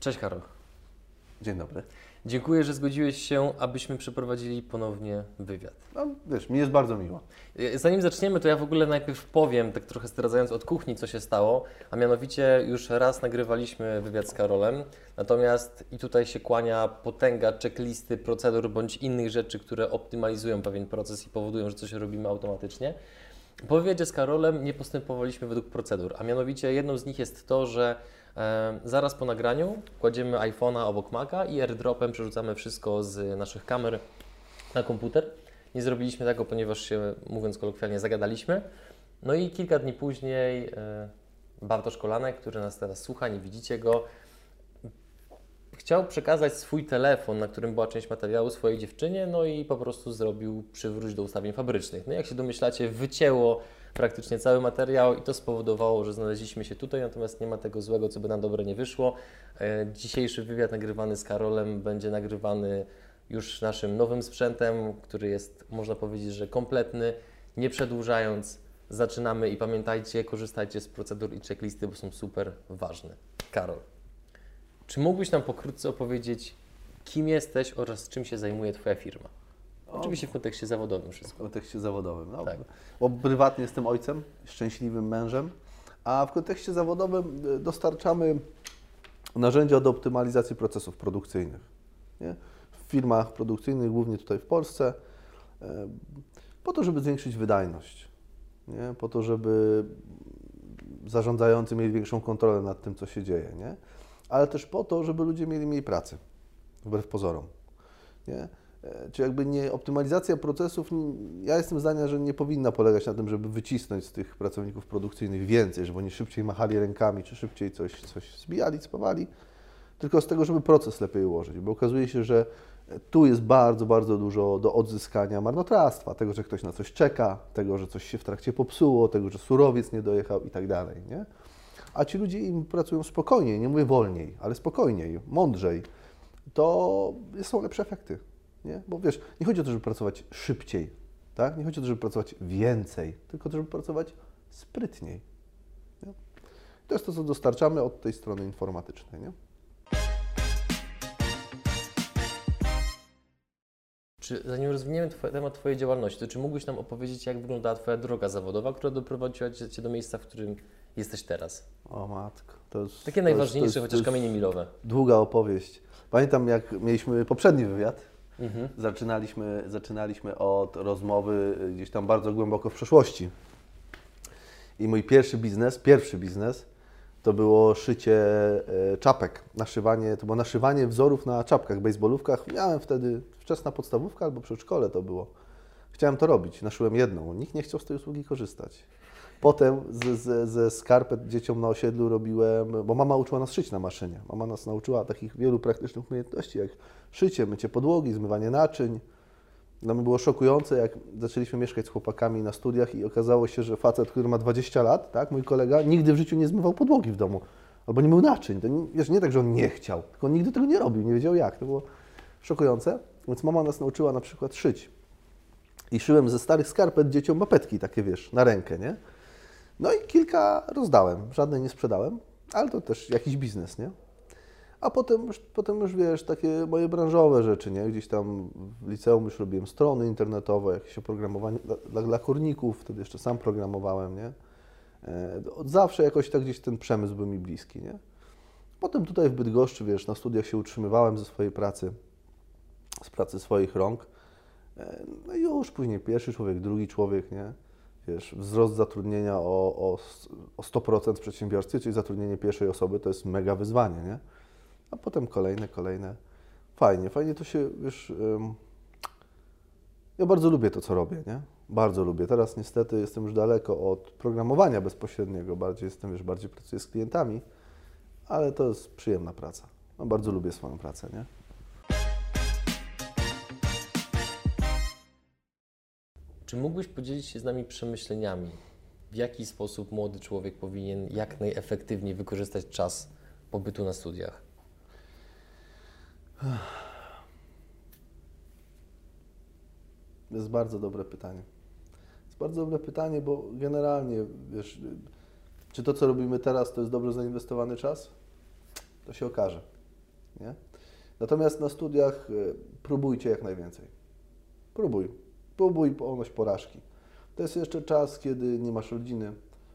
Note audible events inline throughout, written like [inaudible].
Cześć Karol. Dzień dobry. Dziękuję, że zgodziłeś się, abyśmy przeprowadzili ponownie wywiad. No, wiesz, mi jest bardzo miło. Zanim zaczniemy, to ja w ogóle najpierw powiem, tak trochę zdradzając od kuchni, co się stało, a mianowicie już raz nagrywaliśmy wywiad z Karolem, natomiast i tutaj się kłania potęga checklisty, procedur bądź innych rzeczy, które optymalizują pewien proces i powodują, że coś robimy automatycznie. Po wywiadzie z Karolem nie postępowaliśmy według procedur, a mianowicie jedną z nich jest to, że e, zaraz po nagraniu kładziemy iPhone'a obok Maca i airdropem przerzucamy wszystko z naszych kamer na komputer. Nie zrobiliśmy tego, ponieważ się, mówiąc kolokwialnie, zagadaliśmy. No i kilka dni później e, Bartosz Kolanek, który nas teraz słucha, nie widzicie go, chciał przekazać swój telefon, na którym była część materiału swojej dziewczynie, no i po prostu zrobił przywróć do ustawień fabrycznych. No jak się domyślacie, wycięło praktycznie cały materiał i to spowodowało, że znaleźliśmy się tutaj, natomiast nie ma tego złego, co by na dobre nie wyszło. E, dzisiejszy wywiad nagrywany z Karolem będzie nagrywany już naszym nowym sprzętem, który jest, można powiedzieć, że kompletny. Nie przedłużając, zaczynamy i pamiętajcie, korzystajcie z procedur i checklisty, bo są super ważne. Karol, czy mógłbyś nam pokrótce opowiedzieć, kim jesteś oraz czym się zajmuje Twoja firma? Oczywiście w kontekście zawodowym W wszystko. kontekście zawodowym. No, Tak. Bo prywatnie jestem ojcem, szczęśliwym mężem, a w kontekście zawodowym y, dostarczamy narzędzia do optymalizacji procesów produkcyjnych. Nie? W firmach produkcyjnych, głównie tutaj w Polsce, e, po to, żeby zwiększyć wydajność, nie? po to, żeby zarządzający mieli większą kontrolę nad tym, co się dzieje, nie? ale też po to, żeby ludzie mieli mniej pracy, wbrew pozorom. Nie? E, Czy jakby nie optymalizacja procesów, ja jestem zdania, że nie powinna polegać na tym, żeby wycisnąć z tych pracowników produkcyjnych więcej, żeby oni szybciej machali rękami, czy szybciej coś, coś zbijali, spawali, tylko z tego, żeby proces lepiej ułożyć, bo okazuje się, że tu jest bardzo, bardzo dużo do odzyskania marnotrawstwa, tego, że ktoś na coś czeka, tego, że coś się w trakcie popsuło, tego, że surowiec nie dojechał i tak dalej, nie? A ci ludzie im pracują spokojniej, nie mówię wolniej, ale spokojniej, mądrzej, to są lepsze efekty. Nie? Bo wiesz, nie chodzi o to, żeby pracować szybciej, tak? nie chodzi o to, żeby pracować więcej, tylko żeby pracować sprytniej. Nie? To jest to, co dostarczamy od tej strony informatycznej. Nie? Czy zanim rozwiniemy twoje, temat Twojej działalności, to czy mógłbyś nam opowiedzieć, jak wyglądała Twoja droga zawodowa, która doprowadziła Cię do miejsca, w którym jesteś teraz? O matko, to jest Takie to jest- najważniejsze, to jest, chociaż to kamienie milowe. Długa opowieść. Pamiętam, jak mieliśmy poprzedni wywiad, Mhm. zaczynaliśmy, zaczynaliśmy od rozmowy y, gdzieś tam bardzo głęboko w przeszłości. I mój pierwszy biznes, pierwszy biznes, to było szycie e, czapek, naszywanie, to było naszywanie wzorów na czapkach, baseballówkach. Miałem wtedy wczesna podstawówka albo przedszkole to było. Chciałem to robić, naszyłem jedną. Nikt nie chciał z tej usługi korzystać. Potem ze skarpet dzieciom na osiedlu robiłem, bo mama uczyła nas szyć na maszynie. Mama nas nauczyła takich wielu praktycznych umiejętności, jak szycie, mycie podłogi, zmywanie naczyń. Dla mnie było szokujące, jak zaczęliśmy mieszkać z chłopakami na studiach i okazało się, że facet, który ma 20 lat, tak, mój kolega, nigdy w życiu nie zmywał podłogi w domu. Albo nie mył naczyń. To nie, wiesz, nie tak, że on nie chciał, tylko on nigdy tego nie robił, nie wiedział jak. To było szokujące. Więc mama nas nauczyła na przykład szyć. I szyłem ze starych skarpet dzieciom mapetki takie, wiesz, na rękę, nie? No i kilka rozdałem, żadnej nie sprzedałem, ale to też jakiś biznes, nie? A potem już, potem już wiesz, takie moje branżowe rzeczy, nie? Gdzieś tam w liceum już robiłem strony internetowe, jakieś oprogramowanie dla, dla, dla kurników, wtedy jeszcze sam programowałem, nie? E, Od zawsze jakoś tak gdzieś ten przemysł był mi bliski, nie? Potem tutaj w Bydgoszczy, wiesz, na studiach się utrzymywałem ze swojej pracy, z pracy swoich rąk. E, No i już później pierwszy człowiek, drugi człowiek, nie? Wiesz, wzrost zatrudnienia o, o, o 100% w przedsiębiorstwie, czyli zatrudnienie pierwszej osoby, to jest mega wyzwanie, nie? A potem kolejne, kolejne. Fajnie, fajnie to się, wiesz, ym, ja bardzo lubię to, co robię, nie? Bardzo lubię. Teraz niestety jestem już daleko od programowania bezpośredniego, bardziej jestem, wiesz, bardziej pracuję z klientami, ale to jest przyjemna praca. No, bardzo lubię swoją pracę, nie? Czy mógłbyś podzielić się z nami przemyśleniami, w jaki sposób młody człowiek powinien jak najefektywniej wykorzystać czas pobytu na studiach? To jest bardzo dobre pytanie. To jest bardzo dobre pytanie, bo generalnie, wiesz, czy to, co robimy teraz, to jest dobrze zainwestowany czas? To się okaże. Nie? Natomiast na studiach y, próbujcie jak najwięcej. Próbuj. Próbuj ponoć porażki. To jest jeszcze czas, kiedy nie masz rodziny,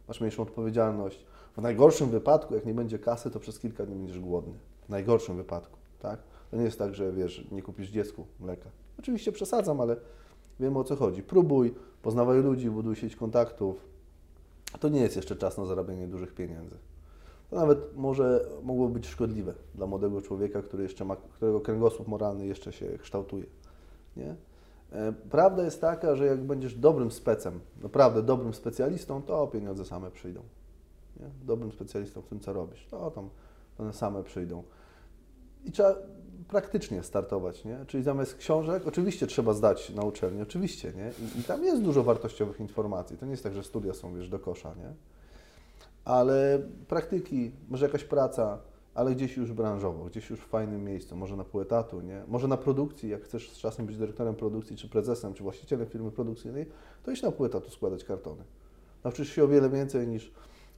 masz mniejszą odpowiedzialność. W najgorszym wypadku, jak nie będzie kasy, to przez kilka dni będziesz głodny. W najgorszym wypadku, tak? To nie jest tak, że wiesz, nie kupisz dziecku mleka. Oczywiście przesadzam, ale wiemy o co chodzi. Próbuj, poznawaj ludzi, buduj sieć kontaktów. To nie jest jeszcze czas na zarabianie dużych pieniędzy. To nawet może mogło być szkodliwe dla młodego człowieka, który jeszcze ma, którego kręgosłup moralny jeszcze się kształtuje. Nie? E, prawda jest taka, że jak będziesz dobrym specem, naprawdę dobrym specjalistą, to pieniądze same przyjdą. Nie? Dobrym specjalistą w tym, co robisz, to tam one same przyjdą. I trzeba praktycznie startować, nie? Czyli zamiast książek, oczywiście trzeba zdać na uczelni, oczywiście, nie? I, I, tam jest dużo wartościowych informacji. To nie jest tak, że studia są, wiesz, do kosza, nie? Ale praktyki, może jakaś praca, ale gdzieś już branżowo, gdzieś już w fajnym miejscu, może na pół etatu, nie? Może na produkcji, jak chcesz z czasem być dyrektorem produkcji, czy prezesem, czy właścicielem firmy produkcyjnej, to iść na pół etatu składać kartony. Nauczysz się o wiele więcej niż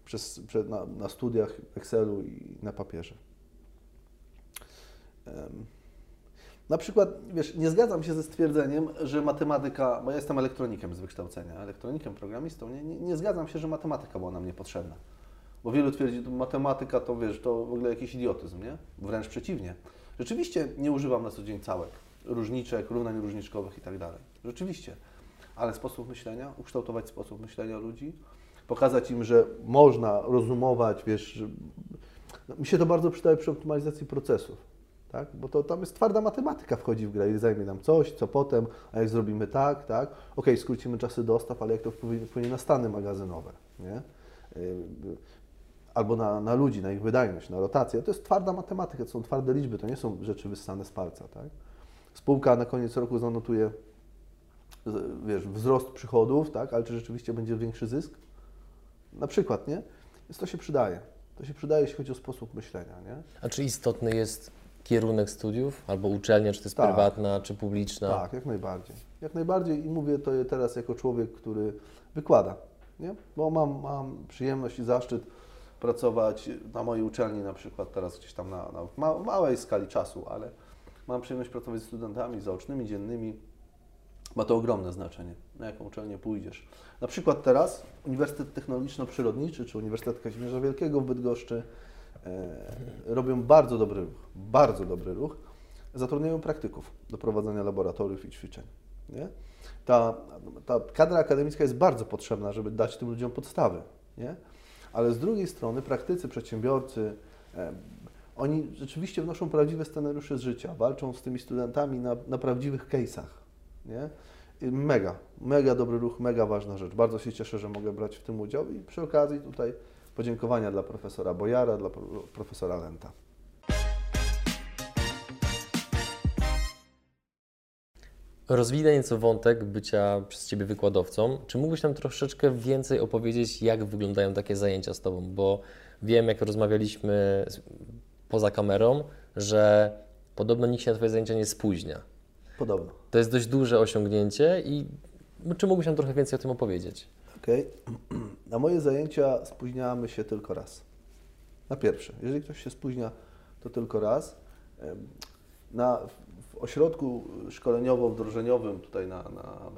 przez, przed, na, na studiach Excelu i na papierze. Na przykład, wiesz, nie zgadzam się ze stwierdzeniem, że matematyka, bo ja jestem elektronikiem z wykształcenia, elektronikiem, programistą, nie, nie, nie zgadzam się, że matematyka była nam niepotrzebna. Bo wielu twierdzi, że matematyka to wiesz, to w ogóle jakiś idiotyzm, nie? Wręcz przeciwnie. Rzeczywiście nie używam na co dzień całek, różniczek, równań różniczkowych i tak dalej. Rzeczywiście. Ale sposób myślenia, ukształtować sposób myślenia ludzi, pokazać im, że można rozumować, wiesz, no, mi się to bardzo przydaje przy optymalizacji procesów. Tak? Bo to tam jest twarda matematyka wchodzi w grę i zajmie nam coś, co potem, a jak zrobimy tak, tak, ok, skrócimy czasy dostaw, ale jak to wpłynie, wpłynie na stany magazynowe, nie? Albo na, na ludzi, na ich wydajność, na rotację. To jest twarda matematyka, to są twarde liczby, to nie są rzeczy wyssane z palca. Tak? Spółka na koniec roku zanotuje wiesz, wzrost przychodów, tak? ale czy rzeczywiście będzie większy zysk? Na przykład, nie? Więc to się przydaje. To się przydaje, jeśli chodzi o sposób myślenia. Nie? A czy istotny jest kierunek studiów, albo uczelnia, czy to jest tak. prywatna, czy publiczna? Tak, jak najbardziej. Jak najbardziej i mówię to teraz jako człowiek, który wykłada, nie? bo mam, mam przyjemność i zaszczyt pracować na mojej uczelni na przykład teraz gdzieś tam na, na ma, małej skali czasu, ale mam przyjemność pracować z studentami zaocznymi, dziennymi. Ma to ogromne znaczenie, na jaką uczelnię pójdziesz. Na przykład teraz Uniwersytet Technologiczno-Przyrodniczy czy Uniwersytet Kazimierza Wielkiego w Bydgoszczy e, robią bardzo dobry ruch, bardzo dobry ruch. Zatrudniają praktyków do prowadzenia laboratoriów i ćwiczeń. Nie? Ta, ta kadra akademicka jest bardzo potrzebna, żeby dać tym ludziom podstawy. Nie? Ale z drugiej strony praktycy, przedsiębiorcy, oni rzeczywiście wnoszą prawdziwe scenariusze z życia, walczą z tymi studentami na, na prawdziwych case'ach. Nie? Mega, mega dobry ruch, mega ważna rzecz. Bardzo się cieszę, że mogę brać w tym udział i przy okazji tutaj podziękowania dla profesora Bojara, dla profesora Lenta. Rozwinę nieco wątek bycia przez Ciebie wykładowcą. Czy mógłbyś nam troszeczkę więcej opowiedzieć, jak wyglądają takie zajęcia z Tobą? Bo wiem, jak rozmawialiśmy poza kamerą, że podobno nikt się na Twoje zajęcia nie spóźnia. Podobno. To jest dość duże osiągnięcie i czy mógłbyś nam trochę więcej o tym opowiedzieć? Okej. Okay. [clears throat] Na moje zajęcia spóźniamy się tylko raz. Na pierwsze. Jeżeli ktoś się spóźnia, to tylko raz. Na, ośrodku szkoleniowo-wdrożeniowym tutaj na, na,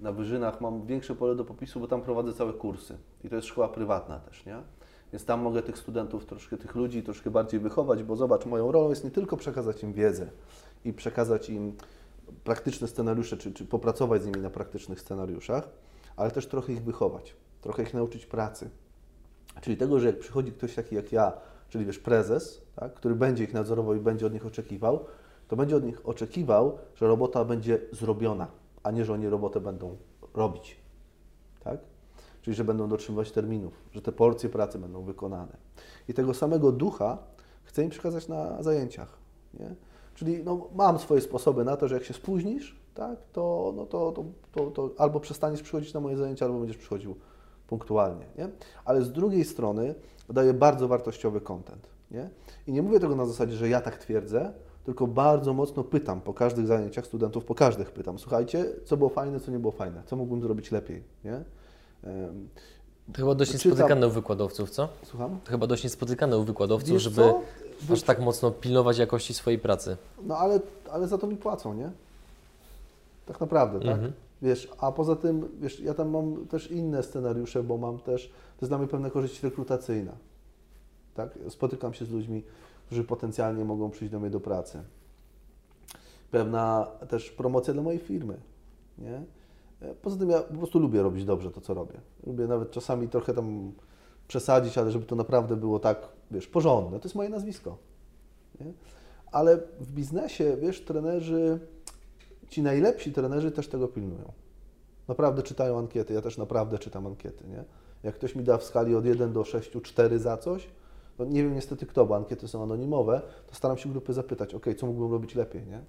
na Wyżynach mam większe pole do popisu, bo tam prowadzę całe kursy. I to jest szkoła prywatna też, nie? Więc tam mogę tych studentów, troszkę tych ludzi troszkę bardziej wychować, bo zobacz, moją rolą jest nie tylko przekazać im wiedzę i przekazać im praktyczne scenariusze, czy, czy popracować z nimi na praktycznych scenariuszach, ale też trochę ich wychować, trochę ich nauczyć pracy. Czyli tego, że jak przychodzi ktoś taki jak ja, czyli wiesz, prezes, tak, który będzie ich nadzorował i będzie od nich oczekiwał, to będzie od nich oczekiwał, że robota będzie zrobiona, a nie, że oni robotę będą robić. Tak? Czyli, że będą dotrzymywać terminów, że te porcje pracy będą wykonane. I tego samego ducha chcę im przekazać na zajęciach. Nie? Czyli no, mam swoje sposoby na to, że jak się spóźnisz, tak, to, no to, to, to, to albo przestaniesz przychodzić na moje zajęcia, albo będziesz przychodził punktualnie. Nie? Ale z drugiej strony daję bardzo wartościowy content. Nie? I nie mówię tego na zasadzie, że ja tak twierdzę, tylko bardzo mocno pytam po każdych zajęciach studentów, po każdych pytam, słuchajcie, co było fajne, co nie było fajne, co mógłbym zrobić lepiej, nie? To chyba dość Czytam- niespotykane u wykładowców, co? Słucham? To chyba dość niespotykane u wykładowców, Wiesz żeby co? aż tak mocno pilnować jakości swojej pracy. No ale, ale za to mi płacą, nie? Tak naprawdę, tak? Mhm. Wiesz, a poza tym, wiesz, ja tam mam też inne scenariusze, bo mam też, to jest dla mnie pewna korzyść rekrutacyjna. Tak? Spotykam się z ludźmi, którzy potencjalnie mogą przyjść do mnie do pracy. Pewna też promocja dla mojej firmy, nie? Poza tym ja po prostu lubię robić dobrze to, co robię. Lubię nawet czasami trochę tam przesadzić, ale żeby to naprawdę było tak, wiesz, porządne. To jest moje nazwisko. Nie? Ale w biznesie, wiesz, trenerzy, ci najlepsi trenerzy też tego pilnują. Naprawdę czytają ankiety, ja też naprawdę czytam ankiety, nie? Jak ktoś mi da w skali od 1 do 6, 4 za coś, no nie wiem niestety kto, bo ankiety są anonimowe, to staram się grupy zapytać, ok, co mógłbym robić lepiej, nie?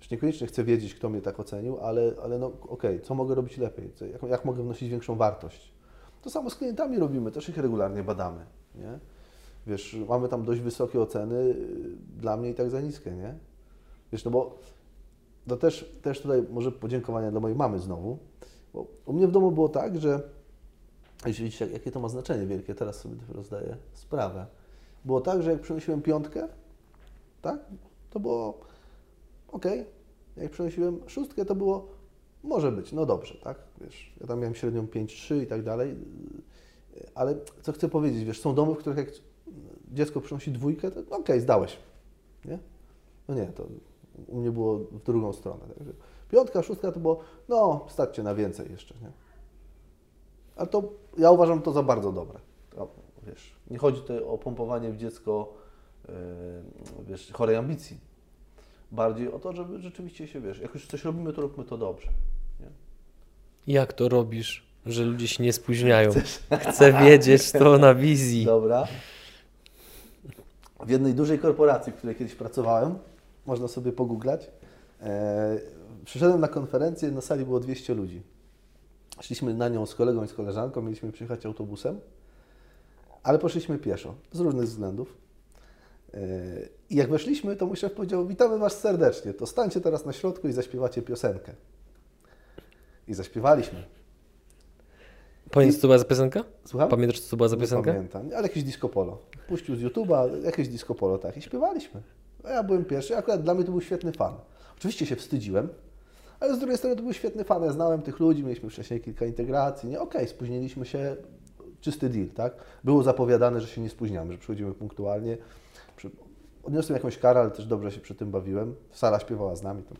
Już niekoniecznie chcę wiedzieć, kto mnie tak ocenił, ale, ale no okej, co mogę robić lepiej, co, jak, jak mogę wnosić większą wartość. To samo z klientami robimy, też ich regularnie badamy, nie? Wiesz, mamy tam dość wysokie oceny, y, dla mnie i tak za niskie, nie? Wiesz, no bo to też, też tutaj może podziękowania dla mojej mamy znowu, bo u mnie w domu było tak, że jeśli widzicie, jakie to ma znaczenie wielkie, teraz sobie dopiero zdaję sprawę. Było tak, że jak przynosiłem piątkę, tak, to było ok. Jak przynosiłem szóstkę, to było może być, no dobrze, tak, wiesz, ja tam miałem średnią 5-3 i tak dalej, ale co chcę powiedzieć, wiesz, są domy, w których jak dziecko przynosi dwójkę, to ok, zdałeś, nie? No nie, to u mnie było w drugą stronę. Także piątka, szóstka to było, no, starcie na więcej jeszcze, nie? A to ja uważam to za bardzo dobre. To, wiesz, nie chodzi tutaj o pompowanie w dziecko yy, wiesz, chorej ambicji. Bardziej o to, żeby rzeczywiście się, wiesz, jak już coś robimy, to róbmy to dobrze. Nie? Jak to robisz, że ludzie się nie spóźniają? [laughs] Chcę wiedzieć to na wizji. Dobra. W jednej dużej korporacji, w której kiedyś pracowałem, można sobie pogooglać, e, przyszedłem na konferencję, na sali było 200 ludzi. Szliśmy na nią z kolegą i z koleżanką, mieliśmy przyjechać autobusem, ale poszliśmy pieszo, z różnych względów. E, I jak weszliśmy, to mój szef powiedział, witamy Was serdecznie, to stańcie teraz na środku i zaśpiewacie piosenkę. I zaśpiewaliśmy. Pamiętasz, co to była za piosenka? Słucham? Pamiętasz, co to była za Nie piosenka? pamiętam, ale jakieś disco polo. Puścił z YouTube'a jakieś disco polo, tak, i śpiewaliśmy. A ja byłem pierwszy, akurat dla mnie to był świetny fan. Oczywiście się wstydziłem, ale z drugiej strony to był świetny fan. Ja znałem tych ludzi, mieliśmy wcześniej kilka integracji, nie, okej, spóźniliśmy się, czysty deal, tak. Było zapowiadane, że się nie spóźniamy, że przychodzimy punktualnie. Odniosłem jakąś karę, ale też dobrze się przy tym bawiłem. Sara śpiewała z nami, to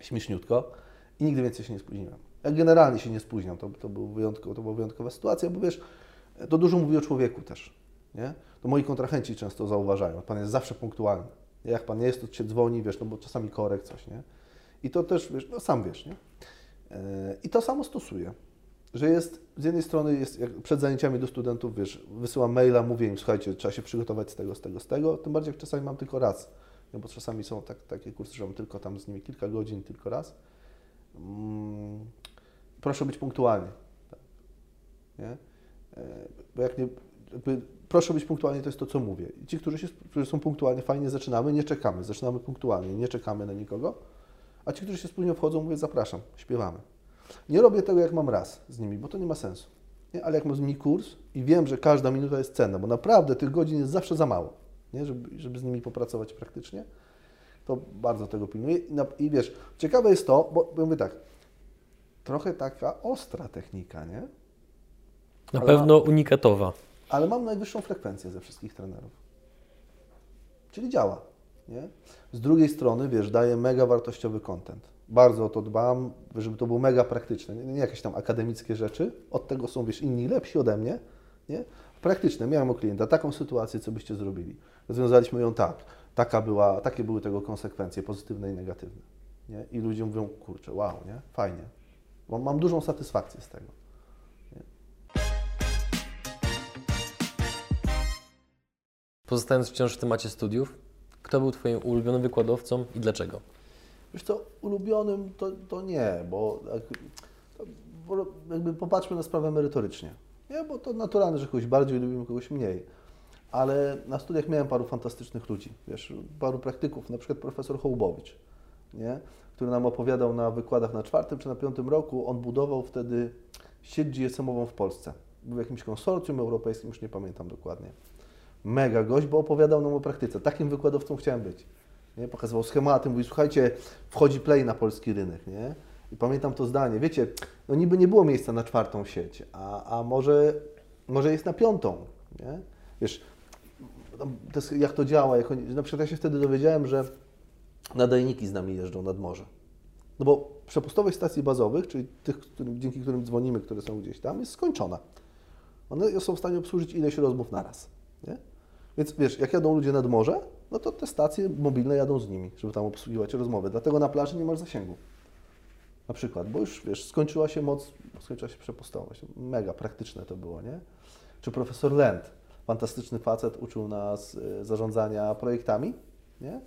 śmieszniutko i nigdy więcej się nie spóźniłem. Ja generalnie się nie spóźniam, to, to, był to była wyjątkowa sytuacja, bo wiesz, to dużo mówi o człowieku też, nie? To moi kontrahenci często zauważają, pan jest zawsze punktualny. Jak pan nie jest, to cię dzwoni, wiesz, no bo czasami korek coś, nie? I to też, wiesz, no sam wiesz, nie? Yy, I to samo stosuję, że jest, z jednej strony jest, przed zajęciami do studentów, wiesz, wysyłam maila, mówię im, słuchajcie, trzeba się przygotować z tego, z tego, z tego, tym bardziej jak czasami mam tylko raz, no bo czasami są tak, takie kursy, że mam tylko tam z nimi kilka godzin, tylko raz. Mm, proszę być punktualni. Tak. Nie? E, Bo jak nie, proszę być punktualni, to jest to, co mówię. I ci, którzy, się, którzy są punktualni, fajnie zaczynamy, nie czekamy, zaczynamy punktualnie, nie czekamy na nikogo. A ci, którzy się spóźnią, wchodzą, mówię, zapraszam, śpiewamy. Nie robię tego, jak mam raz z nimi, bo to nie ma sensu. Nie? Ale jak mam z nimi kurs i wiem, że każda minuta jest cenna, bo naprawdę tych godzin jest zawsze za mało, nie? Żeby, żeby z nimi popracować praktycznie, to bardzo tego pilnuję. I, na, I wiesz, ciekawe jest to, bo, bo mówię tak, trochę taka ostra technika, nie? Na Ale pewno unikatowa. Ale mam najwyższą frekwencję ze wszystkich trenerów. Czyli działa, nie? Z drugiej strony, wiesz, daję mega wartościowy content. Bardzo o to dbam, żeby to było mega praktyczne, nie, nie jakieś tam akademickie rzeczy. Od tego są, wiesz, inni lepsi ode mnie, nie? Praktyczne. Miałem u klienta taką sytuację, co byście zrobili. Rozwiązaliśmy ją tak. Taka była, takie były tego konsekwencje, pozytywne i negatywne. Nie? I ludzie mówią, kurczę, wow, nie? Fajnie. Bo mam dużą satysfakcję z tego. Pozostając wciąż w temacie studiów, kto był Twoim ulubionym wykładowcą i dlaczego? Wiesz co, ulubionym to, to nie, bo, to, bo jakby popatrzmy na sprawę merytorycznie. Nie, bo to naturalne, że kogoś bardziej lubimy, kogoś mniej. Ale na studiach miałem paru fantastycznych ludzi, wiesz, paru praktyków, na przykład profesor Hołbowicz, nie? który nam opowiadał na wykładach na czwartym czy na piątym roku, on budował wtedy sieć GSM-ową w Polsce. był w jakimś konsorcjum europejskim, już nie pamiętam dokładnie. Mega gość, bo opowiadał nam o praktyce. Takim wykładowcą chciałem być. Nie? Pokazywał schematy, mówi, słuchajcie, wchodzi Play na polski rynek, nie? I pamiętam to zdanie, wiecie, no niby nie było miejsca na czwartą sieć, a, a może, może jest na piątą, nie? Wiesz, to jak to działa, jak oni, na przykład ja się wtedy dowiedziałem, że nadajniki z nami jeżdżą nad morze. No bo przepustowość stacji bazowych, czyli tych, którym, dzięki którym dzwonimy, które są gdzieś tam, jest skończona. One są w stanie obsłużyć ileś rozmów naraz. Nie? Więc wiesz, jak jadą ludzie nad morze, no to te stacje mobilne jadą z nimi, żeby tam obsługiwać rozmowy. Dlatego na plaży nie masz zasięgu. Na przykład, bo już wiesz, skończyła się moc, skończyła się przepustowość. Mega praktyczne to było, nie? Czy profesor Lent, fantastyczny facet, uczył nas y, zarządzania projektami, nie?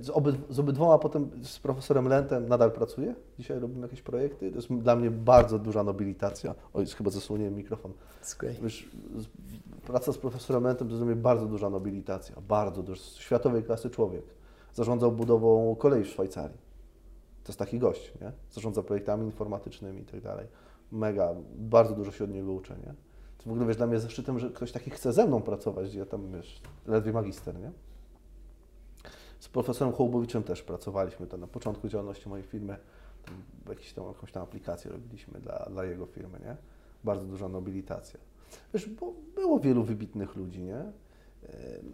Z, obyd, z obydwoma potem, z profesorem Lentem nadal pracuję. Dzisiaj robimy jakieś projekty. To jest dla mnie bardzo duża nobilitacja. Oj, chyba zasłoniłem mikrofon. Wiesz, praca z profesorem Lentem to jest dla mnie bardzo duża nobilitacja. Bardzo duża. Światowej klasy człowiek. Zarządzał budową kolei w Szwajcarii. To jest taki gość, nie? Zarządza projektami informatycznymi i tak dalej. Mega, bardzo dużo się od niego uczę, nie? To w ogóle, wiesz, dla mnie zaszczytem, że ktoś taki chce ze mną pracować, gdzie ja tam, wiesz, ledwie magister, nie? Z profesorem Hołbowiczem też pracowaliśmy to na początku działalności mojej firmy. Tam jakieś tam, jakąś tam aplikację robiliśmy dla, dla jego firmy, nie? Bardzo duża nobilitacja. Wiesz, bo było wielu wybitnych ludzi, nie? E,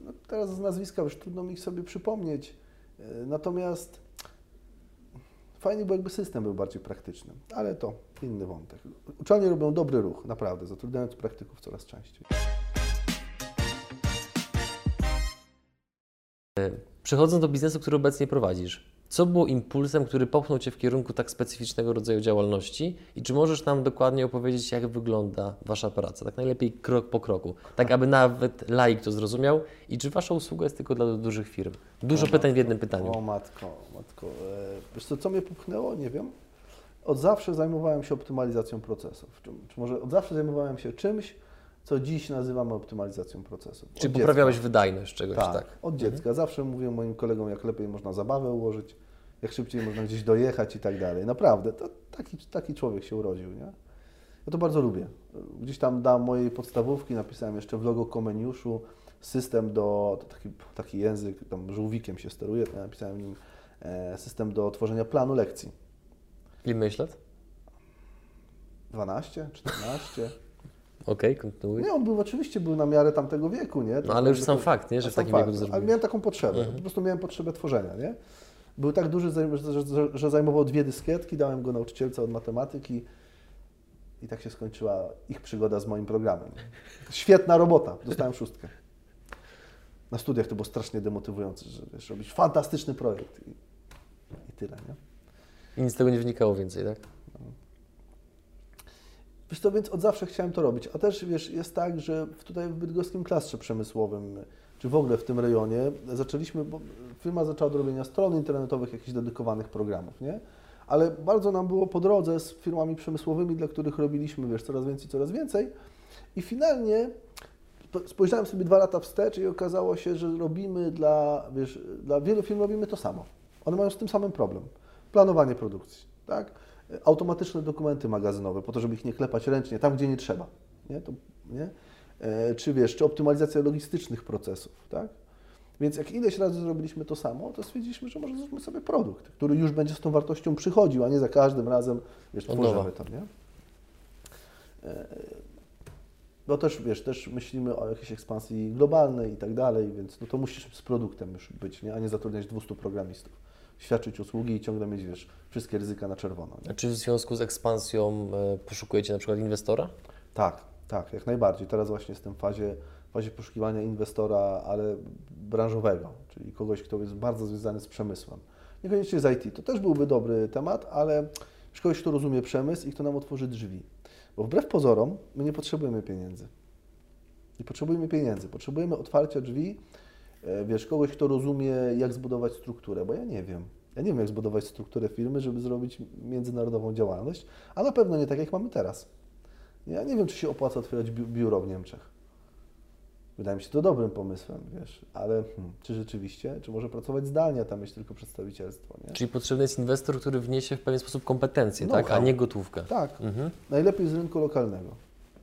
no, teraz z nazwiska już trudno mi ich sobie przypomnieć. E, natomiast fajnie było, jakby system był bardziej praktyczny, ale to inny wątek. Uczelnie robią dobry ruch, naprawdę, zatrudniając praktyków coraz częściej. Przechodząc do biznesu, który obecnie prowadzisz, co było impulsem, który popchnął Cię w kierunku tak specyficznego rodzaju działalności i czy możesz nam dokładnie opowiedzieć, jak wygląda Wasza praca, tak najlepiej krok po kroku, tak aby nawet laik to zrozumiał i czy Wasza usługa jest tylko dla dużych firm? Dużo o pytań matko, w jednym pytaniu. O matko, matko. E, wiesz co, co mnie popchnęło? Nie wiem. Od zawsze zajmowałem się optymalizacją procesów. Czy, czy może od zawsze zajmowałem się czymś, co dziś nazywamy optymalizacją procesu. Czyli poprawiałeś wydajność czegoś, tak? tak. od dziecka. Mhm. Zawsze mówię moim kolegom, jak lepiej można zabawę ułożyć, jak szybciej można gdzieś dojechać i tak dalej. Naprawdę, to taki, taki człowiek się urodził, nie? Ja to bardzo lubię. Gdzieś tam dam mojej podstawówki, napisałem jeszcze w logo Komeniuszu system do, to taki, taki język, tam żółwikiem się steruje, napisałem nim e, system do tworzenia planu lekcji. Ile lat? 12, 14. Okej, okay, kontynuuj. Nie, on był oczywiście był na miarę tamtego wieku, nie? no ale już sam to, fakt, nie? Że w takim fakt, wieku to Ale miałem taką potrzebę, mhm. po prostu miałem potrzebę tworzenia, nie? Był tak duży, że zajmował dwie dyskietki, dałem go nauczycielce od matematyki i tak się skończyła ich przygoda z moim programem. Świetna robota, dostałem szóstkę. Na studiach to było strasznie demotywujące, że wiesz, robić fantastyczny projekt i, i tyle, nie? I nic z tego nie wynikało więcej, tak? Wiesz więc od zawsze chciałem to robić. A też wiesz, jest tak, że tutaj w bydgoskim klastrze przemysłowym, czy w ogóle w tym rejonie, zaczęliśmy, bo firma zaczęła od robienia stron internetowych, jakichś dedykowanych programów, nie? Ale bardzo nam było po drodze z firmami przemysłowymi, dla których robiliśmy, wiesz, coraz więcej, coraz więcej. I finalnie spojrzałem sobie dwa lata wstecz i okazało się, że robimy dla, wiesz, dla wielu firm robimy to samo. One mają z tym samym problem. Planowanie produkcji, tak? Automatyczne dokumenty magazynowe, po to, żeby ich nie klepać ręcznie, tam gdzie nie trzeba. Nie? To, nie? E, czy wiesz, czy optymalizacja logistycznych procesów, tak? Więc jak ileś razy zrobiliśmy to samo, to stwierdziliśmy, że może zróbmy sobie produkt, który już będzie z tą wartością przychodził, a nie za każdym razem, wiesz, tworzymy to, nie? E, bo też, wiesz, też myślimy o jakiejś ekspansji globalnej i tak dalej, więc no to musisz z produktem już być, nie? a nie zatrudniać 200 programistów świadczyć usługi i ciągle mieć, wiesz, wszystkie ryzyka na czerwono. Nie? Czy w związku z ekspansją e, poszukujecie na przykład inwestora? Tak, tak, jak najbardziej. Teraz właśnie jestem w fazie, fazie poszukiwania inwestora, ale branżowego, czyli kogoś, kto jest bardzo związany z przemysłem. Niekoniecznie z IT. To też byłby dobry temat, ale kogoś, kto rozumie przemysł i kto nam otworzy drzwi. Bo wbrew pozorom, my nie potrzebujemy pieniędzy. Nie potrzebujemy pieniędzy. Potrzebujemy otwarcia drzwi wiesz, kogoś, kto rozumie, jak zbudować strukturę, bo ja nie wiem. Ja nie wiem, jak zbudować strukturę firmy, żeby zrobić międzynarodową działalność, a na pewno nie tak, jak mamy teraz. Ja nie wiem, czy się opłaca otwierać biuro w Niemczech. Wydaje mi się to dobrym pomysłem, wiesz, ale hmm, czy rzeczywiście, czy może pracować zdalnie, a tam mieć tylko przedstawicielstwo, nie? Czyli potrzebny jest inwestor, który wniesie w pewien sposób kompetencje, no tak, a nie gotówkę. Tak, mhm. najlepiej z rynku lokalnego,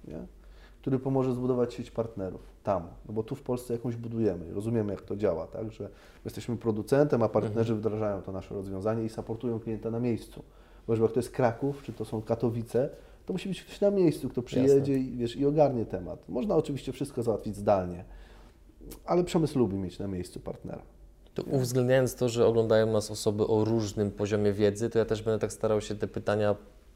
nie? Który pomoże zbudować sieć partnerów tam, no bo tu w Polsce jakąś budujemy i rozumiemy, jak to działa, tak, że jesteśmy producentem, a partnerzy wdrażają to nasze rozwiązanie i supportują klienta na miejscu. Bo jak to jest Kraków, czy to są Katowice, to musi być ktoś na miejscu, kto przyjedzie i, wiesz, i ogarnie temat. Można oczywiście wszystko załatwić zdalnie, ale przemysł lubi mieć na miejscu partnera. To uwzględniając to, że oglądają nas osoby o różnym poziomie wiedzy, to ja też będę tak starał się te pytania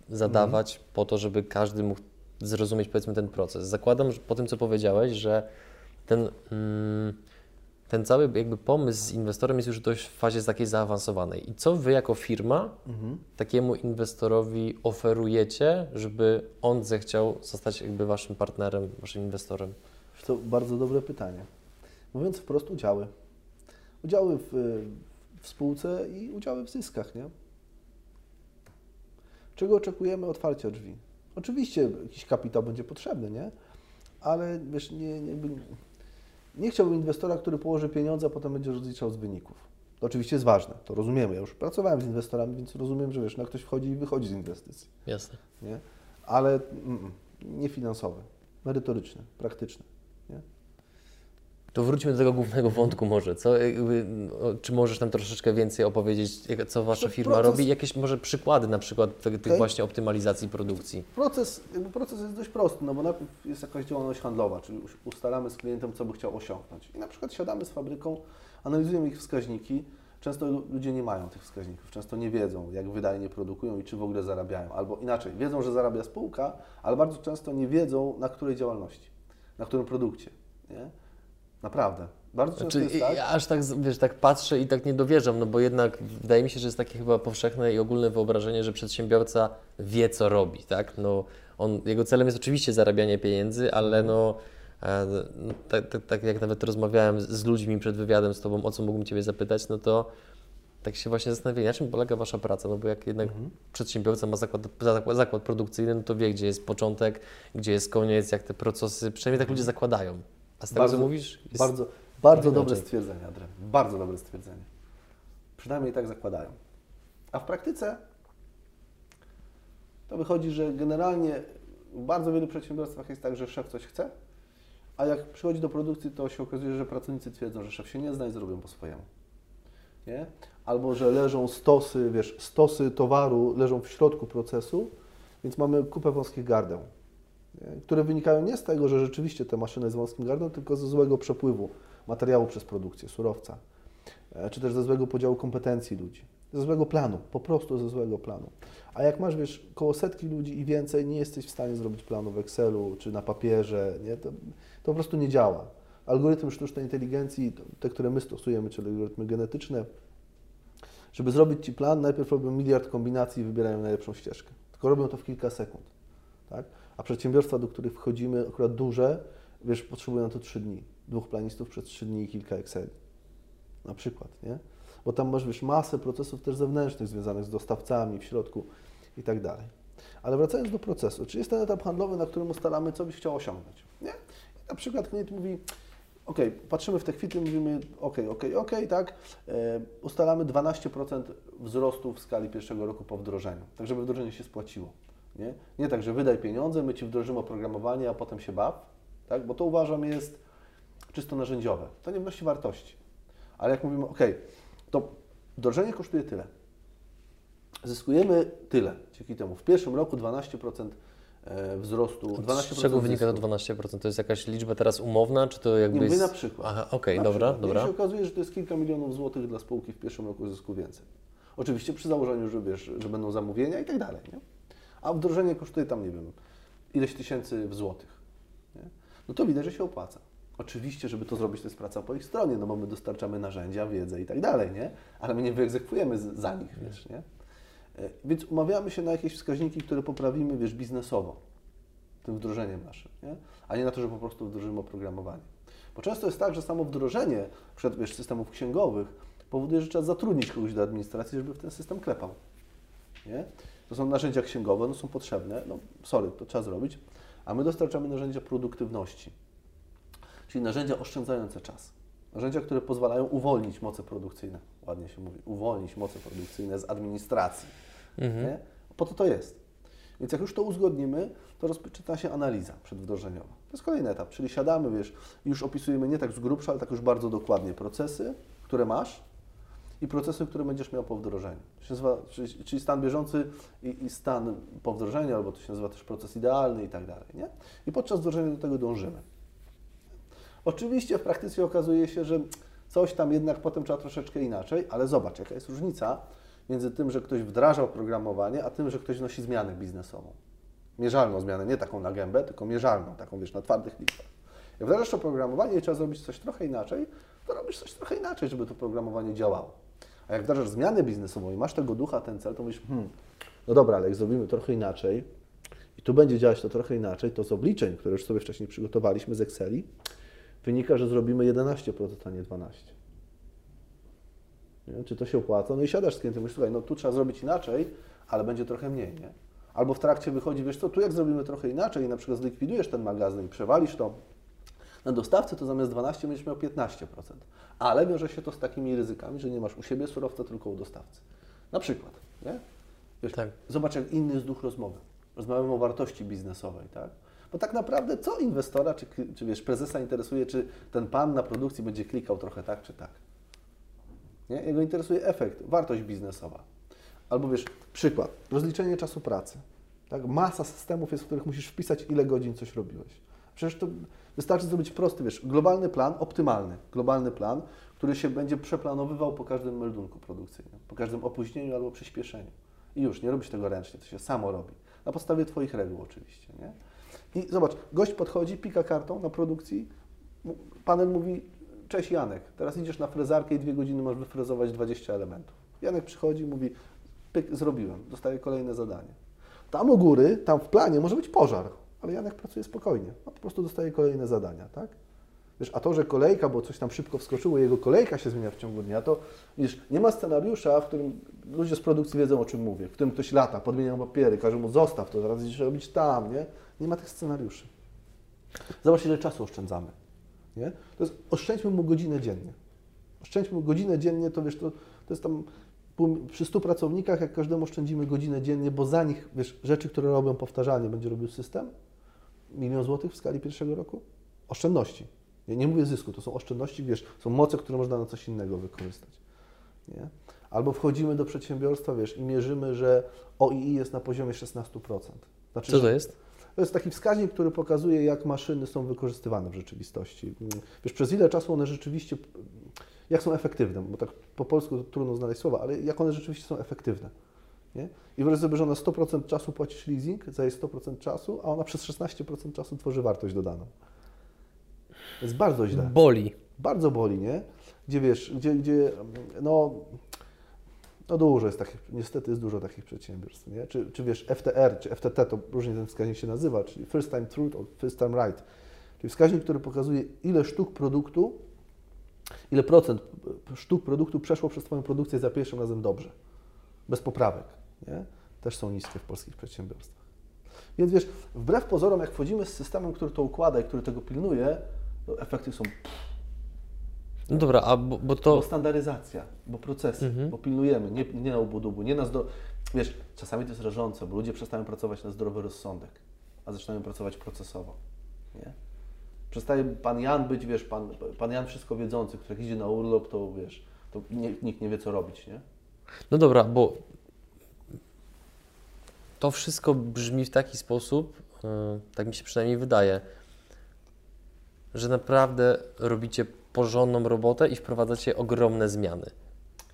zadawać po to, żeby każdy mógł zrozumieć powiedzmy ten proces. Zakładam że po tym, co powiedziałeś, że ten, mm, ten cały jakby pomysł z inwestorem jest już dość w fazie takiej zaawansowanej. I co Wy jako firma takiemu inwestorowi oferujecie, żeby on zechciał zostać jakby Waszym partnerem, Waszym inwestorem? To bardzo dobre pytanie. Mówiąc wprost, udziały. Udziały w, w spółce i udziały w zyskach, nie? Czego oczekujemy? Otwarcia drzwi. Oczywiście jakiś kapitał będzie potrzebny, nie? Ale wiesz, nie, nie, nie chciałbym inwestora, który położy pieniądze, a potem będzie rozliczał z wyników. To oczywiście jest ważne, to rozumiemy. Ja już pracowałem z inwestorami, więc rozumiem, że wiesz, no ktoś wchodzi i wychodzi z inwestycji, Jasne. nie? Ale mm, nie finansowy, merytoryczny, praktyczny? To wróćmy do tego głównego wątku może. Co, jakby, czy możesz nam troszeczkę więcej opowiedzieć, co Wasza To firma proces- robi? Jakieś może przykłady na przykład tych właśnie optymalizacji produkcji? Proces, jakby proces jest dość prosty, no bo najpierw jest jakaś działalność handlowa, czyli us- ustalamy z klientem, co by chciał osiągnąć. I na przykład siadamy z fabryką, analizujemy ich wskaźniki. Często lu- ludzie nie mają tych wskaźników, często nie wiedzą, jak wydajnie produkują i czy w ogóle zarabiają. Albo inaczej, wiedzą, że zarabia spółka, ale bardzo często nie wiedzą, na której działalności, na którym produkcie. Nie? Naprawdę. Bardzo często Znaczy, tak. ja aż tak, wiesz, tak patrzę i tak nie dowierzam, no bo jednak wydaje mi się, że jest takie chyba powszechne i ogólne wyobrażenie, że przedsiębiorca wie, co robi, tak? No, on, jego celem jest oczywiście zarabianie pieniędzy, ale no, e, no tak, tak, tak jak nawet rozmawiałem z- ludźmi przed wywiadem z Tobą, o co mógłbym Ciebie zapytać, no to tak się właśnie zastanawiam, na czym polega Wasza praca, no bo jak jednak przedsiębiorca ma zakład, zakład, zakład produkcyjny, no to wie, gdzie jest początek, gdzie jest koniec, jak te procesy, przynajmniej tak ludzie zakładają. A z tego, Bardzo- co mówisz, jest Bardzo, bardzo dobre stwierdzenie, Adrian. Bardzo dobre stwierdzenie. Przynajmniej tak zakładają. A w praktyce to wychodzi, że generalnie w bardzo wielu przedsiębiorstwach jest tak, że szef coś chce, a jak przychodzi do produkcji, to się okazuje, że pracownicy twierdzą, że szef się nie zna i zrobią po swojemu. Nie? Albo, że leżą stosy, wiesz, stosy towaru leżą w środku procesu, więc mamy kupę wąskich gardeł? Które wynikają nie z tego, że rzeczywiście te maszyny z wąskim gardłem, tylko ze złego przepływu materiału przez produkcję, surowca, e, czy też ze złego podziału kompetencji ludzi, ze złego planu, po prostu ze złego planu. A jak masz, wiesz, koło setki ludzi i więcej, nie jesteś w stanie zrobić planu w Excelu czy na papierze, nie? To, to po prostu nie działa. Algorytmy sztucznej inteligencji, te, które my stosujemy, czyli algorytmy genetyczne, żeby zrobić Ci plan, najpierw robią miliard kombinacji i wybierają najlepszą ścieżkę. Tylko robią to w kilka sekund. Tak? A przedsiębiorstwa, do których wchodzimy, akurat duże, wiesz, potrzebują na to 3 dni. Dwóch planistów przez 3 dni i kilka Exceli. Na przykład, nie? Bo tam masz, wiesz, masę procesów też zewnętrznych związanych z dostawcami w środku i tak dalej. Ale wracając do procesu, czy jest ten etap handlowy, na którym ustalamy, co byś chciał osiągnąć, nie? I na przykład klient mówi, ok, patrzymy w te chwile, mówimy, ok, ok, ok, tak, e, ustalamy 12% wzrostu w skali pierwszego roku po wdrożeniu, tak żeby wdrożenie się spłaciło. Nie, nie tak, że wydaj pieniądze, my Ci wdrożymy oprogramowanie, a potem się baw, tak? bo to uważam jest czysto narzędziowe. To nie wnosi wartości. Ale jak mówimy, ok, to wdrożenie kosztuje tyle. Zyskujemy tyle. Dzięki temu w pierwszym roku 12% e, wzrostu, 12% Z czego wynika to zysku. 12%? To jest jakaś liczba teraz umowna, czy to jakby Nie jest... na przykład. Aha, okej, Na dobra, przykład. dobra. I się okazuje, że to jest kilka milionów złotych dla spółki w pierwszym roku zysku więcej. Oczywiście przy założeniu, że wiesz, że będą zamówienia i tak dalej. Nie? A wdrożenie kosztuje tam, nie wiem, ileś tysięcy w złotych. Nie? No to widać, że się opłaca. Oczywiście, żeby to zrobić, to jest praca po ich stronie, no bo my dostarczamy narzędzia, wiedzę i tak dalej, nie? Ale my nie wyegzekwujemy za nich, wiesz, nie? E, Więc umawiamy się na jakieś wskaźniki, które poprawimy, wiesz, biznesowo tym wdrożeniem naszym, nie? a nie na to, że po prostu wdrożymy oprogramowanie. Bo często jest tak, że samo wdrożenie przykład, wiesz, systemów księgowych powoduje, że trzeba zatrudnić kogoś do administracji, żeby w ten system klepał. Nie? To są narzędzia księgowe, one są potrzebne, no sorry, to trzeba zrobić, a my dostarczamy narzędzia produktywności, czyli narzędzia oszczędzające czas. Narzędzia, które pozwalają uwolnić moce produkcyjne, ładnie się mówi, uwolnić moce produkcyjne z administracji. Mhm. Nie? Po to to jest. Więc jak już to uzgodnimy, to rozpoczyna się analiza przedwdrożeniowa. To jest kolejny etap, czyli siadamy, wiesz, już opisujemy nie tak z grubsza, ale tak już bardzo dokładnie procesy, które masz i procesy, które będziesz miał po wdrożeniu. To się nazywa, czyli, czyli stan bieżący i, i stan po wdrożeniu, albo to się nazywa też proces idealny i tak dalej, nie? I podczas wdrożenia do tego dążymy. Oczywiście w praktyce okazuje się, że coś tam jednak potem trzeba troszeczkę inaczej, ale zobacz, jaka jest różnica między tym, że ktoś wdraża oprogramowanie, a tym, że ktoś wnosi zmianę biznesową. Mierzalną zmianę, nie taką na gębę, tylko mierzalną, taką wiesz, na twardych liczbach. Jak wdrażasz oprogramowanie i trzeba zrobić coś trochę inaczej, to robisz coś trochę inaczej, żeby to programowanie działało. A jak wdrażasz zmianę biznesową i masz tego ducha, ten cel, to mówisz, hmm, no dobra, ale jak zrobimy trochę inaczej i tu będzie działać to trochę inaczej, to z obliczeń, które już sobie wcześniej przygotowaliśmy z Exceli, wynika, że zrobimy 11%, a nie 12%. Nie? Czy to się opłaca? No i siadasz z klientem mówisz, słuchaj, no tu trzeba zrobić inaczej, ale będzie trochę mniej, nie? Albo w trakcie wychodzi, wiesz co, tu jak zrobimy trochę inaczej i na przykład zlikwidujesz ten magazyn przewalisz to na dostawcę, to zamiast 12 będziesz miał 15%. Ale wiąże się to z takimi ryzykami, że nie masz u siebie surowca, tylko u dostawcy. Na przykład, nie? Wiesz, Tak. Zobacz, jak inny jest duch rozmowy. Rozmawiamy o wartości biznesowej, tak? Bo tak naprawdę co inwestora, czy, czy wiesz, prezesa interesuje, czy ten pan na produkcji będzie klikał trochę tak, czy tak? Nie? Jego interesuje efekt, wartość biznesowa. Albo wiesz, przykład, rozliczenie czasu pracy. Tak? Masa systemów jest, w których musisz wpisać, ile godzin coś robiłeś. Przecież to wystarczy zrobić prosty, wiesz, globalny plan, optymalny, globalny plan, który się będzie przeplanowywał po każdym meldunku produkcyjnym, po każdym opóźnieniu albo przyspieszeniu. I już, nie robisz tego ręcznie, to się samo robi. Na podstawie Twoich reguł oczywiście, nie? I zobacz, gość podchodzi, pika kartą na produkcji, panel mówi, cześć Janek, teraz idziesz na frezarkę i dwie godziny masz wyfrezować 20 elementów. Janek przychodzi i mówi, pyk, zrobiłem, dostaje kolejne zadanie. Tam u góry, tam w planie może być pożar, ale Janek pracuje spokojnie, no, po prostu dostaje kolejne zadania, tak? Wiesz, a to, że kolejka, bo coś tam szybko wskoczyło, jego kolejka się zmienia w ciągu dnia, to wiesz, nie ma scenariusza, w którym ludzie z produkcji wiedzą, o czym mówię, w którym ktoś lata, podmienia papiery, każe mu zostaw to, zaraz idziesz robić tam, nie? Nie ma tych scenariuszy. Zobacz, ile czasu oszczędzamy, nie? To jest, oszczędźmy mu godzinę dziennie. Oszczędźmy mu godzinę dziennie, to wiesz, to, to jest tam przy 100 pracownikach, jak każdemu oszczędzimy godzinę dziennie, bo za nich, wiesz, rzeczy, które robią powtarzalnie, będzie robił system, milion złotych w skali pierwszego roku? Oszczędności. Ja nie mówię zysku, to są oszczędności, wiesz, są moce, które można na coś innego wykorzystać. Nie? Albo wchodzimy do przedsiębiorstwa, wiesz, i mierzymy, że OII jest na poziomie 16%. Znaczy, Co to jest? to jest taki wskaźnik, który pokazuje, jak maszyny są wykorzystywane w rzeczywistości. Wiesz, przez ile czasu one rzeczywiście, jak są efektywne, bo tak po polsku trudno znaleźć słowa, ale jak one rzeczywiście są efektywne. Nie? I wyobraź sobie, że ona 100% czasu płacisz leasing za jej 100% czasu, a ona przez 16% czasu tworzy wartość dodaną. To jest bardzo źle. Boli. Bardzo boli, nie? Gdzie wiesz, gdzie, gdzie no, no dużo jest takich, niestety jest dużo takich przedsiębiorstw, nie? Czy, czy wiesz, FTR, czy FTT, to różnie ten wskaźnik się nazywa, czyli First Time Truth or First Time Right, czyli wskaźnik, który pokazuje, ile sztuk produktu, ile procent sztuk produktu przeszło przez Twoją produkcję za pierwszym razem dobrze, bez poprawek, nie? Też są niskie w polskich przedsiębiorstwach. Więc wiesz, wbrew pozorom, jak wchodzimy z systemem, który to układa i który tego pilnuje, to efekty są No dobra, a bo, bo bo to... standaryzacja, bo procesy, bo pilnujemy, nie, nie na ubudubu, nie na zdro... Wiesz, czasami to jest rażące, bo ludzie przestają pracować na zdrowy rozsądek, a zaczynają pracować procesowo, nie? Przestaje Pan Jan być, wiesz, Pan, pan Jan wszystko wiedzący, który idzie na urlop, to wiesz, to nie, nikt nie wie, co robić, nie? No dobra, bo to wszystko brzmi w taki sposób, yy, tak mi się przynajmniej wydaje, że naprawdę robicie porządną robotę i wprowadzacie ogromne zmiany.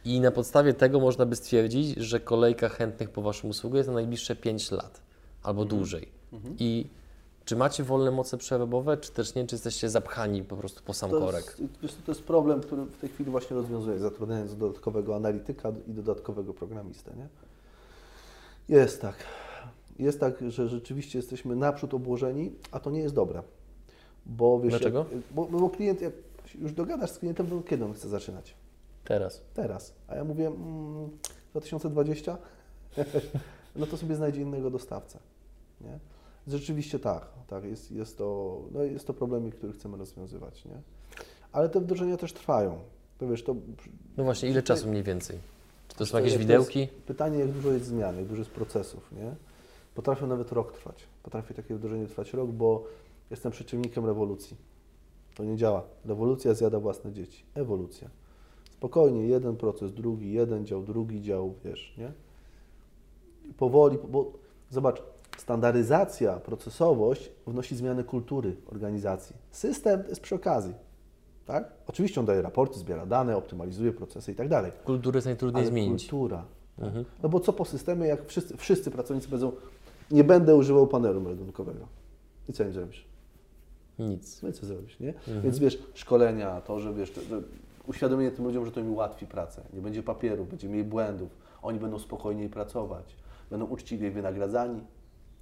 I na podstawie tego można by stwierdzić, że kolejka chętnych po Waszą usługę jest na najbliższe 5 lat albo dłużej. I czy macie wolne moce przerobowe, czy też nie, czy jesteście zapchani po prostu po sam To korek? jest, to jest problem, który w tej chwili właśnie rozwiązuję, zatrudniając dodatkowego analityka i dodatkowego programistę. Nie? Jest tak. Jest tak, że rzeczywiście jesteśmy naprzód obłożeni, a to nie jest dobre. Bo wiesz, Dlaczego? Jak, bo, bo klient, jak już dogadasz z klientem, to kiedy on chce zaczynać? Teraz. Teraz. A ja mówię, mm, 2020? [laughs] no to sobie znajdzie innego dostawcę. Nie? Rzeczywiście tak, tak jest, jest, to, no jest to problem, który chcemy rozwiązywać. Nie? Ale te wdrożenia też trwają. To wiesz, to No właśnie, ile czasu mniej więcej? To są jakieś jak widełki? Jest pytanie, jak dużo jest zmian, jak dużo jest procesów. Nie? Potrafią nawet rok trwać. Potrafi takie wdrożenie trwać rok, bo Jestem przeciwnikiem rewolucji. To nie działa. Rewolucja zjada własne dzieci. Ewolucja. Spokojnie, jeden proces, drugi, jeden dział, drugi dział, wiesz, nie? Powoli, bo zobacz, standaryzacja, procesowość wnosi zmiany kultury organizacji. System jest przy okazji, tak? Oczywiście on daje raporty, zbiera dane, optymalizuje procesy i tak dalej. Kulturę jest najtrudniej Ale zmienić. kultura. Mhm. No bo co po systemie, jak wszyscy, wszyscy pracownicy powiedzą, nie będę używał panelu meldunkowego. I co im zrobisz? Nic. No i co zrobisz, nie? Mhm. Więc wiesz, szkolenia, to, że wiesz, że uświadomienie tym ludziom, że to im ułatwi pracę. Nie będzie papieru, będzie mniej błędów. Oni będą spokojniej pracować. Będą uczciwiej wynagradzani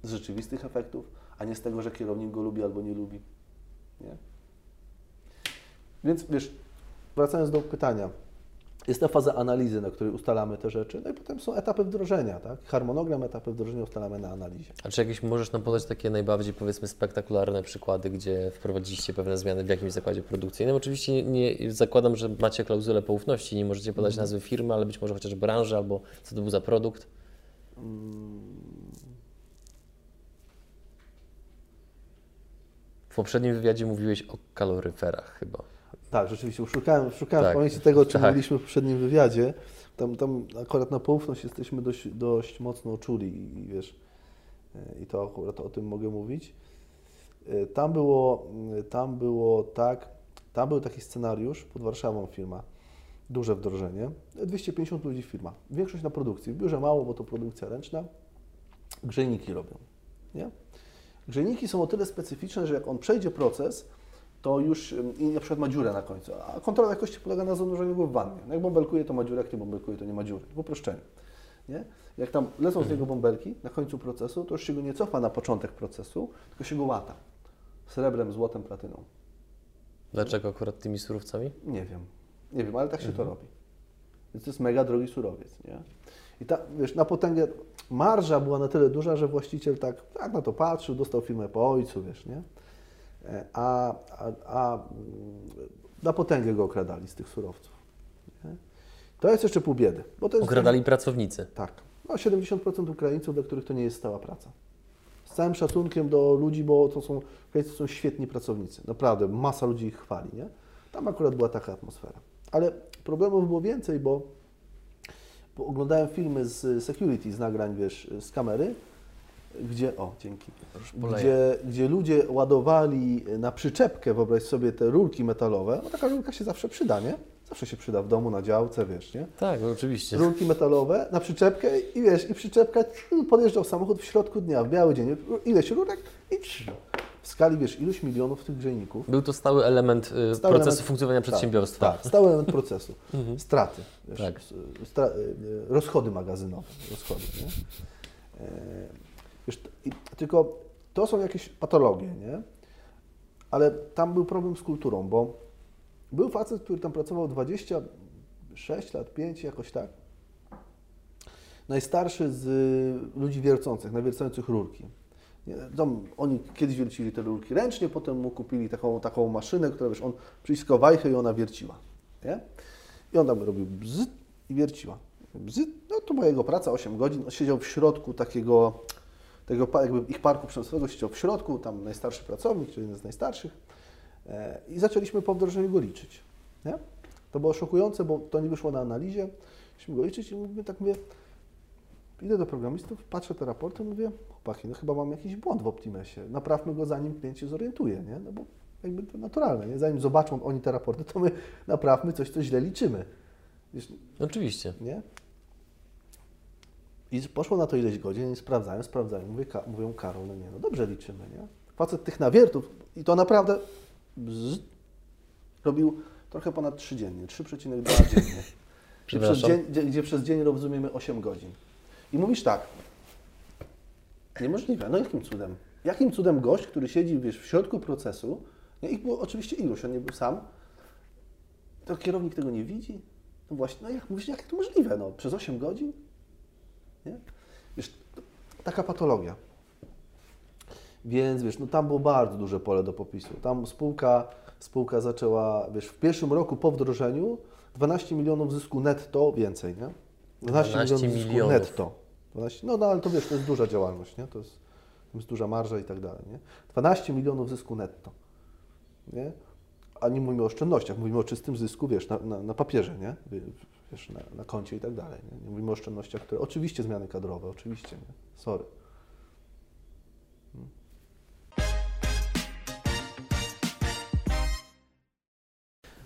z rzeczywistych efektów, a nie z tego, że kierownik go lubi albo nie lubi. Nie? Więc wiesz, wracając do pytania, jest ta faza analizy, na której ustalamy te rzeczy, no i potem są etapy wdrożenia, tak? Harmonogram, etapy wdrożenia ustalamy na analizie. A czy jakieś możesz nam podać takie najbardziej powiedzmy spektakularne przykłady, gdzie wprowadziliście pewne zmiany w jakimś zakładzie produkcyjnym? Oczywiście nie, zakładam, że macie klauzulę poufności, nie możecie podać Mhm. nazwy firmy, ale być może chociaż branży albo co to był za produkt. W poprzednim wywiadzie mówiłeś o kaloryferach chyba. Tak, rzeczywiście, szukałem, szukałem Tak, w pamięci tego, o czym tak. mówiliśmy w poprzednim wywiadzie. Tam, tam akurat na poufność jesteśmy dość, dość mocno czuli i, i wiesz, e, i to akurat o tym mogę mówić. E, Tam było, m, tam było tak, tam był taki scenariusz pod Warszawą firma, duże wdrożenie, 250 ludzi firma, większość na produkcji, w biurze mało, bo to produkcja ręczna, grzejniki robią, nie? Grzejniki są o tyle specyficzne, że jak on przejdzie proces, to już i na przykład ma dziurę na końcu, a kontrola jakości polega na zanurzeniu go w wannie. No jak bąbelkuje, to ma dziurę, jak nie bąbelkuje, to nie ma dziury, w uproszczeniu. Nie? Jak tam lecą z niego bąbelki na końcu procesu, to już się go nie cofa na początek procesu, tylko się go łata. Srebrem, złotem, platyną. Dlaczego akurat tymi surowcami? Nie wiem. Nie wiem, ale tak się to robi. Więc to jest mega drogi surowiec, nie? I ta, wiesz, na potęgę marża była na tyle duża, że właściciel tak, tak na to patrzył, dostał firmę po ojcu, wiesz, nie? E, A, a, a mm, na potęgę go okradali z tych surowców. Nie? To jest jeszcze pół biedy. Bo to jest Okradali pracownicy. tak. No 70% Ukraińców, dla których to nie jest stała praca. Z całym szacunkiem do ludzi, bo to są, Ukraińcy są świetni pracownicy. Naprawdę, masa ludzi ich chwali, nie? Tam akurat była taka atmosfera. Ale problemów było więcej, bo, bo oglądałem filmy z security, z nagrań, wiesz, z kamery, gdzie, o, dzięki, gdzie, gdzie ludzie ładowali na przyczepkę, wyobraź sobie, te rurki metalowe, bo taka rurka się zawsze przyda, nie? Zawsze się przyda w domu, na działce, wiesz, nie? Tak, oczywiście. rurki metalowe na przyczepkę i wiesz, i przyczepka podjeżdżał samochód w środku dnia, w biały dzień, ileś rurek i w skali, wiesz, iluś milionów tych grzejników. Był to stały element y, Stały procesu element- funkcjonowania tak, przedsiębiorstwa. Tak, stały element procesu. [laughs] Straty, wiesz, Tak. stra, y, rozchody magazynowe, rozchody, nie? Wiesz, tylko to są jakieś patologie, nie? Ale tam był problem z kulturą, bo był facet, który tam pracował 26 lat, 5 jakoś tak. Najstarszy z y, ludzi wiercących, nawiercających rurki. Oni kiedyś wiercili te rurki ręcznie, potem mu kupili taką, taką maszynę, która wiesz, on przyciskał wajchę i ona wierciła. Nie? I on tam robił bzyt i wierciła. Bzyt, no to była jego praca, 8 godzin. On siedział w środku takiego, tego jakby ich parku przemysłowego, siedział w środku, tam najstarszy pracownik, czy jeden z najstarszych. E, I zaczęliśmy po wdrożeniu go liczyć. Nie? To było szokujące, bo to nie wyszło na analizie. Myśmy go liczyć i mówimy, tak mówię, idę do programistów, patrzę te raporty, mówię, chłopaki, no chyba mam jakiś błąd w Optimesie. Naprawmy go, zanim klient się zorientuje, nie? No bo jakby to naturalne, nie? Zanim zobaczą oni te raporty, to my [laughs] naprawmy coś, co źle liczymy. Wiesz, Oczywiście. nie? I poszło na to ileś godzin i sprawdzają, sprawdzają. Mówię, Ka- mówią, Karol, no nie, no dobrze liczymy, nie? Facet tych nawiertów i to naprawdę bzz, robił trochę ponad 3 dziennie, 3,2 [laughs] dziennie. Gdzie przez, dzień, gdzie, gdzie przez dzień rozumiemy 8 godzin. I mówisz tak, niemożliwe, no jakim cudem? Jakim cudem gość, który siedzi wiesz, w środku procesu, nie, ich było oczywiście iluś, on nie był sam, to kierownik tego nie widzi? No właśnie, no jak mówisz, jak to możliwe? No, przez 8 godzin? Nie? Wiesz, to, taka patologia. Więc wiesz, no tam było bardzo duże pole do popisu. Tam spółka, spółka zaczęła, wiesz, w pierwszym roku po wdrożeniu 12 milionów zysku netto więcej, nie? 12, 12 milionów zysku milionów. netto. 12, no, no ale to wiesz, to jest duża działalność, nie? To jest jest duża marża i tak dalej. Nie? 12 milionów zysku netto. Nie? A nie mówimy o oszczędnościach, mówimy o czystym zysku, wiesz, na, na, na papierze, nie? Wiesz, na, na koncie i tak dalej. Nie? nie mówimy o oszczędnościach, które oczywiście zmiany kadrowe, oczywiście, nie? Sorry.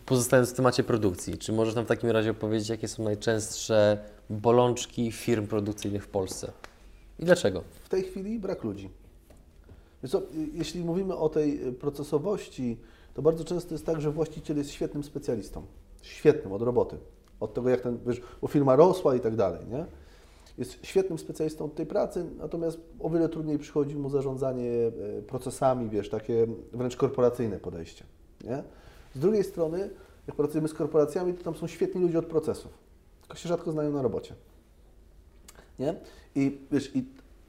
Pozostając w temacie produkcji, czy możesz nam w takim razie opowiedzieć, jakie są najczęstsze bolączki firm produkcyjnych w Polsce? I dlaczego? W tej chwili brak ludzi. Co, jeśli mówimy o tej procesowości, to bardzo często jest tak, że właściciel jest świetnym specjalistą. Świetnym od roboty. Od tego, jak ten, wiesz, bo firma rosła i tak dalej, nie? Jest świetnym specjalistą tej pracy, natomiast o wiele trudniej przychodzi mu zarządzanie e, procesami, wiesz, takie wręcz korporacyjne podejście, nie? Z drugiej strony, jak pracujemy z korporacjami, to tam są świetni ludzie od procesów, tylko się rzadko znają na robocie. Nie? I wiesz, i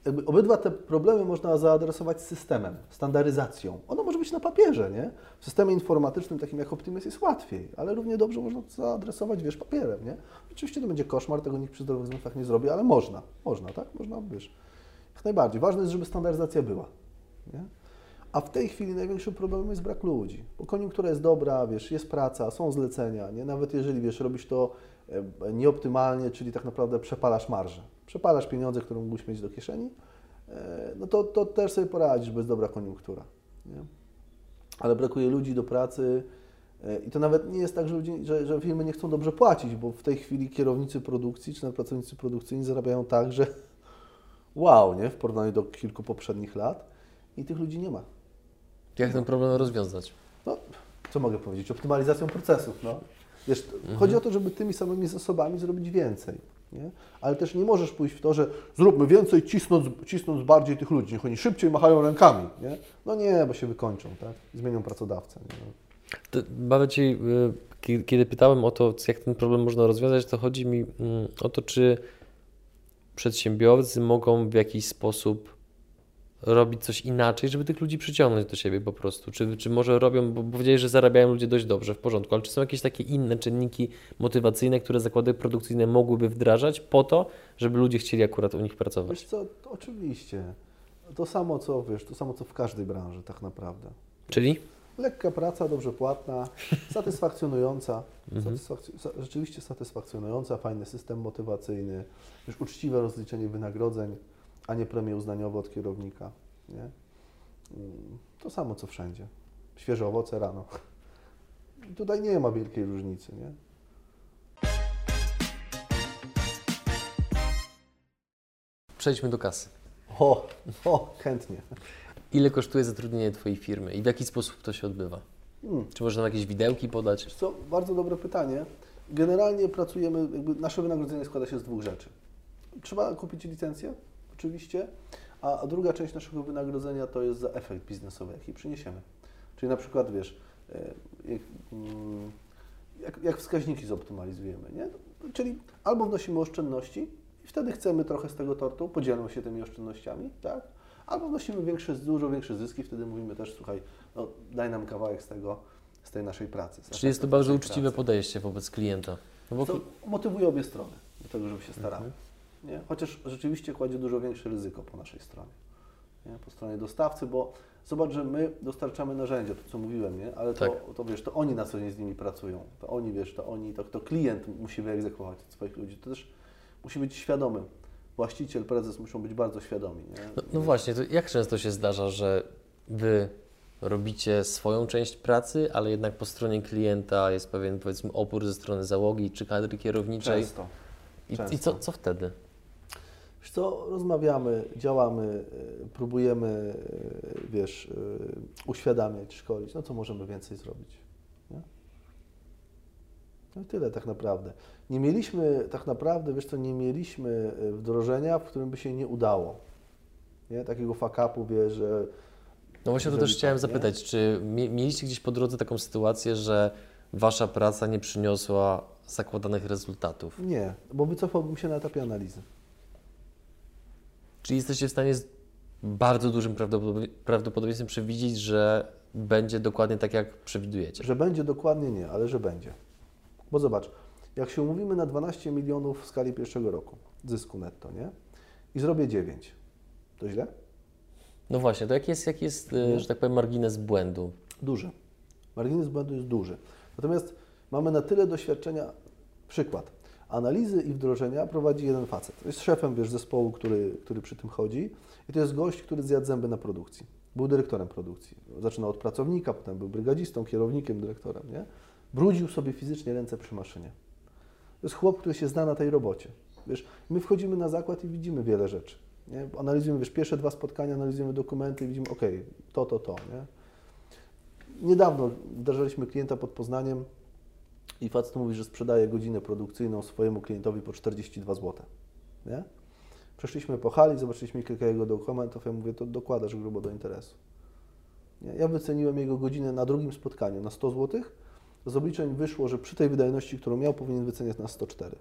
jakby obydwa te problemy można zaadresować systemem, standaryzacją. Ono może być na papierze, nie? W systemie informatycznym, takim jak Optimus, jest łatwiej, ale równie dobrze można to zaadresować, wiesz, papierem, nie? Oczywiście to będzie koszmar, tego nikt przy zdrowych zmysłach nie zrobi, ale można, można, tak? Można, wiesz, jak najbardziej. Ważne jest, żeby standaryzacja była, nie? A w tej chwili największym problemem jest brak ludzi, bo koniunktura jest dobra, wiesz, jest praca, są zlecenia, nie? Nawet jeżeli, wiesz, robisz to nieoptymalnie, czyli tak naprawdę przepalasz marżę, przepalasz pieniądze, które mógłbyś mieć do kieszeni, e, no to, to też sobie poradzisz, bo jest dobra koniunktura, nie? Ale brakuje ludzi do pracy e, i to nawet nie jest tak, że, ludzi, że, że firmy nie chcą dobrze płacić, bo w tej chwili kierownicy produkcji czy nawet pracownicy produkcyjni zarabiają tak, że [laughs] wow, nie? W porównaniu do kilku poprzednich lat i tych ludzi nie ma. Jak ten problem rozwiązać? No, co mogę powiedzieć? Optymalizacją procesów. No. Wiesz, mhm. Chodzi o to, żeby tymi samymi zasobami zrobić więcej. Nie? Ale też nie możesz pójść w to, że zróbmy więcej, cisnąc, cisnąc bardziej tych ludzi, niech oni szybciej machają rękami. Nie? No nie, bo się wykończą, tak? zmienią pracodawcę. Ci, y, kiedy pytałem o to, jak ten problem można rozwiązać, to chodzi mi mm, o to, czy przedsiębiorcy mogą w jakiś sposób robić coś inaczej, żeby tych ludzi przyciągnąć do siebie po prostu? Czy, czy może robią, bo powiedzieli, że zarabiają ludzie dość dobrze, w porządku, ale czy są jakieś takie inne czynniki motywacyjne, które zakłady produkcyjne mogłyby wdrażać po to, żeby ludzie chcieli akurat u nich pracować? Wiesz co, oczywiście. To samo co, wiesz, to samo co w każdej branży tak naprawdę. Czyli? Lekka praca, dobrze płatna, [laughs] satysfakcjonująca, mhm. rzeczywiście satysfakcjonująca, fajny system motywacyjny, wiesz, uczciwe rozliczenie wynagrodzeń, a nie premie uznaniowe od kierownika. Nie? To samo co wszędzie. Świeże owoce rano. Tutaj nie ma wielkiej różnicy. Nie? Przejdźmy do kasy. O, o, chętnie. Ile kosztuje zatrudnienie Twojej firmy i w jaki sposób to się odbywa? Hmm. Czy można jakieś widełki podać? Co, bardzo dobre pytanie. Generalnie pracujemy, nasze wynagrodzenie składa się z dwóch rzeczy. Trzeba kupić licencję, oczywiście, a druga część naszego wynagrodzenia to jest za efekt biznesowy, jaki przyniesiemy. Czyli na przykład, wiesz, e, jak, mm, jak, jak wskaźniki zoptymalizujemy, nie? Czyli albo wnosimy oszczędności i wtedy chcemy trochę z tego tortu, podzielmy się tymi oszczędnościami, tak? Albo wnosimy większe, dużo większe zyski, wtedy mówimy też, słuchaj, no, daj nam kawałek z tego, z tej naszej pracy. Czyli jest to bardzo uczciwe pracy. podejście wobec klienta. No bo... To motywuje obie strony do tego, żeby się starali. Mhm. Nie? Chociaż rzeczywiście kładzie dużo większe ryzyko po naszej stronie. Nie? Po stronie dostawcy, bo zobacz, że my dostarczamy narzędzia, to co mówiłem, nie? ale to, tak. to wiesz, to oni na co dzień z nimi pracują. To oni, wiesz, to oni, to, to klient musi wyegzekwować swoich ludzi. To też musi być świadomy. Właściciel, prezes muszą być bardzo świadomi. Nie? No, no właśnie, to jak często się zdarza, że wy robicie swoją część pracy, ale jednak po stronie klienta jest pewien powiedzmy opór ze strony załogi czy kadry kierowniczej. Często. I, Często. i co, co wtedy? Wiesz co, rozmawiamy, działamy, e, próbujemy, e, wiesz, e, uświadamiać, szkolić, no co możemy więcej zrobić. Nie? No i tyle tak naprawdę. Nie mieliśmy tak naprawdę, wiesz co, nie mieliśmy wdrożenia, w którym by się nie udało. Nie? Takiego fakapu, wiesz, że... No właśnie to też chciałem tak, zapytać, czy mieliście gdzieś po drodze taką sytuację, że Wasza praca nie przyniosła zakładanych rezultatów? Nie, bo wycofałbym się na etapie analizy. Czyli jesteście w stanie z bardzo dużym prawdopodobieństwem przewidzieć, że będzie dokładnie tak, jak przewidujecie? Że będzie dokładnie nie, ale że będzie. Bo zobacz, jak się umówimy na 12 milionów w skali pierwszego roku zysku netto, nie? I zrobię 9, to źle? No właśnie, to jaki jest, jaki jest e, że tak powiem, margines błędu? Duży. Margines błędu jest duży. Natomiast mamy na tyle doświadczenia, przykład, analizy i wdrożenia prowadzi jeden facet. Jest szefem, wiesz, zespołu, który, który przy tym chodzi i to jest gość, który zjadł zęby na produkcji. Był dyrektorem produkcji. Zaczynał od pracownika, potem był brygadzistą, kierownikiem, dyrektorem, nie? Brudził sobie fizycznie ręce przy maszynie. To jest chłop, który się zna na tej robocie. Wiesz, my wchodzimy na zakład i widzimy wiele rzeczy. Nie? Analizujemy, wiesz, pierwsze dwa spotkania, analizujemy dokumenty i widzimy, ok, to, to, to, nie? Niedawno wdarzaliśmy klienta pod Poznaniem i facet mówi, że sprzedaje godzinę produkcyjną swojemu klientowi po 42 zł. Nie? Przeszliśmy po hali, zobaczyliśmy kilka jego dokumentów, ja mówię, to dokładasz grubo do interesu. Nie? Ja wyceniłem jego godzinę na drugim spotkaniu na 100 zł, z obliczeń wyszło, że przy tej wydajności, którą miał, powinien wyceniać na 104.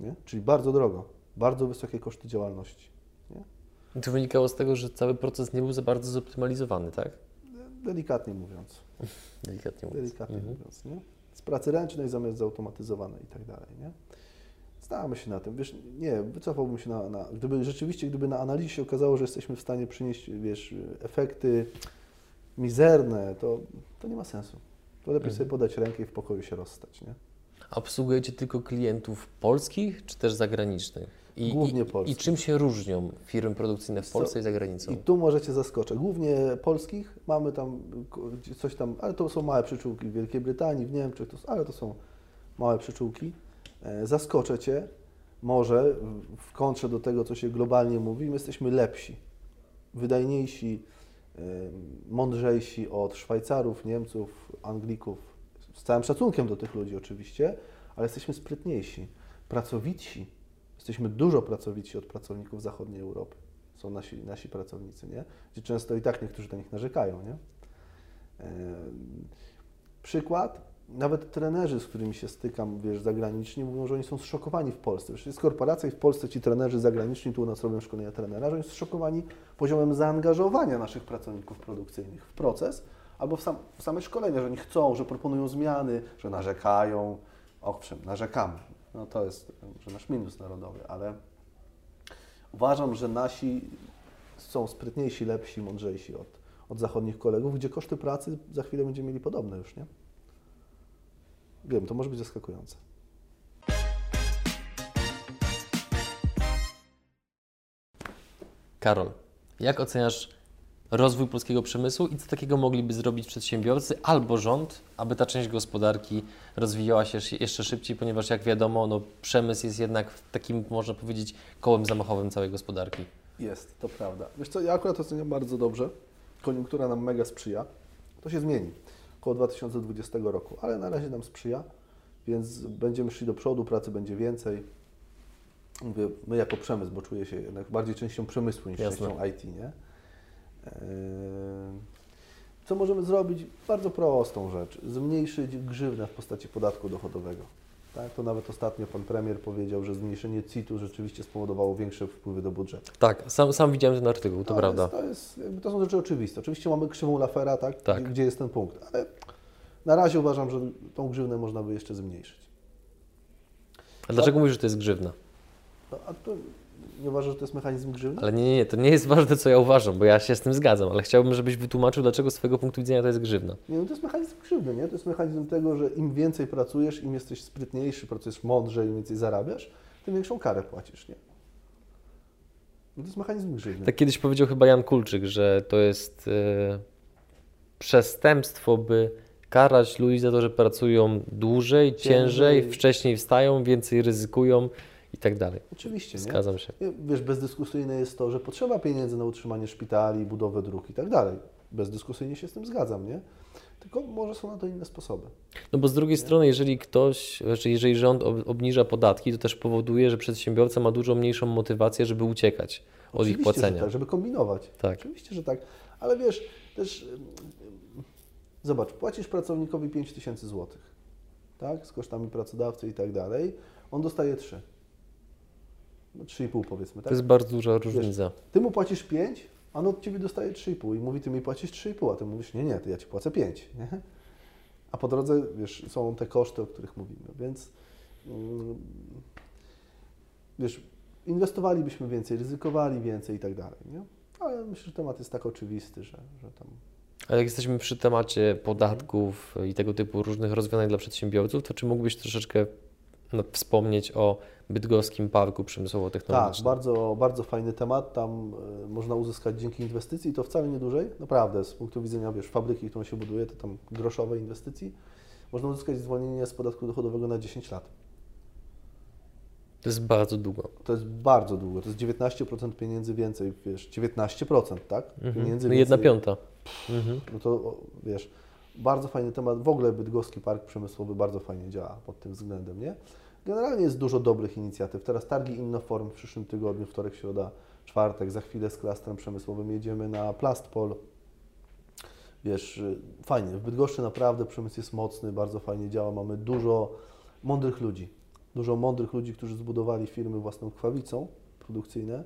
Nie? Czyli bardzo drogo, bardzo wysokie koszty działalności. Nie? I to wynikało z tego, że cały proces nie był za bardzo zoptymalizowany, tak? Delikatnie mówiąc. [laughs] Delikatnie mówiąc. Delikatnie Mhm. mówiąc, nie? Z pracy ręcznej zamiast zautomatyzowanej i tak dalej, nie? Znamy się na tym, wiesz, nie, wycofałbym się na, na, gdyby rzeczywiście, gdyby na analizie się okazało, że jesteśmy w stanie przynieść, wiesz, efekty mizerne, to, to nie ma sensu. To lepiej Mhm. sobie podać rękę i w pokoju się rozstać, nie? A obsługujecie tylko klientów polskich, czy też zagranicznych? I, Głównie i, czym się różnią firmy produkcyjne w Co- Polsce i za granicą? I tu możecie zaskoczę. Głównie polskich, mamy tam coś tam, ale to są małe przyczółki w Wielkiej Brytanii, w Niemczech, to, ale to są małe przyczółki. E, Zaskoczę Cię, może w- kontrze do tego, co się globalnie mówi, my jesteśmy lepsi, wydajniejsi, e, mądrzejsi od Szwajcarów, Niemców, Anglików, z całym szacunkiem do tych ludzi oczywiście, ale jesteśmy sprytniejsi, pracowitsi, jesteśmy dużo pracowitsi od pracowników zachodniej Europy są nasi, nasi pracownicy, nie? Gdzie często i tak niektórzy na nich narzekają, nie? Przykład, nawet trenerzy, z którymi się stykam, wiesz, zagraniczni, mówią, że oni są zszokowani w Polsce. Wiesz, jest korporacja i w Polsce ci trenerzy zagraniczni, tu u nas robią szkolenia trenera, że oni są zszokowani poziomem zaangażowania naszych pracowników produkcyjnych w proces albo w, sam, w same szkolenia, że oni chcą, że proponują zmiany, że narzekają. Owszem, narzekamy. No to jest że nasz minus narodowy, ale uważam, że nasi są sprytniejsi, lepsi, mądrzejsi od, od zachodnich kolegów, gdzie koszty pracy za chwilę będziemy mieli podobne już, nie? Wiem, to może być zaskakujące. Karol, jak oceniasz rozwój polskiego przemysłu i co takiego mogliby zrobić przedsiębiorcy albo rząd, aby ta część gospodarki rozwijała się jeszcze szybciej, ponieważ jak wiadomo, no, przemysł jest jednak takim, można powiedzieć, kołem zamachowym całej gospodarki. Jest, to prawda. Wiesz co, ja akurat oceniam bardzo dobrze. Koniunktura nam mega sprzyja. To się zmieni około 2020 roku, ale na razie nam sprzyja, więc będziemy szli do przodu, pracy będzie więcej. Mówię, my jako przemysł, bo czuję się jednak bardziej częścią przemysłu niż Jasne. częścią IT, nie? Eee, Co możemy zrobić? Bardzo prostą rzecz. Zmniejszyć grzywnę w postaci podatku dochodowego. Tak? To nawet ostatnio pan premier powiedział, że zmniejszenie CIT-u rzeczywiście spowodowało większe wpływy do budżetu. Tak, sam, sam widziałem ten artykuł, to No, prawda. Jest, to, jest, to są rzeczy oczywiste. Oczywiście mamy krzywą Lafera, tak? Tak. Gdzie, jest ten punkt, ale na razie uważam, że tą grzywnę można by jeszcze zmniejszyć. A dlaczego mówisz, że to jest grzywna? No, a to nie uważasz, że to jest mechanizm grzywny? Ale nie, nie, nie, to nie jest ważne, co ja uważam, bo ja się z tym zgadzam, ale chciałbym, żebyś wytłumaczył, dlaczego z Twojego punktu widzenia to jest grzywna. Nie, no to jest mechanizm grzywny, nie? To jest mechanizm tego, że im więcej pracujesz, im jesteś sprytniejszy, pracujesz mądrzej, im więcej zarabiasz, tym większą karę płacisz, nie? No to jest mechanizm grzywny. Tak kiedyś powiedział chyba Jan Kulczyk, że to jest e, przestępstwo, by karać ludzi za to, że pracują dłużej, ciężej, Ciężej. wcześniej wstają, więcej ryzykują tak dalej. Oczywiście, nie? Zgadzam się. Nie, Wiesz, bezdyskusyjne jest to, że potrzeba pieniędzy na utrzymanie szpitali, budowę dróg i tak dalej. Bezdyskusyjnie się z tym zgadzam, nie? Tylko może są na to inne sposoby. No bo z drugiej strony, jeżeli ktoś, znaczy jeżeli rząd ob- obniża podatki, to też powoduje, że przedsiębiorca ma dużo mniejszą motywację, żeby uciekać od ich Oczywiście, płacenia. Że tak, żeby kombinować. Tak. Oczywiście, że tak. Ale wiesz, też zobacz, płacisz pracownikowi 5 tysięcy złotych, tak? Z kosztami pracodawcy i tak dalej. On dostaje 3. No 3,5 powiedzmy, To tak? jest bardzo duża różnica. Ty mu płacisz 5, a on od Ciebie dostaje 3,5 i mówi, Ty mi płacisz 3,5, a Ty mówisz, nie, nie, to ja Ci płacę 5, nie? A po drodze, wiesz, są te koszty, o których mówimy, więc mm, wiesz, inwestowalibyśmy więcej, ryzykowali więcej i tak dalej, nie? Ale myślę, że temat jest tak oczywisty, że, że tam Ale jak jesteśmy przy temacie podatków i tego typu różnych rozwiązań dla przedsiębiorców, to czy mógłbyś troszeczkę no, wspomnieć o bydgoskim parku Tak, przemysłowo-technologicznym? bardzo, bardzo fajny temat. Tam e, można uzyskać dzięki inwestycji, to wcale nie dużej, naprawdę, z punktu widzenia wiesz, fabryki, którą się buduje, to tam groszowe inwestycji, można uzyskać zwolnienie z podatku dochodowego na 10 lat. To jest bardzo długo. To jest bardzo długo, to jest 19% pieniędzy więcej, wiesz, 19%, tak? Mhm. Pieniędzy No jedna więcej. piąta. Mhm. No to wiesz, bardzo fajny temat. W ogóle Bydgoski Park Przemysłowy bardzo fajnie działa pod tym względem, nie? Generalnie jest dużo dobrych inicjatyw. Teraz targi Innoform w przyszłym tygodniu, wtorek, środa, czwartek. Za chwilę z klastrem przemysłowym jedziemy na Plastpol. Wiesz, y, fajnie. W Bydgoszczy naprawdę przemysł jest mocny, bardzo fajnie działa. Mamy dużo mądrych ludzi. Dużo mądrych ludzi, którzy zbudowali firmy własną kwawicą produkcyjne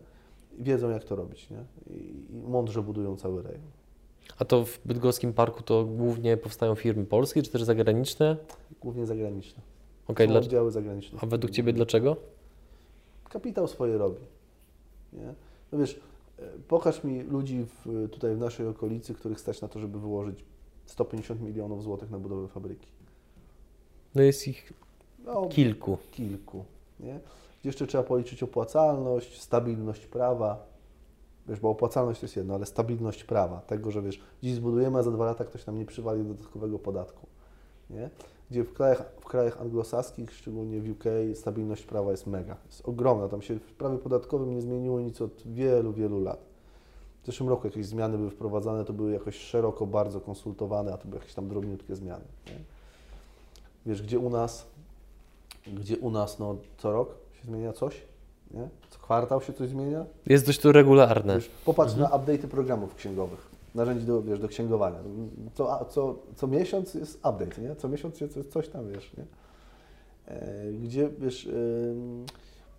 i wiedzą, jak to robić, nie? I, i mądrze budują cały rejon. A to w bydgoskim parku to głównie powstają firmy polskie czy też zagraniczne? Głównie zagraniczne. Są dla... oddziały zagraniczne. a według Ciebie dlaczego? Kapitał swoje robi. Nie? No wiesz, e, pokaż mi ludzi w, tutaj w naszej okolicy, których stać na to, żeby wyłożyć 150 milionów złotych na budowę fabryki. No jest ich No, kilku. kilku. Nie? Jeszcze trzeba policzyć opłacalność, stabilność prawa. Wiesz, bo opłacalność to jest jedno, ale stabilność prawa. Tego, że wiesz, dziś zbudujemy, a za dwa lata ktoś nam nie przywali dodatkowego podatku. Nie? Gdzie w krajach, w krajach anglosaskich, szczególnie w UK, stabilność prawa jest mega. Jest ogromna. Tam się w prawie podatkowym nie zmieniło nic od wielu, wielu lat. W zeszłym roku jakieś zmiany były wprowadzane, to były jakoś szeroko bardzo konsultowane, a to były jakieś tam drobniutkie zmiany. Nie? Wiesz, gdzie u nas, gdzie u nas no, co rok się zmienia coś, nie? co kwartał się coś zmienia. Jest dość to regularne. Wiesz, popatrz na update'y programów księgowych, narzędzi do, wiesz, do księgowania. Co, co, co miesiąc jest update, nie? Co miesiąc jest coś tam, wiesz, nie? E, Gdzie, wiesz, ym,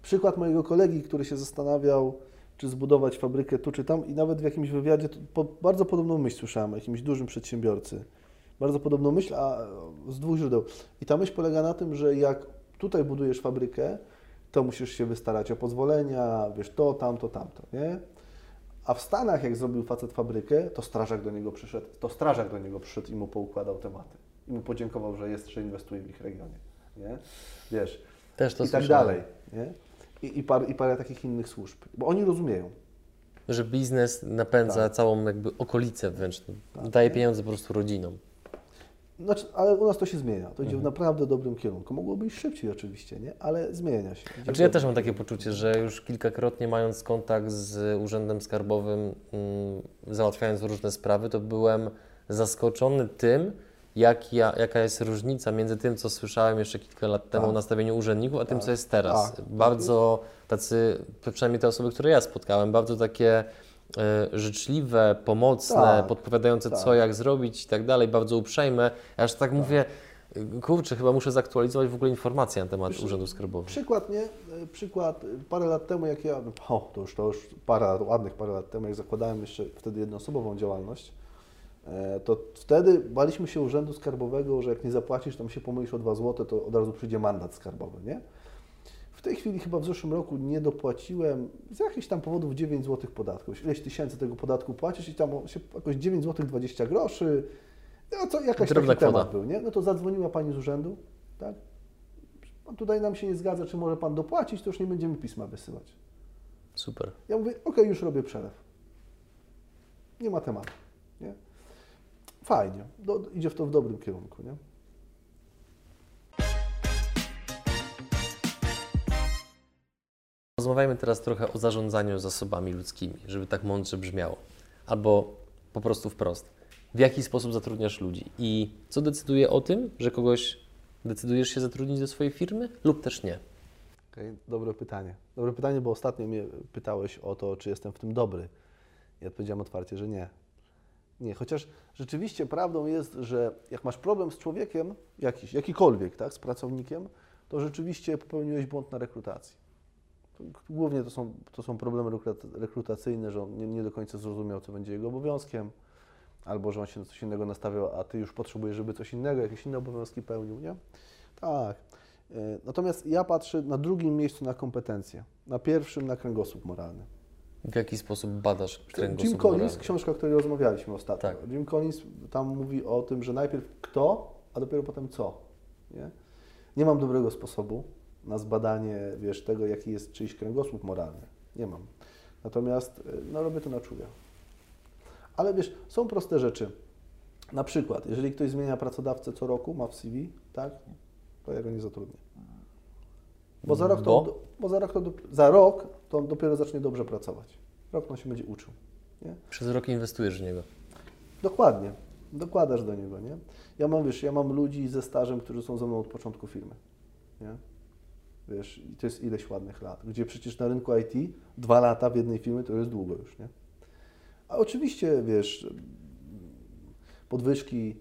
przykład mojego kolegi, który się zastanawiał, czy zbudować fabrykę tu czy tam i nawet w jakimś wywiadzie po, bardzo podobną myśl słyszałem o jakimś dużym przedsiębiorcy. Bardzo podobną myśl, a z dwóch źródeł. I ta myśl polega na tym, że jak tutaj budujesz fabrykę, to musisz się wystarać o pozwolenia, wiesz, to, tamto, tamto, nie? A w Stanach, jak zrobił facet fabrykę, to strażak do niego przyszedł, to strażak do niego przyszedł i mu poukładał tematy. I mu podziękował, że jest, że inwestuje w ich regionie, nie? Wiesz, Też to i tak słyszałem. dalej, nie? I, i, par, I parę takich innych służb, bo oni rozumieją. Że biznes napędza Tak. całą jakby okolicę wręcz. Daje pieniądze po prostu rodzinom. Znaczy, ale u nas to się zmienia, to idzie Mhm. w naprawdę dobrym kierunku. Mogłoby iść szybciej oczywiście, nie? Ale zmienia się. Idzie Znaczy ja też mam takie poczucie, że już kilkakrotnie mając kontakt z Urzędem Skarbowym, mm, załatwiając różne sprawy, to byłem zaskoczony tym, jak ja, jaka jest różnica między tym, co słyszałem jeszcze kilka lat temu Tak. o nastawieniu urzędników, a tym, Tak. co jest teraz. Tak. Bardzo tacy, przynajmniej te osoby, które ja spotkałem, bardzo takie życzliwe, pomocne, Tak. podpowiadające Tak. co, jak zrobić i tak dalej, bardzo uprzejme. Ja aż tak mówię, kurczę, chyba muszę zaktualizować w ogóle informacje na temat Wiesz, Urzędu Skarbowego. Przykład, nie? E, Przykład, e, parę lat temu, jak ja, o, to już, to już parę ładnych parę lat temu, jak zakładałem jeszcze wtedy jednoosobową działalność, e, to wtedy baliśmy się Urzędu Skarbowego, że jak nie zapłacisz, tam się pomylisz o 2 zł, to od razu przyjdzie mandat skarbowy, nie? W tej chwili chyba w zeszłym roku nie dopłaciłem z jakichś tam powodów 9 zł podatku. Ileś tysięcy tego podatku płacisz i tam się jakoś 9 zł 20 groszy. No co, jakaś Drobna taki temat był, nie? No to zadzwoniła pani z urzędu, tak? Pan tutaj nam się nie zgadza, czy może pan dopłacić, to już nie będziemy pisma wysyłać. Super. Ja mówię, okej, już robię przelew. Nie ma tematu, nie? Fajnie, do, idzie w to w dobrym kierunku, nie? Rozmawiajmy teraz trochę o zarządzaniu zasobami ludzkimi, żeby tak mądrze brzmiało. Albo po prostu wprost. W jaki sposób zatrudniasz ludzi i co decyduje o tym, że kogoś decydujesz się zatrudnić do swojej firmy lub też nie? Okej, dobre pytanie. Dobre pytanie, bo ostatnio mnie pytałeś o to, czy jestem w tym dobry. I odpowiedziałem otwarcie, że nie. Nie, chociaż rzeczywiście prawdą jest, że jak masz problem z człowiekiem, jakiś, jakikolwiek, tak, z pracownikiem, to rzeczywiście popełniłeś błąd na rekrutacji. Głównie to są, to są problemy rekruta- rekrutacyjne, że on nie, nie do końca zrozumiał, co będzie jego obowiązkiem, albo że on się na coś innego nastawiał, a ty już potrzebujesz, żeby coś innego, jakieś inne obowiązki pełnił, nie? Tak. E, Natomiast ja patrzę na drugim miejscu na kompetencje, na pierwszym na kręgosłup moralny. W jaki sposób badasz kręgosłup Jim Collins, moralny? książka, o której rozmawialiśmy ostatnio. Tak. Jim Collins tam mówi o tym, że najpierw kto, a dopiero potem co. Nie, nie mam dobrego sposobu na zbadanie, wiesz, tego, jaki jest czyjś kręgosłup moralny. Nie mam. Natomiast y, no, robię to na czuja. Ale wiesz, są proste rzeczy. Na przykład, jeżeli ktoś zmienia pracodawcę co roku, ma w CV, tak, to ja go nie zatrudnię. Bo za rok to, Bo? on, bo za rok to, za rok to on dopiero zacznie dobrze pracować. Rok on się będzie uczył. Nie? Przez rok inwestujesz w niego. Dokładnie. Dokładasz do niego, nie? Ja mam, wiesz, ja mam ludzi ze stażem, którzy są ze mną od początku firmy, nie? Wiesz, i to jest ileś ładnych lat, gdzie przecież na rynku IT dwa lata w jednej firmie to jest długo już, nie? A oczywiście, wiesz, podwyżki,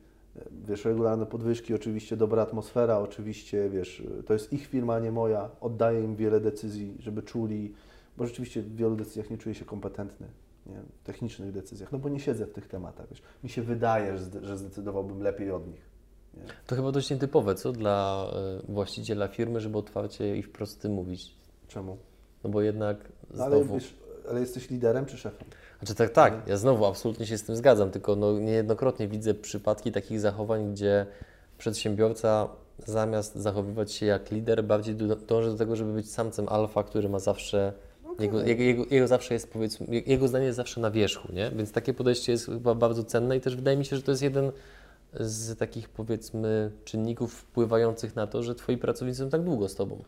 wiesz, regularne podwyżki, oczywiście dobra atmosfera, oczywiście, wiesz, to jest ich firma, a nie moja, oddaję im wiele decyzji, żeby czuli, bo rzeczywiście w wielu decyzjach nie czuję się kompetentny, nie? w technicznych decyzjach, no bo nie siedzę w tych tematach, wiesz. Mi się wydaje, że zde- że zdecydowałbym lepiej od nich. Nie? To chyba dość nietypowe, co dla y, właściciela firmy, żeby otwarcie i wprost mówić. Czemu? No bo jednak No, ale, znowu... wiesz, ale jesteś liderem czy szefem? Znaczy tak, tak, ja znowu absolutnie się z tym zgadzam, tylko no, niejednokrotnie widzę przypadki takich zachowań, gdzie przedsiębiorca zamiast zachowywać się jak lider, bardziej dąży do tego, żeby być samcem alfa, który ma zawsze, jego, jego, jego, jego zawsze jest powiedzmy, je- jego zdanie jest zawsze na wierzchu, nie? Więc takie podejście jest chyba bardzo cenne i też wydaje mi się, że to jest jeden z takich powiedzmy czynników wpływających na to, że Twoi pracownicy są tak długo z Tobą.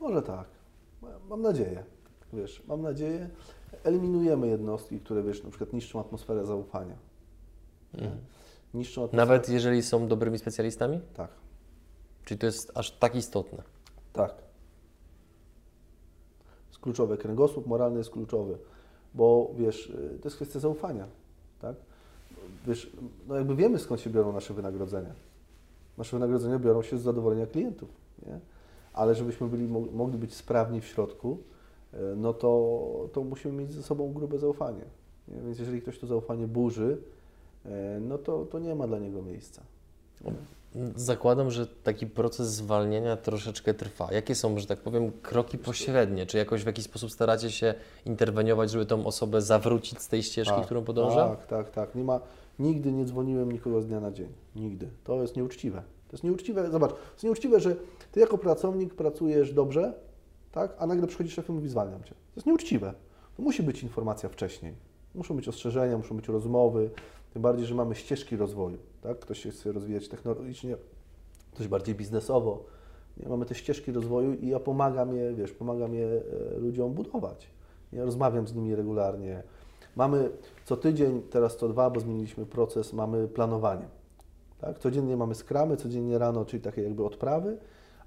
Może tak. Mam nadzieję. Wiesz, mam nadzieję. Eliminujemy jednostki, które, wiesz, na przykład niszczą atmosferę zaufania. Nie? Niszczą atmosferę... Nawet jeżeli są dobrymi specjalistami? Tak, Czyli to jest aż tak istotne. tak. Jest kluczowe. Kręgosłup moralny jest kluczowy, bo wiesz, to jest kwestia zaufania, tak? Wiesz, no jakby wiemy skąd się biorą nasze wynagrodzenia. Nasze wynagrodzenia biorą się z zadowolenia klientów, nie? Ale żebyśmy byli, mo- mogli być sprawni w środku, y, no to, to musimy mieć ze sobą grube zaufanie. Nie? Więc jeżeli ktoś to zaufanie burzy, y, no to, to nie ma dla niego miejsca. Zakładam, że taki proces zwalniania troszeczkę trwa. Jakie są, że tak powiem, kroki pośrednie? Czy jakoś w jakiś sposób staracie się interweniować, żeby tą osobę zawrócić z tej ścieżki, Tak, którą podąża? Tak, tak, tak. Nie ma, nigdy nie dzwoniłem nikogo z dnia na dzień. Nigdy. To jest nieuczciwe. To jest nieuczciwe. Zobacz, to jest nieuczciwe, że ty jako pracownik pracujesz dobrze, tak, a nagle przychodzi szef i mówi zwalniam cię. To jest nieuczciwe. To musi być informacja wcześniej. Muszą być ostrzeżenia, muszą być rozmowy, tym bardziej, że mamy ścieżki rozwoju. Tak? Ktoś się chce rozwijać technologicznie, ktoś bardziej biznesowo. Nie? Mamy te ścieżki rozwoju i ja pomagam je, wiesz, pomagam je e, ludziom budować. Ja rozmawiam z nimi regularnie. Mamy co tydzień, teraz co dwa, bo zmieniliśmy proces, mamy planowanie. Tak? Codziennie mamy skramy, codziennie rano, czyli takie jakby odprawy,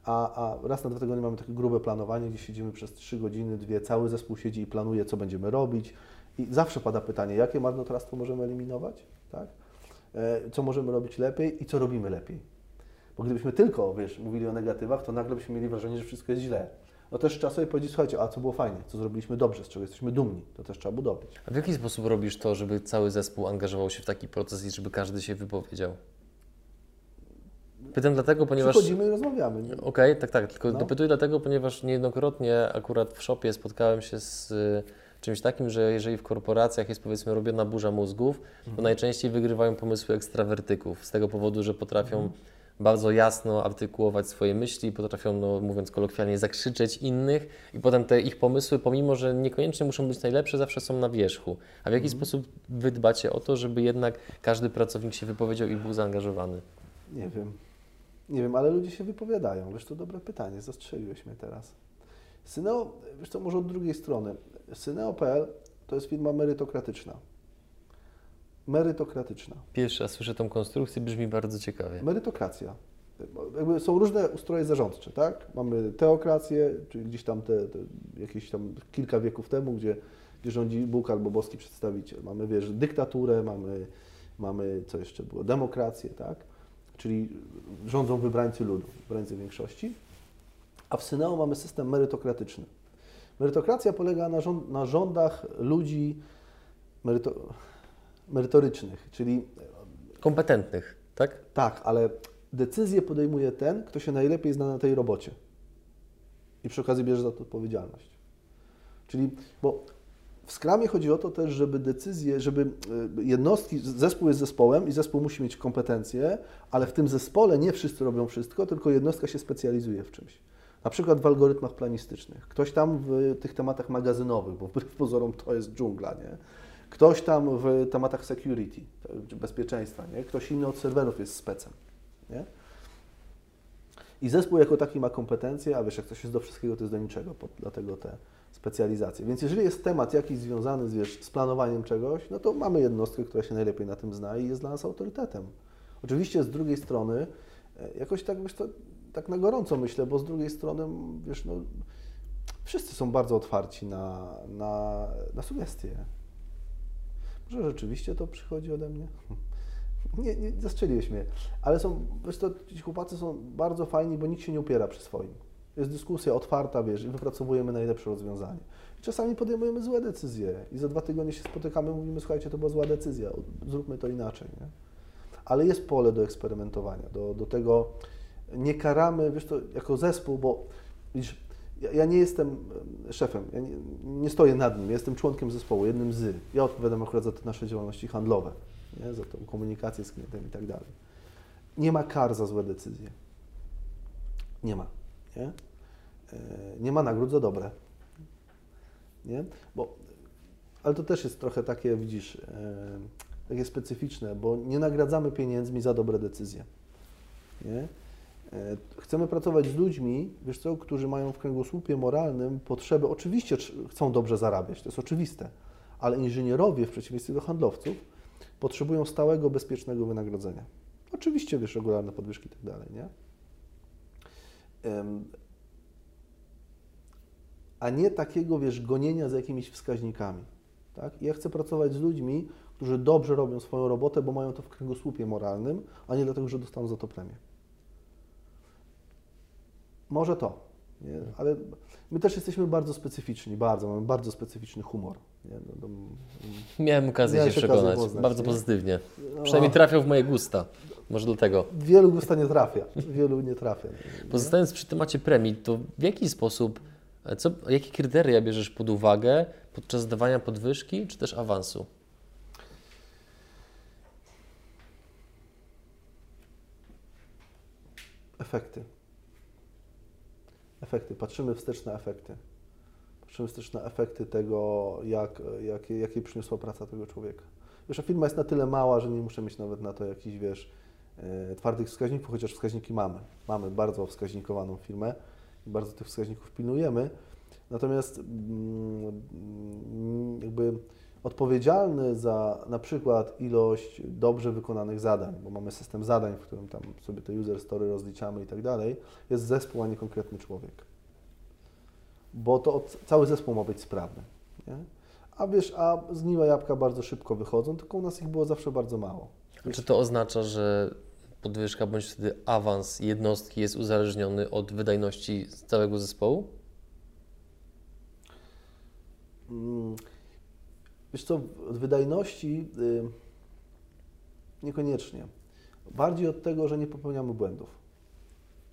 a, a raz na dwa tygodnie mamy takie grube planowanie, gdzie siedzimy przez trzy godziny, dwie, cały zespół siedzi i planuje, co będziemy robić. I zawsze pada pytanie, jakie marnotrawstwo możemy eliminować, tak? E, co możemy robić lepiej i co robimy lepiej. Bo gdybyśmy tylko, wiesz, mówili o negatywach, to nagle byśmy mieli wrażenie, że wszystko jest źle. No też trzeba sobie powiedzieć, słuchajcie, a co było fajnie, co zrobiliśmy dobrze, z czego jesteśmy dumni, to też trzeba budować. A w jaki sposób robisz to, żeby cały zespół angażował się w taki proces i żeby każdy się wypowiedział? Pytam dlatego, ponieważ... Przychodzimy i rozmawiamy. Okej, tak, tak. Tylko No. dopytuję dlatego, ponieważ niejednokrotnie akurat w shopie spotkałem się z y, czymś takim, że jeżeli w korporacjach jest powiedzmy robiona burza mózgów, to Mhm. najczęściej wygrywają pomysły ekstrawertyków z tego powodu, że potrafią Mhm. Bardzo jasno artykułować swoje myśli, potrafią, no, mówiąc kolokwialnie, zakrzyczeć innych i potem te ich pomysły, pomimo że niekoniecznie muszą być najlepsze, zawsze są na wierzchu. A w jaki Mhm. sposób Wy dbacie o to, żeby jednak każdy pracownik się wypowiedział i był zaangażowany? Nie wiem. Nie wiem, ale ludzie się wypowiadają. Wiesz, to dobre pytanie, zastrzeliłeś mnie teraz. Syneo, wiesz co, może od drugiej strony. Syneo.pl to jest firma merytokratyczna. Merytokratyczna. Pierwszy raz słyszę tą konstrukcję, brzmi bardzo ciekawie. Merytokracja. Są różne ustroje zarządcze, tak? Mamy teokrację, czyli gdzieś tam te, te jakieś tam kilka wieków temu, gdzie, gdzie rządzi Bóg albo boski przedstawiciel. Mamy, wiesz, dyktaturę, mamy, mamy, co jeszcze było, demokrację, tak? Czyli rządzą wybrańcy ludu, wybrańcy większości. A w Syneo mamy system merytokratyczny. Merytokracja polega na, rząd, na rządach ludzi meryto, merytorycznych, czyli Kompetentnych, tak? tak, ale decyzję podejmuje ten, kto się najlepiej zna na tej robocie. I przy okazji bierze za to odpowiedzialność. Czyli, bo w skramie chodzi o to też, żeby decyzje, żeby y, jednostki, zespół jest zespołem i zespół musi mieć kompetencje, ale w tym zespole nie wszyscy robią wszystko, tylko jednostka się specjalizuje w czymś. Na przykład w algorytmach planistycznych. Ktoś tam w tych tematach magazynowych, bo wbrew pozorom to jest dżungla, nie? Ktoś tam w tematach security, bezpieczeństwa, nie? Ktoś inny od serwerów jest specem, nie? I zespół jako taki ma kompetencje, a wiesz, jak coś jest do wszystkiego, to jest do niczego, dlatego te specjalizacje. Więc jeżeli jest temat jakiś związany z, wiesz, z planowaniem czegoś, no to mamy jednostkę, która się najlepiej na tym zna i jest dla nas autorytetem. Oczywiście z drugiej strony, e, jakoś tak, wiesz, to, tak na gorąco myślę, bo z drugiej strony, wiesz, no, wszyscy są bardzo otwarci na, na, na sugestie. Może rzeczywiście to przychodzi ode mnie? Nie, nie zastrzeliłeś mnie. Ale są, wiesz to, ci chłopacy są bardzo fajni, bo nikt się nie upiera przy swoim. Jest dyskusja otwarta, wiesz, i wypracowujemy najlepsze rozwiązanie. czasami podejmujemy złe decyzje i za dwa tygodnie się spotykamy, mówimy, słuchajcie, to była zła decyzja, zróbmy to inaczej, nie? Ale jest pole do eksperymentowania, do, do tego nie karamy, wiesz to, jako zespół, bo widzisz, ja, nie jestem szefem, ja nie, nie, stoję nad nim, ja jestem członkiem zespołu, jednym z. Ja odpowiadam akurat za te nasze działalności handlowe, nie? za tą komunikację z klientem i tak dalej. Nie ma kar za złe decyzje. Nie ma. Nie, e, nie ma nagród za dobre. Nie? Bo, ale to też jest trochę takie, widzisz, e, takie specyficzne, bo nie nagradzamy pieniędzmi za dobre decyzje. Nie? E, chcemy pracować z ludźmi, wiesz co, którzy mają w kręgosłupie moralnym potrzeby, oczywiście chcą dobrze zarabiać, to jest oczywiste, ale inżynierowie w przeciwieństwie do handlowców potrzebują stałego, bezpiecznego wynagrodzenia. Oczywiście, wiesz, regularne podwyżki i tak dalej, nie? A nie takiego, wiesz, gonienia za jakimiś wskaźnikami, tak? Ja chcę pracować z ludźmi, którzy dobrze robią swoją robotę, bo mają to w kręgosłupie moralnym, a nie dlatego, że dostaną za to premię. Może to, nie? ale my też jesteśmy bardzo specyficzni, bardzo, mamy bardzo specyficzny humor. Nie? No, to, Miałem okazję się przekonać, poznać, bardzo nie? pozytywnie. No. Przynajmniej trafiał w moje gusta, może dlatego. Wielu gusta nie trafia, wielu nie trafia. Nie? Pozostając przy temacie premii, to w jaki sposób, co, jakie kryteria bierzesz pod uwagę podczas dawania podwyżki czy też awansu? Efekty efekty, patrzymy wstecz na efekty. Patrzymy wstecz na efekty tego, jak, jak, jakie przyniosła praca tego człowieka. Wiesz, a firma jest na tyle mała, że nie muszę mieć nawet na to jakichś, wiesz, e, twardych wskaźników, chociaż wskaźniki mamy. Mamy bardzo wskaźnikowaną firmę i bardzo tych wskaźników pilnujemy. Natomiast mm, jakby odpowiedzialny za na przykład ilość dobrze wykonanych zadań, bo mamy system zadań, w którym tam sobie te user story rozliczamy i tak dalej, jest zespół, a nie konkretny człowiek. Bo to od, cały zespół ma być sprawny. Nie? A wiesz, a zgniłe jabłka bardzo szybko wychodzą, tylko u nas ich było zawsze bardzo mało. Wiesz? Czy to oznacza, że podwyżka bądź wtedy awans jednostki jest uzależniony od wydajności całego zespołu? Hmm Wiesz co, od wydajności yy, niekoniecznie. Bardziej od tego, że nie popełniamy błędów.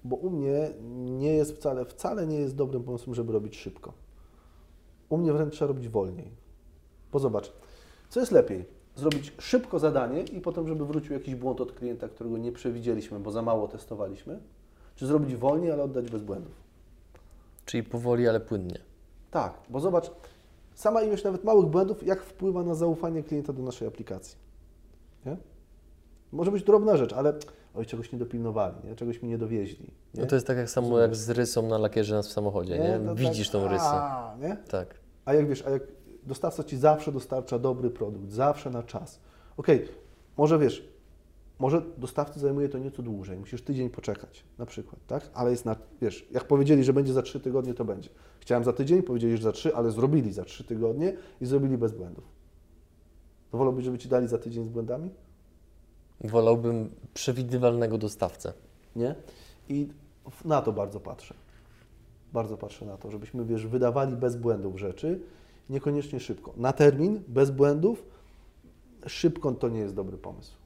Bo u mnie nie jest wcale, wcale nie jest dobrym pomysłem, żeby robić szybko. U mnie wręcz trzeba robić wolniej. Bo zobacz, co jest lepiej? Zrobić szybko zadanie i potem, żeby wrócił jakiś błąd od klienta, którego nie przewidzieliśmy, bo za mało testowaliśmy? Czy zrobić wolniej, ale oddać bez błędów? Czyli powoli, ale płynnie. Tak, bo zobacz, sama ilość nawet małych błędów, jak wpływa na zaufanie klienta do naszej aplikacji. Nie? Może być drobna rzecz, ale oj, czegoś nie dopilnowali, nie? czegoś mi nie dowieźli. Nie? No to jest tak jak samo jak z rysą na lakierze w samochodzie, nie? nie? Widzisz tak, tą rysę. A, nie? Tak. A jak wiesz, a jak dostawca Ci zawsze dostarcza dobry produkt, zawsze na czas. Okej, okay, może wiesz, może dostawcy zajmuje to nieco dłużej, musisz tydzień poczekać na przykład, tak? Ale jest na, wiesz, jak powiedzieli, że będzie za trzy tygodnie, to będzie. Chciałem za tydzień, powiedzieli, że za trzy, ale zrobili za trzy tygodnie i zrobili bez błędów. To wolałbyś, żeby Ci dali za tydzień z błędami? Wolałbym przewidywalnego dostawcę. Nie? I na to bardzo patrzę. Bardzo patrzę na to, żebyśmy, wiesz, wydawali bez błędów rzeczy, niekoniecznie szybko. Na termin, bez błędów, szybko to nie jest dobry pomysł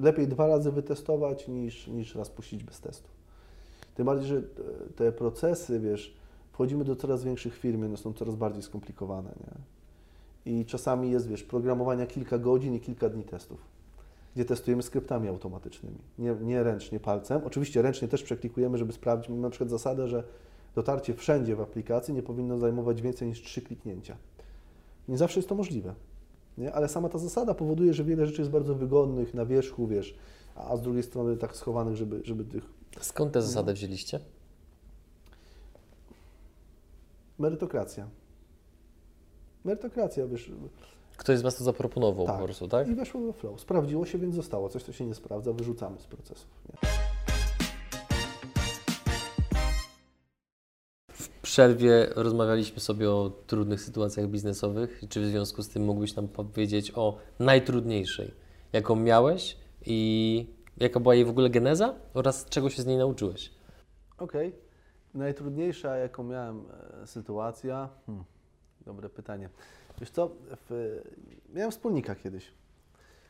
lepiej dwa razy wytestować niż, niż raz puścić bez testu. Tym bardziej, że te procesy, wiesz, wchodzimy do coraz większych firm, one są coraz bardziej skomplikowane. Nie? I czasami jest, wiesz, programowania kilka godzin i kilka dni testów, gdzie testujemy skryptami automatycznymi, nie, nie ręcznie palcem. Oczywiście ręcznie też przeklikujemy, żeby sprawdzić, mamy na przykład zasadę, że dotarcie wszędzie w aplikacji nie powinno zajmować więcej niż trzy kliknięcia. Nie zawsze jest to możliwe, nie? ale sama ta zasada powoduje, że wiele rzeczy jest bardzo wygodnych na wierzchu, wiesz, a z drugiej strony tak schowanych, żeby, żeby tych... Skąd tę zasadę wzięliście? Merytokracja. Merytokracja, wiesz, Ktoś z Was to zaproponował Tak. po prostu, tak? i weszło we flow. Sprawdziło się, więc zostało. Coś, co się nie sprawdza, wyrzucamy z procesów. Nie? Przerwie rozmawialiśmy sobie o trudnych sytuacjach biznesowych. Czy w związku z tym mógłbyś nam powiedzieć o najtrudniejszej, jaką miałeś i jaka była jej w ogóle geneza oraz czego się z niej nauczyłeś? Okej. Najtrudniejsza, jaką miałem e, sytuacja. Hmm, dobre pytanie. Wiesz co, w, miałem wspólnika kiedyś,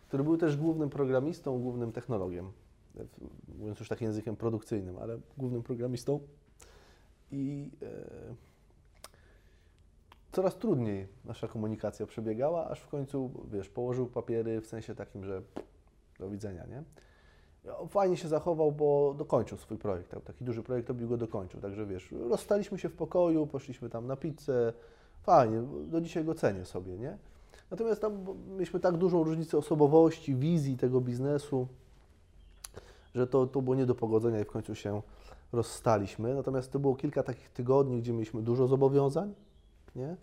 który był też głównym programistą, głównym technologiem. E, Mówiąc już takim językiem produkcyjnym, ale głównym programistą. I e, coraz trudniej nasza komunikacja przebiegała, aż w końcu, wiesz, położył papiery w sensie takim, że do widzenia, nie? No, Fajnie się zachował, bo dokończył swój projekt. tak, Taki duży projekt robił go dokończył. Także wiesz, rozstaliśmy się w pokoju, poszliśmy tam na pizzę. Fajnie, do dzisiaj go cenię sobie, nie? Natomiast tam mieliśmy tak dużą różnicę osobowości, wizji tego biznesu, że to, to było nie do pogodzenia i w końcu się rozstaliśmy. Natomiast to było kilka takich tygodni, gdzie mieliśmy dużo zobowiązań, nie?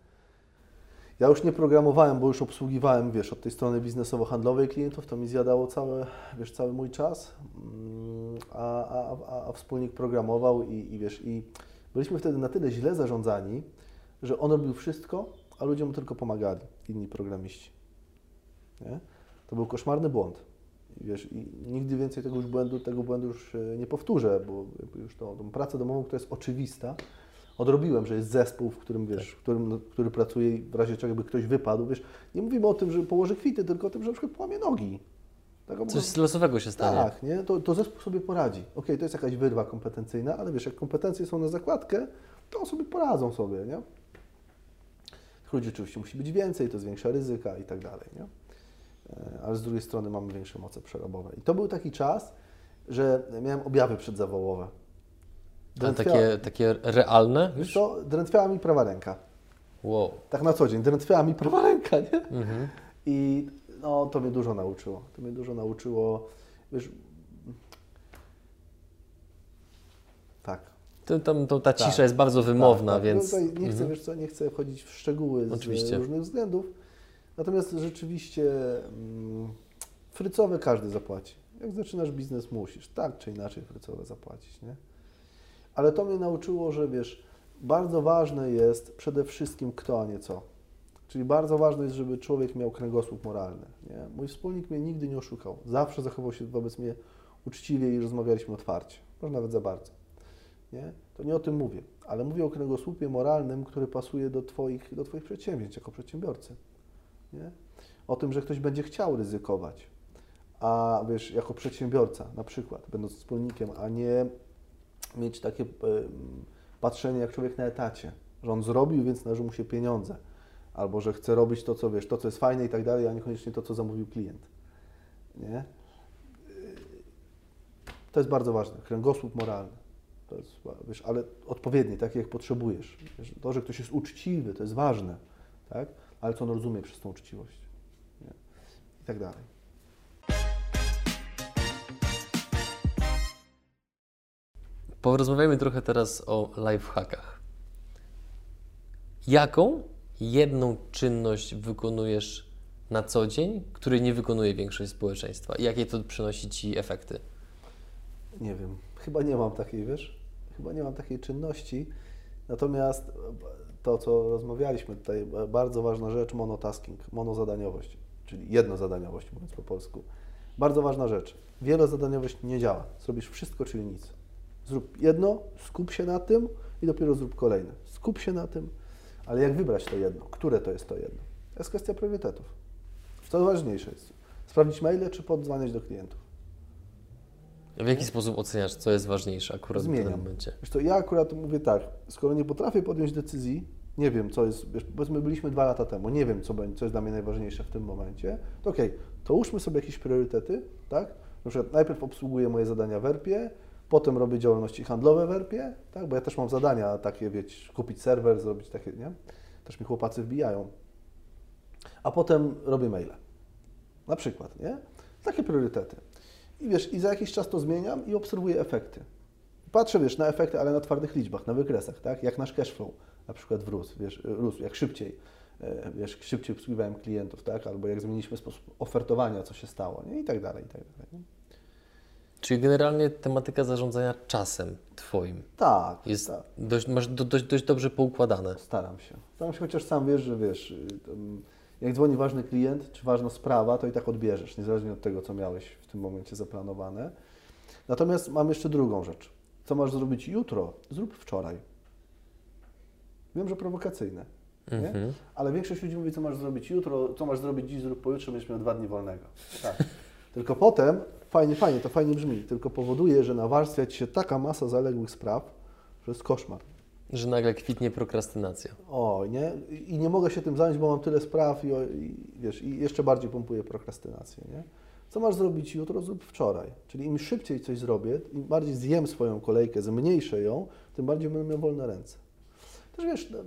Ja już nie programowałem, bo już obsługiwałem, wiesz, od tej strony biznesowo-handlowej klientów, to mi zjadało cały, wiesz, cały mój czas, Mm, a, a, a, wspólnik programował i, i wiesz, i byliśmy wtedy na tyle źle zarządzani, że on robił wszystko, a ludzie mu tylko pomagali, inni programiści. Nie? To był koszmarny błąd. I wiesz, i nigdy więcej tego już błędu, tego błędu już e, nie powtórzę, bo jakby już tą, tą pracę domową, która jest oczywista, odrobiłem, że jest zespół, w którym, wiesz, w którym, który pracuje i w razie czego by ktoś wypadł, wiesz, nie mówimy o tym, że położy kwity, tylko o tym, że na przykład połamie nogi. Tak, Coś losowego się stanie. tak, nie? To, to zespół sobie poradzi. Okej, to jest jakaś wyrwa kompetencyjna, ale wiesz, jak kompetencje są na zakładkę, to sobie poradzą sobie, nie? Tych ludzi oczywiście musi być więcej, to zwiększa ryzyka i tak dalej, nie? E, Ale z drugiej strony mamy większe moce przerobowe. I to był taki czas, że miałem objawy przedzawałowe. Ale takie, takie realne? Wiesz co, drętwiała mi prawa ręka. Wow. Tak na co dzień, drętwiała mi prawa ręka, nie? Mhm. I no, to mnie dużo nauczyło. To mnie dużo nauczyło, wiesz... Tak, To, tam, to, ta cisza Tak. jest bardzo wymowna, Tak, tak. więc... Tutaj nie chcę, Mhm. wiesz co, nie chcę wchodzić w szczegóły z Oczywiście. różnych względów. Natomiast rzeczywiście mm, frycowe każdy zapłaci. Jak zaczynasz biznes, musisz tak czy inaczej frycowe zapłacić, nie? Ale to mnie nauczyło, że wiesz, bardzo ważne jest przede wszystkim kto, a nie co. Czyli bardzo ważne jest, żeby człowiek miał kręgosłup moralny. Nie? Mój wspólnik mnie nigdy nie oszukał. Zawsze zachował się wobec mnie uczciwie i rozmawialiśmy otwarcie. Może nawet za bardzo. Nie? To nie o tym mówię, ale mówię o kręgosłupie moralnym, który pasuje do Twoich, do twoich przedsięwzięć jako przedsiębiorcy. Nie? O tym, że ktoś będzie chciał ryzykować, a wiesz, jako przedsiębiorca na przykład, będąc wspólnikiem, a nie mieć takie em, patrzenie jak człowiek na etacie, że on zrobił, więc należą mu się pieniądze, albo że chce robić to, co wiesz, to, co jest fajne i tak dalej, a niekoniecznie to, co zamówił klient. Nie? To jest bardzo ważne, kręgosłup moralny. To jest, wiesz, ale odpowiedni, taki jak potrzebujesz. Wiesz, to, że ktoś jest uczciwy, to jest ważne, tak? Ale co on rozumie przez tą uczciwość. Nie? I tak dalej. Porozmawiajmy trochę teraz o lifehackach. Jaką jedną czynność wykonujesz na co dzień, której nie wykonuje większość społeczeństwa? I jakie to przynosi Ci efekty? Nie wiem, chyba nie mam takiej, wiesz, chyba nie mam takiej czynności. Natomiast to, co rozmawialiśmy tutaj, bardzo ważna rzecz, monotasking, monozadaniowość, czyli jednozadaniowość, mówiąc po polsku. Bardzo ważna rzecz. Wielozadaniowość nie działa. Zrobisz wszystko, czyli nic. Zrób jedno, skup się na tym i dopiero zrób kolejne. Skup się na tym, ale jak wybrać to jedno? Które to jest to jedno? To jest kwestia priorytetów. Co ważniejsze jest? Sprawdzić maile, czy podzwaniać do klientów? W jaki sposób oceniasz, co jest ważniejsze akurat w Zmieniam. tym momencie? Wiesz to ja akurat mówię tak, skoro nie potrafię podjąć decyzji, nie wiem, co jest, wiesz, powiedzmy byliśmy dwa lata temu, nie wiem, co, będzie, co jest dla mnie najważniejsze w tym momencie, to okej, to ułóżmy sobie jakieś priorytety, tak? Na przykład najpierw obsługuję moje zadania w ERP-ie, potem robię działalności handlowe w ERP-ie, tak? Bo ja też mam zadania takie, wiecie, kupić serwer, zrobić takie, nie? Też mi chłopacy wbijają. A potem robię maile. Na przykład, nie? Takie priorytety. I wiesz, i za jakiś czas to zmieniam i obserwuję efekty. Patrzę, wiesz, na efekty, ale na twardych liczbach, na wykresach, tak? Jak nasz cashflow na przykład wrósł, wiesz, rósł, jak szybciej, e, wiesz, szybciej obsługiwałem klientów, tak? Albo jak zmieniliśmy sposób ofertowania, co się stało, nie? I tak dalej, i tak dalej. Nie? Czyli generalnie tematyka zarządzania czasem Twoim Tak, jest tak. dość, masz do, dość, dość dobrze poukładane. Staram się. Staram się, chociaż sam wiesz, że wiesz, y, tam, jak dzwoni ważny klient, czy ważna sprawa, to i tak odbierzesz, niezależnie od tego, co miałeś w tym momencie zaplanowane. Natomiast mam jeszcze drugą rzecz. Co masz zrobić jutro, zrób wczoraj. Wiem, że prowokacyjne? Mhm. ale większość ludzi mówi, co masz zrobić jutro, co masz zrobić dziś, zrób pojutrze, będziesz miał dwa dni wolnego. Tak. [laughs] Tylko potem, fajnie, fajnie, to fajnie brzmi, tylko powoduje, że nawarstwia Ci się taka masa zaległych spraw, że jest koszmar. Że nagle kwitnie prokrastynacja. O, nie? I nie mogę się tym zająć, bo mam tyle spraw i, i, wiesz, i jeszcze bardziej pompuję prokrastynację, nie? Co masz zrobić jutro, zrób wczoraj. Czyli im szybciej coś zrobię, im bardziej zjem swoją kolejkę, zmniejszę ją, tym bardziej będę miał wolne ręce. Też wiesz, no,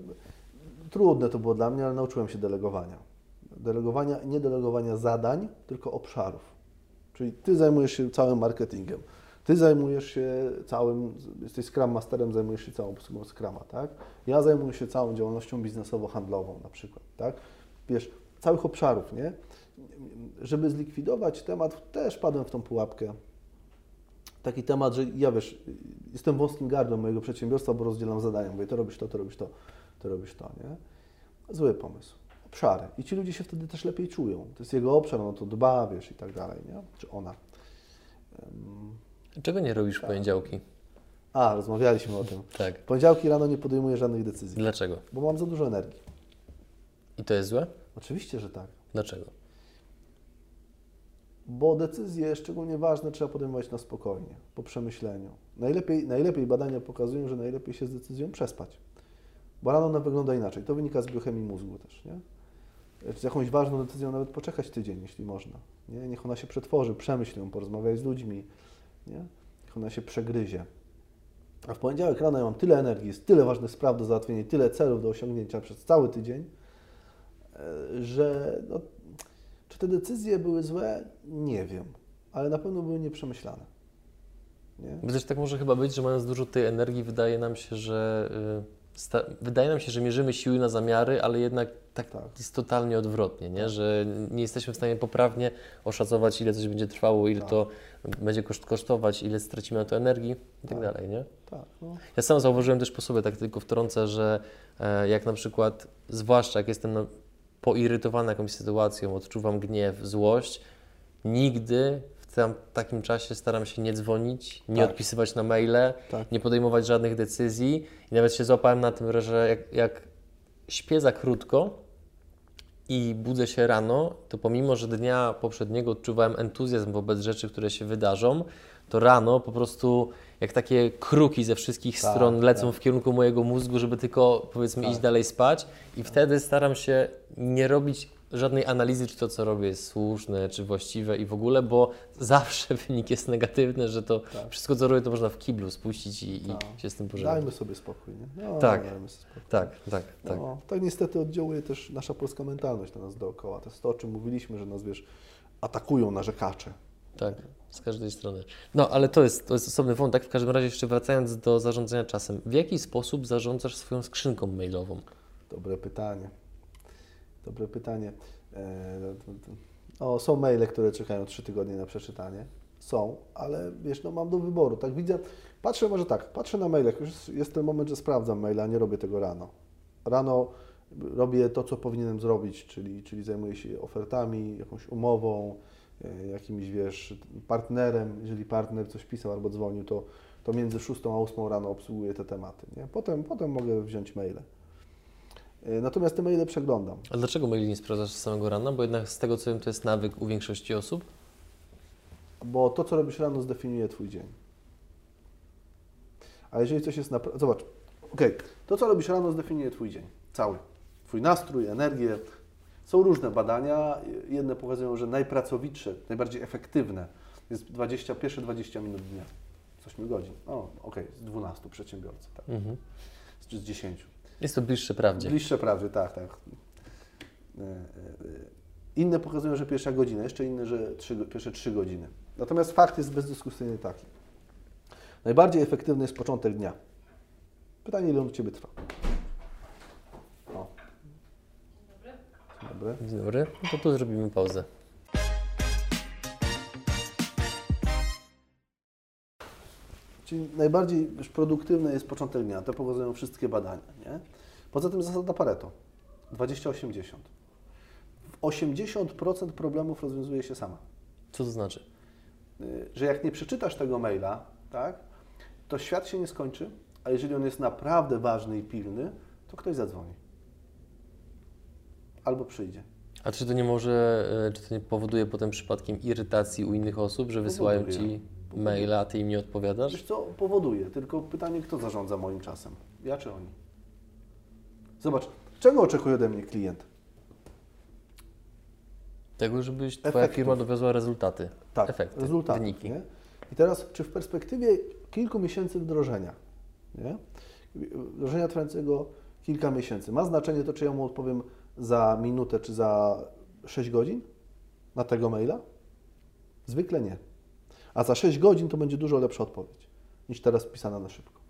trudne to było dla mnie, ale nauczyłem się delegowania. Delegowania, nie delegowania zadań, tylko obszarów. Czyli ty zajmujesz się całym marketingiem. Ty zajmujesz się całym, jesteś Scrum Masterem, zajmujesz się całą obsługą Scruma, tak? Ja zajmuję się całą działalnością biznesowo-handlową na przykład, tak? Wiesz, całych obszarów, nie? Żeby zlikwidować temat, też padłem w tą pułapkę. Taki temat, że ja wiesz, jestem wąskim gardłem mojego przedsiębiorstwa, bo rozdzielam zadania. Mówię, to robisz to, to robisz to, to robisz to, nie? Zły pomysł. Obszary. I ci ludzie się wtedy też lepiej czują. To jest jego obszar, on o to dba, wiesz, i tak dalej, nie? Czy ona. Em, Czego nie robisz w poniedziałki? A, rozmawialiśmy o tym. Tak. W poniedziałki rano nie podejmuję żadnych decyzji, Dlaczego? bo mam za dużo energii. I to jest złe? Oczywiście, że tak. Dlaczego? Bo decyzje, szczególnie ważne, trzeba podejmować na spokojnie, po przemyśleniu. Najlepiej, najlepiej badania pokazują, że najlepiej się z decyzją przespać. Bo rano ona wygląda inaczej. To wynika z biochemii mózgu też, nie? Z jakąś ważną decyzją nawet poczekać tydzień, jeśli można. Nie? Niech ona się przetworzy, przemyśl ją, porozmawiaj z ludźmi, nie? Ona się przegryzie. A w poniedziałek rano ja mam tyle energii, jest tyle ważnych spraw do załatwienia, tyle celów do osiągnięcia przez cały tydzień, e, że no, czy te decyzje były złe? Nie wiem, ale na pewno były nieprzemyślane. Nie? Też tak może chyba być, że mając dużo tej energii, wydaje nam się, że y, sta- wydaje nam się, że mierzymy siły na zamiary, ale jednak tak, Tak. jest totalnie odwrotnie, nie? że nie jesteśmy w stanie poprawnie oszacować, ile coś będzie trwało, ile Tak. to będzie koszt, kosztować, ile stracimy na to energii i tak Tak. dalej. Nie? Tak, no. Ja sam zauważyłem też po sobie, tak tylko wtrącę, że e, jak na przykład, zwłaszcza jak jestem no, poirytowany jakąś sytuacją, odczuwam gniew, złość, nigdy tam, takim czasie staram się nie dzwonić, nie Tak. odpisywać na maile, Tak. nie podejmować żadnych decyzji i nawet się złapałem na tym, że jak, jak śpię za krótko i budzę się rano, to pomimo, że dnia poprzedniego odczuwałem entuzjazm wobec rzeczy, które się wydarzą, to rano po prostu jak takie kruki ze wszystkich Tak, stron lecą tak. w kierunku mojego mózgu, żeby tylko powiedzmy Tak. iść dalej spać i wtedy staram się nie robić żadnej analizy, czy to, co robię jest słuszne, czy właściwe i w ogóle, bo zawsze [laughs] wynik jest negatywny, że to Tak. wszystko, co robię, to można w kiblu spuścić i, Tak. i się z tym pożegnać. Dajmy sobie spokój. Nie? No, Tak. Dajmy sobie spokój. Tak, tak, tak. No, tak niestety oddziałuje też nasza polska mentalność na nas dookoła. To jest to, o czym mówiliśmy, że nas, wiesz, atakują narzekacze. Tak, z każdej strony. No, ale to jest, to jest osobny wątek. W każdym razie, jeszcze wracając do zarządzania czasem. W jaki sposób zarządzasz swoją skrzynką mailową? Dobre pytanie. Dobre pytanie. E, no, o, są maile, które czekają trzy tygodnie na przeczytanie. Są, ale wiesz, no mam do wyboru. Tak widzę, patrzę może tak, patrzę na maile, już jest, jest ten moment, że sprawdzam maila, nie robię tego rano. Rano robię to, co powinienem zrobić, czyli, czyli zajmuję się ofertami, jakąś umową, e, jakimś, wiesz, partnerem. Jeżeli partner coś pisał albo dzwonił, to, to między 6 a 8 rano obsługuję te tematy. Nie? Potem, potem mogę wziąć maile. E, Natomiast te maile przeglądam. A dlaczego maili nie sprawdzasz z samego rana? Bo jednak z tego, co wiem, to jest nawyk u większości osób. bo to, co robisz rano, zdefiniuje Twój dzień. A jeżeli coś jest naprawdę. Zobacz, okej, to, co robisz rano, zdefiniuje Twój dzień. Cały. Twój nastrój, energię. Są różne badania. Jedne pokazują, że najpracowitsze, najbardziej efektywne jest 20, pierwsze 20 minut dnia. Z 8 godzin. O, okej, z 12 przedsiębiorców, tak. Mhm. Czy z 10. Jest to bliższe prawdzie. Bliższe prawdzie, tak, tak. E, e, Inne pokazują, że pierwsza godzina, jeszcze inne, że trzy, pierwsze trzy godziny. Natomiast fakt jest bezdyskusyjnie taki. Najbardziej efektywny jest początek dnia. Pytanie, ile on u Ciebie trwa? O. Dzień dobry. Dzień dobry. No to tu zrobimy pauzę. Czyli najbardziej już produktywny jest początek dnia. To pokazują wszystkie badania. Nie? Poza tym zasada Pareto. 20-80. 80% problemów rozwiązuje się sama. Co to znaczy? Y, Że jak nie przeczytasz tego maila, tak, to świat się nie skończy, a jeżeli on jest naprawdę ważny i pilny, to ktoś zadzwoni. Albo przyjdzie. A czy to nie może, e, czy to nie powoduje potem przypadkiem irytacji u innych osób, że wysyłają Powoduje. Ci maila, a Ty im nie odpowiadasz? Wiesz co, powoduje, tylko pytanie, kto zarządza moim czasem? Ja czy oni? Zobacz, czego oczekuje ode mnie klient? Tego, żebyś Twoja Efektów. firma dowiozła rezultaty, Tak, efekty, rezultaty. wyniki. Nie? I teraz, czy w perspektywie kilku miesięcy wdrożenia, nie? wdrożenia trwającego kilka miesięcy, ma znaczenie to, czy ja mu odpowiem za minutę, czy za 6 godzin na tego maila? Zwykle nie. A za 6 godzin to będzie dużo lepsza odpowiedź niż teraz pisana na szybko.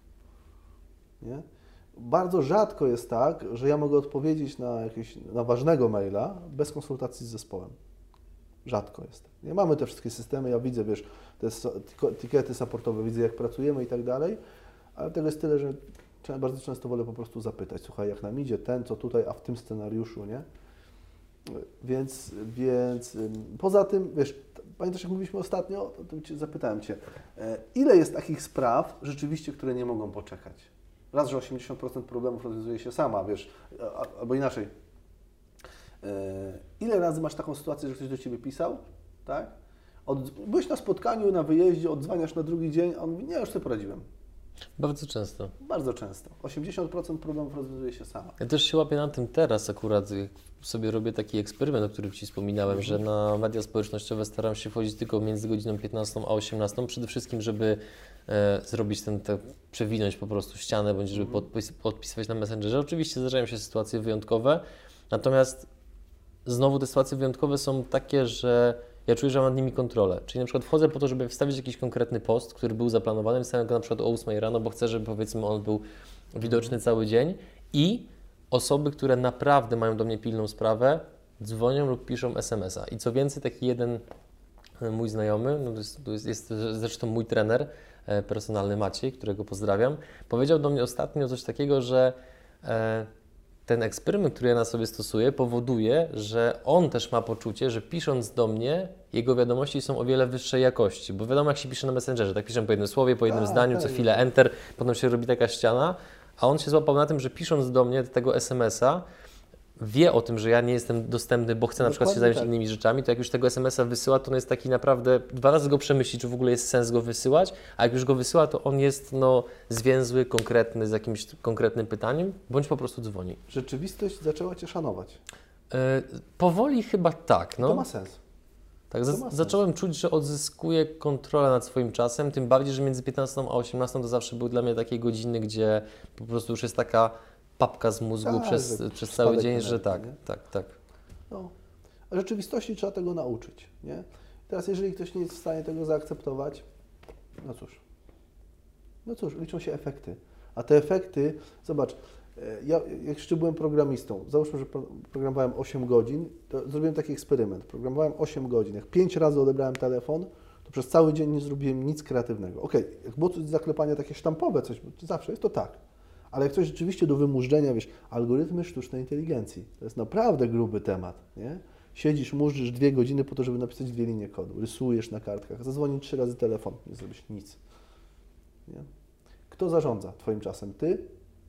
Nie? Bardzo rzadko jest tak, że ja mogę odpowiedzieć na, jakieś, na ważnego maila bez konsultacji z zespołem. Rzadko jest. Nie mamy te wszystkie systemy, ja widzę, wiesz, te etykiety supportowe, widzę jak pracujemy i tak dalej, ale tego jest tyle, że bardzo często wolę po prostu zapytać, słuchaj, jak nam idzie ten, co tutaj, a w tym scenariuszu, nie? Więc, więc poza tym, wiesz, pamiętasz jak mówiliśmy ostatnio, to cię, zapytałem Cię, e, ile jest takich spraw rzeczywiście, które nie mogą poczekać? Raz, że 80% problemów rozwiązuje się sama, wiesz, albo inaczej, E, Ile razy masz taką sytuację, że ktoś do Ciebie pisał, tak? Od, byłeś na spotkaniu, na wyjeździe, odzwaniasz na drugi dzień, a on mówi, nie, już sobie poradziłem. Bardzo często. Bardzo często. 80% problemów rozwiązuje się sama. Ja też się łapię na tym teraz akurat, sobie robię taki eksperyment, o którym Ci wspominałem, że na media społecznościowe staram się wchodzić tylko między godziną 15 a 18, przede wszystkim, żeby e, zrobić ten, te, przewinąć po prostu ścianę, bądź żeby podpis, podpisywać na Messengerze. Oczywiście zdarzają się sytuacje wyjątkowe, natomiast znowu te sytuacje wyjątkowe są takie, że ja czuję, że mam nad nimi kontrolę. Czyli na przykład wchodzę po to, żeby wstawić jakiś konkretny post, który był zaplanowany, wstawiam go na przykład o 8 rano, bo chcę, żeby powiedzmy on był widoczny cały dzień i osoby, które naprawdę mają do mnie pilną sprawę, dzwonią lub piszą SMS-a. I co więcej, taki jeden e, mój znajomy, no to jest, to jest, jest zresztą mój trener e, personalny Maciej, którego pozdrawiam, powiedział do mnie ostatnio coś takiego, że e, ten eksperyment, który ja na sobie stosuję, powoduje, że on też ma poczucie, że pisząc do mnie, jego wiadomości są o wiele wyższej jakości. Bo wiadomo, jak się pisze na Messengerze, tak piszę po jednym słowie, po jednym Tak, zdaniu, tak. co chwilę enter, potem się robi taka ściana, a on się złapał na tym, że pisząc do mnie tego SMS-a, wie o tym, że ja nie jestem dostępny, bo chcę na przykład się Dokładnie zająć tak. innymi rzeczami, to jak już tego SMS-a wysyła, to on jest taki naprawdę, dwa razy go przemyśli, czy w ogóle jest sens go wysyłać, a jak już go wysyła, to on jest no, zwięzły, konkretny, z jakimś konkretnym pytaniem, bądź po prostu dzwoni. Rzeczywistość zaczęła Cię szanować. E, powoli chyba tak, To no. ma sens. Tak, to za- ma sens. zacząłem czuć, że odzyskuję kontrolę nad swoim czasem, tym bardziej, że między 15 a 18 to zawsze były dla mnie takie godziny, gdzie po prostu już jest taka papka z mózgu Tak, przez, że przez cały dzień, że energii, tak, nie? tak, tak. No. A rzeczywistości trzeba tego nauczyć, nie? Teraz, jeżeli ktoś nie jest w stanie tego zaakceptować, no cóż. No cóż, liczą się efekty. A te efekty, zobacz, e, ja jak jeszcze byłem programistą, załóżmy, że pro- programowałem 8 godzin, to zrobiłem taki eksperyment. Programowałem 8 godzin. Jak 5 razy odebrałem telefon, to przez cały dzień nie zrobiłem nic kreatywnego. Okej, jak było coś zaklepania takie sztampowe, coś, zawsze jest to tak. Ale coś rzeczywiście do wymurzenia, wiesz, algorytmy sztucznej inteligencji, to jest naprawdę gruby temat, nie? Siedzisz, murzysz dwie godziny po to, żeby napisać dwie linie kodu, rysujesz na kartkach, zadzwoni trzy razy telefon, nie zrobisz nic. Nie? Kto zarządza Twoim czasem? Ty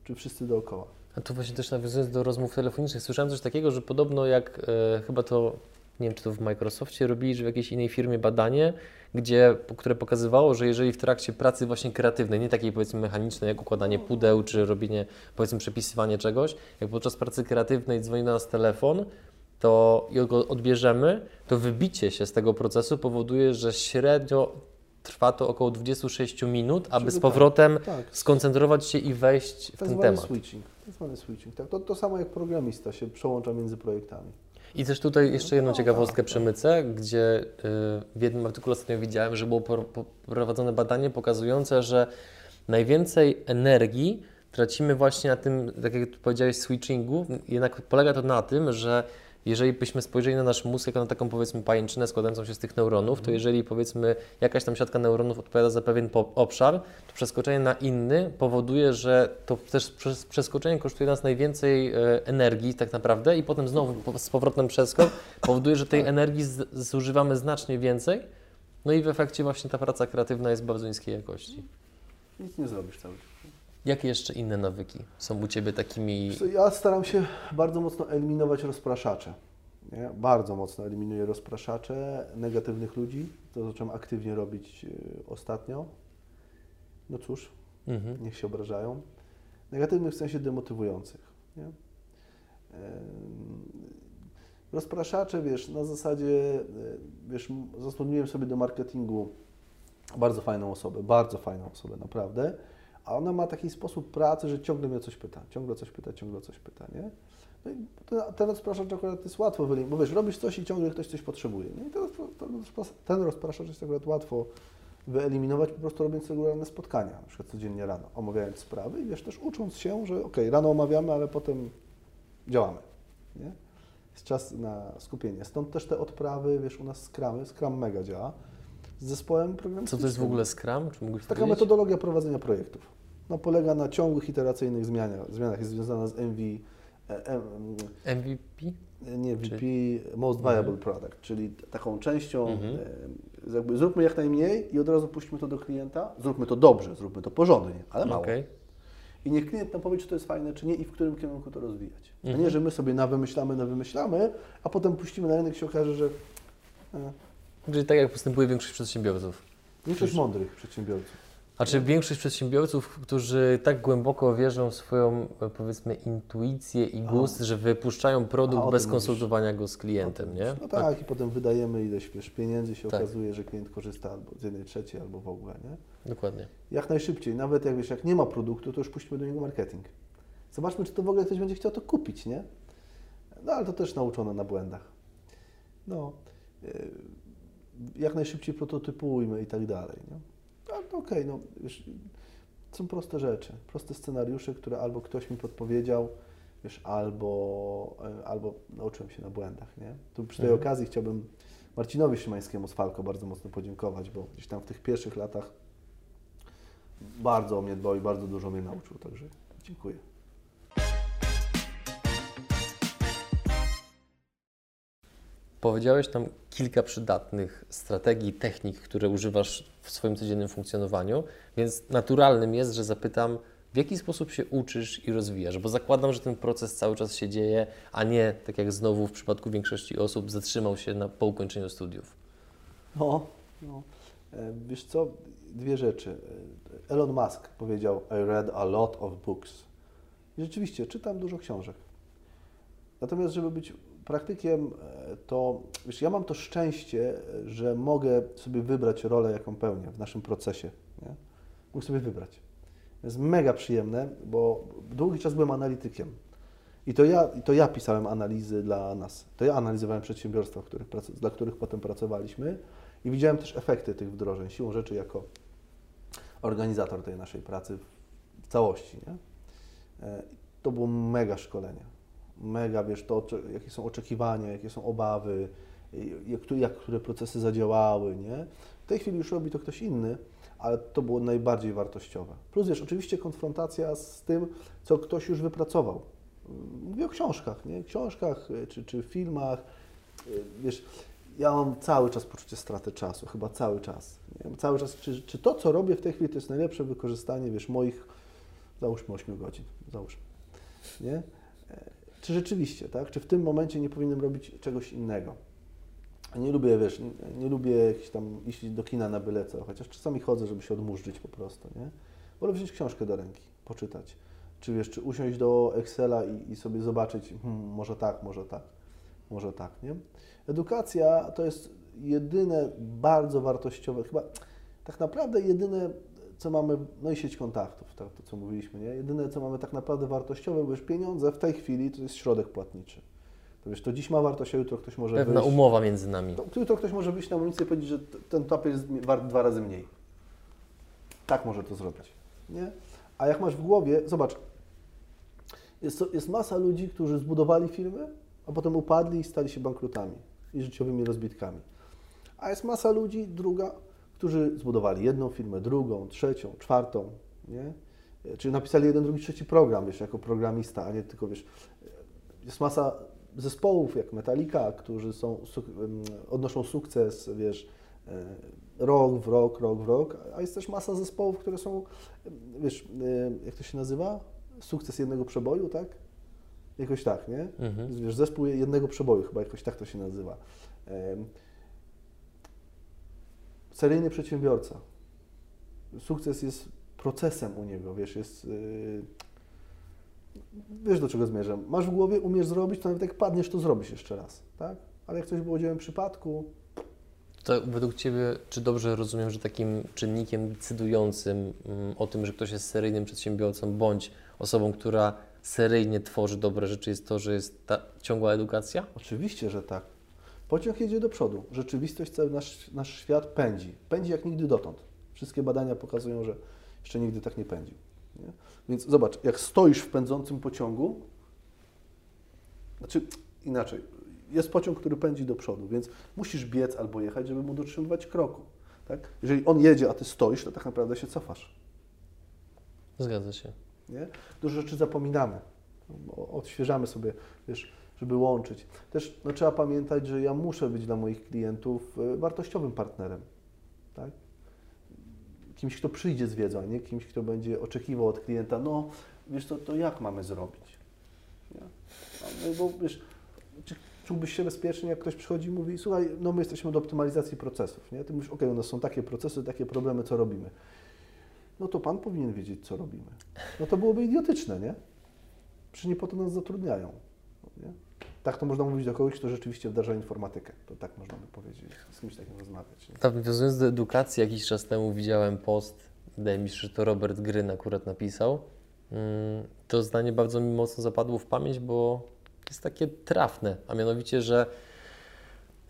czy wszyscy dookoła? A tu właśnie też nawiązując do rozmów telefonicznych, słyszałem coś takiego, że podobno jak e, chyba to nie wiem czy to w Microsoftie robili, czy w jakiejś innej firmie badanie, gdzie, które pokazywało, że jeżeli w trakcie pracy właśnie kreatywnej, nie takiej powiedzmy mechanicznej, jak układanie pudeł, czy robienie, powiedzmy przepisywanie czegoś, jak podczas pracy kreatywnej dzwoni do nas telefon, to i go odbierzemy, to wybicie się z tego procesu powoduje, że średnio trwa to około 26 minut, aby Czyli z tak, powrotem tak. skoncentrować się i wejść w Tak ten zwany temat. switching. Tak zwany switching. Tak, to, to samo jak programista się przełącza między projektami. I też tutaj jeszcze jedną ciekawostkę przemycę, gdzie y, w jednym artykule ostatnio widziałem, że było prowadzone badanie pokazujące, że najwięcej energii tracimy właśnie na tym, tak jak powiedziałeś, switchingu. Jednak polega to na tym, że jeżeli byśmy spojrzeli na nasz mózg jako na taką powiedzmy pajęczynę składającą się z tych neuronów, to jeżeli powiedzmy jakaś tam siatka neuronów odpowiada za pewien obszar, to przeskoczenie na inny powoduje, że to też przeskoczenie kosztuje nas najwięcej e, energii tak naprawdę i potem znowu z powrotem przeskok powoduje, że tej energii z, zużywamy znacznie więcej. No i w efekcie właśnie ta praca kreatywna jest bardzo niskiej jakości. Nic nie zrobisz cały czas. Jakie jeszcze inne nawyki są u Ciebie takimi... Ja staram się bardzo mocno eliminować rozpraszacze. Nie? Bardzo mocno eliminuję rozpraszacze negatywnych ludzi. To zacząłem aktywnie robić y, ostatnio. No cóż, Mhm. niech się obrażają. Negatywnych w sensie demotywujących. Nie? Rozpraszacze, wiesz, na zasadzie, y, wiesz, zatrudniłem sobie do marketingu bardzo fajną osobę, bardzo fajną osobę, naprawdę. A ona ma taki sposób pracy, że ciągle mnie coś pyta, ciągle coś pyta, ciągle coś pyta, nie? No i ten, rozpraszacz akurat jest łatwo wyeliminować, bo wiesz, robisz coś i ciągle ktoś coś potrzebuje, nie? I ten, ten, rozpras- ten rozpraszacz jest akurat łatwo wyeliminować, po prostu robiąc regularne spotkania, na przykład codziennie rano, omawiając sprawy i wiesz, też ucząc się, że okej, rano omawiamy, ale potem działamy, nie? Jest czas na skupienie. Stąd też te odprawy, wiesz, u nas skramy, Scrum mega działa, z zespołem Co programistycznym. to jest w ogóle Scrum? Czy mógłbyś Taka powiedzieć? metodologia prowadzenia projektów. No, polega na ciągłych, iteracyjnych zmianach. zmianach. Jest związana z MV, e, em, MVP? nie VP, Czy- Most Viable Product, czyli taką częścią, Mhm. e, jakby zróbmy jak najmniej i od razu puśćmy to do klienta. Zróbmy to dobrze, zróbmy to porządnie, ale mało. Okej. I niech klient nam powie, czy to jest fajne, czy nie i w którym kierunku to rozwijać. A Mhm. nie, że my sobie nawymyślamy, nawymyślamy, a potem puścimy na rynek i się okaże, że e, Czyli tak jak postępuje większość przedsiębiorców. większość mądrych przedsiębiorców. A czy większość przedsiębiorców, którzy tak głęboko wierzą w swoją, e, powiedzmy, intuicję i gust, że wypuszczają produkt bez mówisz. konsultowania go z klientem, nie? No tak, i potem wydajemy ileś wiesz, pieniędzy, się Tak. okazuje, że klient korzysta albo z jednej trzeciej, albo w ogóle, nie? Dokładnie. Jak najszybciej, nawet jak wiesz, jak nie ma produktu, to już puśćmy do niego marketing. Zobaczmy, czy to w ogóle ktoś będzie chciał to kupić, nie? No ale to też nauczono na błędach. No, yy, jak najszybciej prototypujmy i tak dalej, nie? No, okej, no wiesz, są proste rzeczy, proste scenariusze, które albo ktoś mi podpowiedział, wiesz, albo, e, albo nauczyłem się na błędach, nie? Tu przy tej Mhm. okazji chciałbym Marcinowi Szymańskiemu z Falco bardzo mocno podziękować, bo gdzieś tam w tych pierwszych latach bardzo o mnie dbał i bardzo dużo mnie nauczył, także dziękuję. Powiedziałeś tam kilka przydatnych strategii, technik, które używasz w swoim codziennym funkcjonowaniu, więc naturalnym jest, że zapytam, w jaki sposób się uczysz i rozwijasz, bo zakładam, że ten proces cały czas się dzieje, a nie, tak jak znowu w przypadku większości osób, zatrzymał się na, po ukończeniu studiów. No, no. E, Wiesz co, dwie rzeczy. E, Elon Musk powiedział, I read a lot of books. I rzeczywiście, czytam dużo książek. Natomiast, żeby być praktykiem, e, to wiesz, ja mam to szczęście, że mogę sobie wybrać rolę, jaką pełnię w naszym procesie. Nie? Mógł sobie wybrać. Jest mega przyjemne, bo długi czas byłem analitykiem. I to ja, to ja pisałem analizy dla nas. To ja analizowałem przedsiębiorstwa, których, dla których potem pracowaliśmy i widziałem też efekty tych wdrożeń, siłą rzeczy jako organizator tej naszej pracy w całości. Nie? E, To było mega szkolenie. Mega, wiesz, to, jakie są oczekiwania, jakie są obawy, jak, jak które procesy zadziałały, nie? W tej chwili już robi to ktoś inny, ale to było najbardziej wartościowe. Plus, wiesz, oczywiście konfrontacja z tym, co ktoś już wypracował. Mówię o książkach, nie? Książkach y, czy, czy filmach. Y, Wiesz, ja mam cały czas poczucie straty czasu, chyba cały czas. Nie? Cały czas, czy, czy to, co robię w tej chwili, to jest najlepsze wykorzystanie, wiesz, moich, załóżmy 8 godzin, załóżmy, nie? Czy rzeczywiście, tak? Czy w tym momencie nie powinienem robić czegoś innego? Nie lubię, wiesz, nie lubię jakiś tam iść do kina na byle co, chociaż czasami chodzę, żeby się odmurzyć po prostu, nie? Wolę wziąć książkę do ręki, poczytać. Czy wiesz, czy usiąść do Excela i, i sobie zobaczyć, hmm, może tak, może tak, może tak, nie? Edukacja to jest jedyne bardzo wartościowe, chyba tak naprawdę jedyne, co mamy, no i sieć kontaktów, tak, to co mówiliśmy, nie? Jedyne, co mamy tak naprawdę wartościowe, bo już pieniądze w tej chwili to jest środek płatniczy. To wiesz, to dziś ma wartość, a jutro ktoś może Pewna wyjść, umowa między nami. to, jutro ktoś może wyjść na ulicę i powiedzieć, że ten top jest wart dwa razy mniej. Tak może to zrobić, nie? A jak masz w głowie, zobacz, jest, to- jest masa ludzi, którzy zbudowali firmy, a potem upadli i stali się bankrutami i życiowymi rozbitkami. A jest masa ludzi, druga, którzy zbudowali jedną firmę, drugą, trzecią, czwartą, nie? Czyli napisali jeden, drugi, trzeci program, wiesz, jako programista, a nie tylko, wiesz, jest masa zespołów jak Metallica, którzy są, odnoszą sukces, wiesz, e, rok w rok, rok w rok, a jest też masa zespołów, które są, wiesz, e, jak to się nazywa? Sukces jednego przeboju, tak? Jakoś tak, nie? Mhm. Wiesz, zespół jednego przeboju, chyba jakoś tak to się nazywa. Seryjny przedsiębiorca. Sukces jest procesem u niego, wiesz, jest... yy, Wiesz, do czego zmierzam. Masz w głowie, umiesz zrobić, to nawet jak padniesz, to zrobisz jeszcze raz, tak? Ale jak coś było dziełem przypadku, To według Ciebie, czy dobrze rozumiem, że takim czynnikiem decydującym mm, o tym, że ktoś jest seryjnym przedsiębiorcą bądź osobą, która seryjnie tworzy dobre rzeczy, jest to, że jest ta ciągła edukacja? Oczywiście, że tak. Pociąg jedzie do przodu. Rzeczywistość, cały nasz, nasz świat pędzi. Pędzi jak nigdy dotąd. Wszystkie badania pokazują, że jeszcze nigdy tak nie pędził. Nie? Więc zobacz, jak stoisz w pędzącym pociągu, znaczy inaczej, jest pociąg, który pędzi do przodu, więc musisz biec albo jechać, żeby mu dotrzymywać kroku. Tak? Jeżeli on jedzie, a ty stoisz, to tak naprawdę się cofasz. Zgadza się. Nie? Dużo rzeczy zapominamy. Odświeżamy sobie, wiesz, żeby łączyć. Też no, trzeba pamiętać, że ja muszę być dla moich klientów y, wartościowym partnerem. Tak? Kimś, kto przyjdzie z wiedzą, nie kimś, kto będzie oczekiwał od klienta, no wiesz, to, to jak mamy zrobić? Nie? No, bo wiesz, czy czułbyś się bezpiecznie, jak ktoś przychodzi i mówi, słuchaj, no my jesteśmy do optymalizacji procesów, nie? Ty mówisz, okej, u nas są takie procesy, takie problemy, co robimy? No to Pan powinien wiedzieć, co robimy. No to byłoby idiotyczne, nie? Przecież nie po to nas zatrudniają. Nie? Tak to można mówić do kogoś, kto rzeczywiście wdraża informatykę. To tak można by powiedzieć, z kimś takim rozmawiać. Nie? Nawiązując do edukacji, jakiś czas temu widziałem post, wydaje mi się, że to Robert Gryn akurat napisał. Mm, To zdanie bardzo mi mocno zapadło w pamięć, bo jest takie trafne, a mianowicie, że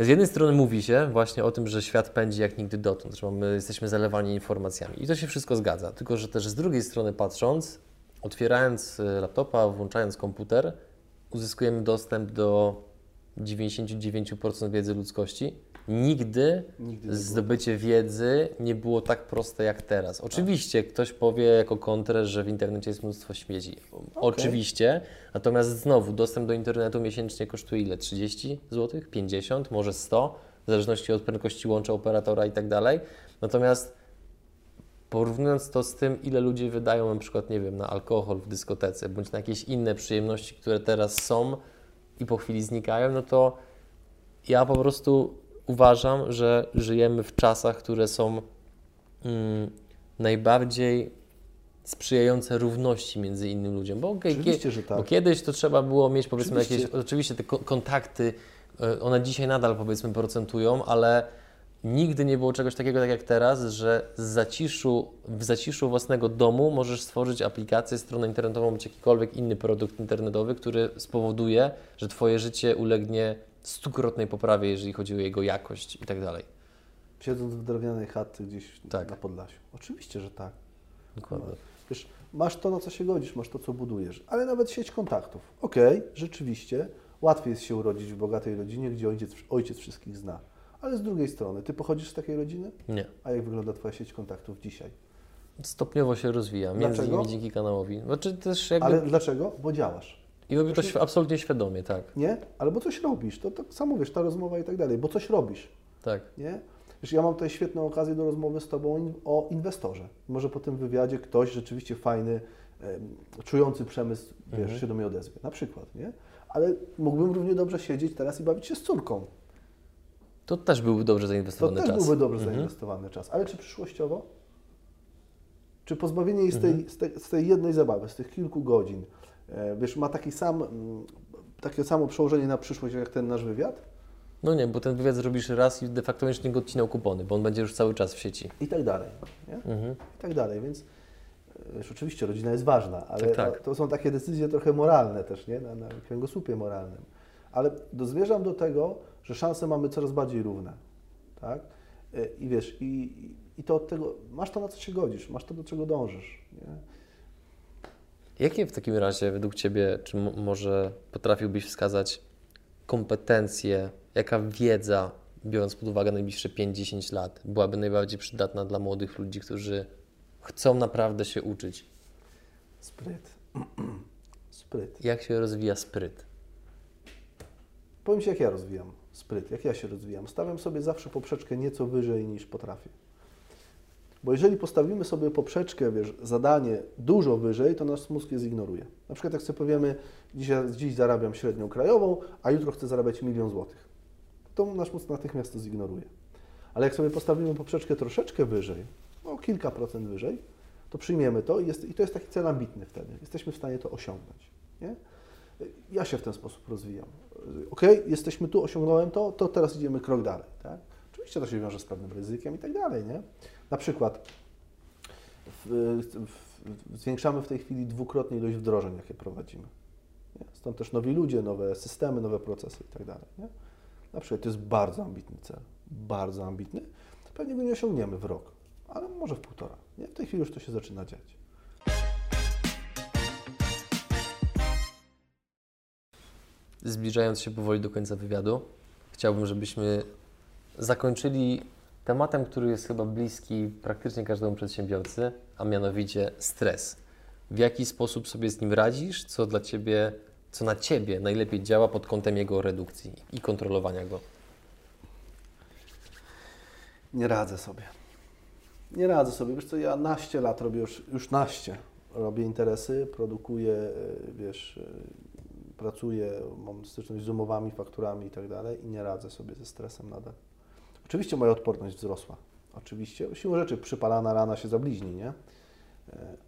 z jednej strony mówi się właśnie o tym, że świat pędzi jak nigdy dotąd, że my jesteśmy zalewani informacjami i to się wszystko zgadza, tylko że też z drugiej strony patrząc, otwierając e, laptopa, włączając komputer, uzyskujemy dostęp do 99% wiedzy ludzkości. Nigdy Nigdy zdobycie wiedzy nie było tak proste jak teraz. Oczywiście ktoś powie jako kontrę, że w internecie jest mnóstwo śmieci. Oczywiście. Natomiast znowu dostęp do internetu miesięcznie kosztuje ile? 30 zł? 50? Może 100? W zależności od prędkości łącza operatora i tak dalej. Natomiast porównując to z tym, ile ludzie wydają na przykład, nie wiem, na alkohol w dyskotece, bądź na jakieś inne przyjemności, które teraz są i po chwili znikają, no to ja po prostu uważam, że żyjemy w czasach, które są mm, najbardziej sprzyjające równości między innym ludziom. Bo, okej, Oczywiście, że tak. bo kiedyś to trzeba było mieć powiedzmy Oczywiście. jakieś, oczywiście te ko- kontakty, e, one dzisiaj nadal powiedzmy procentują, ale nigdy nie było czegoś takiego tak jak teraz, że z zaciszu, w zaciszu własnego domu możesz stworzyć aplikację, stronę internetową bądź jakikolwiek inny produkt internetowy, który spowoduje, że Twoje życie ulegnie stukrotnej poprawie, jeżeli chodzi o jego jakość i tak dalej. Siedząc w drewnianej chatce gdzieś Tak. na Podlasiu. Oczywiście, że tak. Dokładnie. Wiesz, masz to, na co się godzisz, masz to, co budujesz, ale nawet sieć kontaktów. Okej, rzeczywiście, łatwiej jest się urodzić w bogatej rodzinie, gdzie ojciec, ojciec wszystkich zna. Ale z drugiej strony, ty pochodzisz z takiej rodziny? Nie. A jak wygląda Twoja sieć kontaktów dzisiaj? Stopniowo się rozwija, między Dlaczego? innymi dzięki kanałowi. Znaczy też jakby... Ale dlaczego? Bo działasz. I robię to świ- absolutnie świadomie, tak. Nie? Albo coś robisz. To tak samo wiesz, ta rozmowa i tak dalej, bo coś robisz. Tak. Nie? Wiesz, ja mam tutaj świetną okazję do rozmowy z Tobą o inwestorze. Może po tym wywiadzie ktoś rzeczywiście fajny, czujący przemysł, wiesz, Mhm. się do mnie odezwie. Na przykład, nie? Ale mógłbym równie dobrze siedzieć teraz i bawić się z córką. To też byłby dobrze To zainwestowany też czas. byłby dobrze Mhm. zainwestowany czas. Ale czy przyszłościowo? Czy pozbawienie jej z tej, z, tej, z tej jednej zabawy, z tych kilku godzin, e, wiesz, ma taki sam, mm, takie samo przełożenie na przyszłość jak ten nasz wywiad? No nie, bo ten wywiad zrobisz raz i de facto będziesz niego odcinał kupony, bo on będzie już cały czas w sieci. I tak dalej. Nie? Mhm. I tak dalej, więc e, wiesz, oczywiście rodzina jest ważna, ale Tak, tak. to są takie decyzje trochę moralne też, nie? Na, na kręgosłupie moralnym. Ale zmierzam do tego, że szanse mamy coraz bardziej równe, tak? E, I wiesz, i, i- to od tego, masz to na co się godzisz, masz to do czego dążysz, nie? Jakie w takim razie według Ciebie, czy mo- może potrafiłbyś wskazać kompetencje, jaka wiedza, biorąc pod uwagę najbliższe 5-10 lat, byłaby najbardziej przydatna dla młodych ludzi, którzy chcą naprawdę się uczyć? Spryt. [clears throat] Spryt. Jak się rozwija spryt? Powiem Ci, jak ja rozwijam spryt, jak ja się rozwijam. Stawiam sobie zawsze poprzeczkę nieco wyżej niż potrafię. Bo jeżeli postawimy sobie poprzeczkę, wiesz, zadanie dużo wyżej, to nasz mózg je zignoruje. Na przykład jak sobie powiemy, dzisiaj, dziś zarabiam średnią krajową, a jutro chcę zarabiać milion złotych, to nasz mózg natychmiast to zignoruje. Ale jak sobie postawimy poprzeczkę troszeczkę wyżej, no kilka procent wyżej, to przyjmiemy to i, jest, i to jest taki cel ambitny wtedy. Jesteśmy w stanie to osiągnąć. Nie? Ja się w ten sposób rozwijam. Ok, jesteśmy tu, osiągnąłem to, to teraz idziemy krok dalej. Tak? Oczywiście to się wiąże z pewnym ryzykiem i tak dalej. Nie? Na przykład w, w, zwiększamy w tej chwili dwukrotnie ilość wdrożeń, jakie prowadzimy. Nie? Stąd też nowi ludzie, nowe systemy, nowe procesy i tak dalej. Nie? Na przykład to jest bardzo ambitny cel, bardzo ambitny. Pewnie go nie osiągniemy w rok, ale może w półtora. Nie? W tej chwili już to się zaczyna dziać. Zbliżając się powoli do końca wywiadu, chciałbym, żebyśmy zakończyli tematem, który jest chyba bliski praktycznie każdemu przedsiębiorcy, a mianowicie stres. W jaki sposób sobie z nim radzisz, co dla Ciebie, co na Ciebie najlepiej działa pod kątem jego redukcji i kontrolowania go? Nie radzę sobie. Nie radzę sobie. Wiesz co, ja naście lat robię już, już naście. Robię interesy, produkuję, e, wiesz, e, pracuję, mam styczność z umowami, fakturami i tak dalej i nie radzę sobie ze stresem nadal. Oczywiście moja odporność wzrosła. Oczywiście. Siłą rzeczy przypalana rana się zabliźni, nie? E,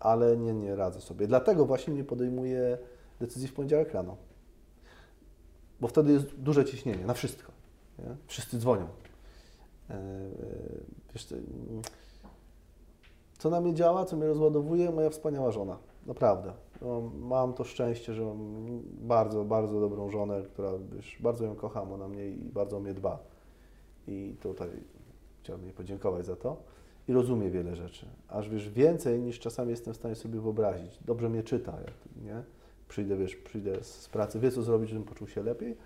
Ale nie, nie radzę sobie. Dlatego właśnie nie podejmuję decyzji w poniedziałek rano. Bo wtedy jest duże ciśnienie na wszystko. Nie? Wszyscy dzwonią. E, e, Wiesz, mm, co na mnie działa, co mnie rozładowuje, moja wspaniała żona. Naprawdę. No, mam to szczęście, że mam bardzo, bardzo dobrą żonę, która wiesz, bardzo ją kocham, ona mnie i bardzo mnie dba. I tutaj chciałbym jej podziękować za to. I rozumie wiele rzeczy. Aż wiesz, więcej niż czasami jestem w stanie sobie wyobrazić. Dobrze mnie czyta, jak, nie? Przyjdę, wiesz, przyjdę z pracy, wie co zrobić, żebym poczuł się lepiej,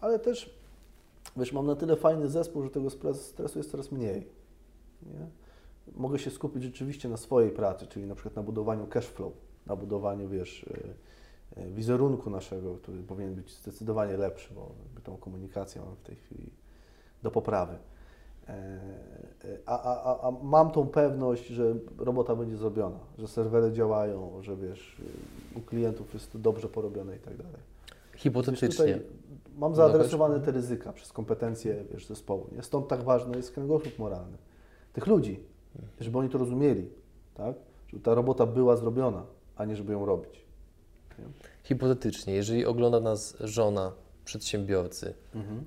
ale też wiesz, mam na tyle fajny zespół, że tego stresu jest coraz mniej. Nie? Mogę się skupić rzeczywiście na swojej pracy, czyli na przykład na budowaniu cash flow, na budowaniu, wiesz, y, y, wizerunku naszego, który powinien być zdecydowanie lepszy, bo tą komunikację mamy w tej chwili do poprawy. E, e, A, a, a, mam tą pewność, że robota będzie zrobiona, że serwery działają, że wiesz, u klientów jest to dobrze porobione i tak dalej. Hipotetycznie. mam zaadresowane te ryzyka przez kompetencje wiesz, zespołu. Nie? Stąd tak ważny jest kręgosłup moralny tych ludzi, żeby oni to rozumieli, tak? żeby ta robota była zrobiona, a nie żeby ją robić. Nie? Hipotetycznie, jeżeli ogląda nas żona przedsiębiorcy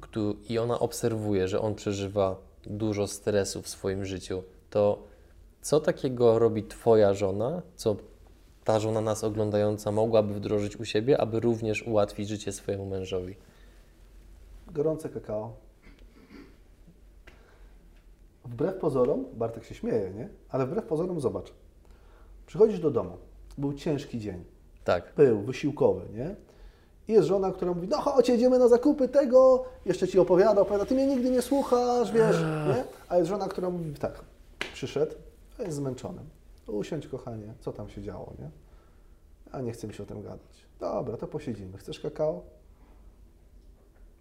któ- i ona obserwuje, że on przeżywa dużo stresu w swoim życiu, to co takiego robi Twoja żona, co ta żona nas oglądająca mogłaby wdrożyć u siebie, aby również ułatwić życie swojemu mężowi? Gorące kakao. Wbrew pozorom, Bartek się śmieje, nie? Ale wbrew pozorom zobacz. Przychodzisz do domu, był ciężki dzień, Tak. był wysiłkowy, nie? I jest żona, która mówi, no chodź, jedziemy na zakupy tego, jeszcze Ci opowiada, opowiada, Ty mnie nigdy nie słuchasz, wiesz, nie? A jest żona, która mówi tak, przyszedł, a jest zmęczony. Usiądź, kochanie, co tam się działo, nie? A nie chce mi się o tym gadać. Dobra, to posiedzimy. Chcesz kakao?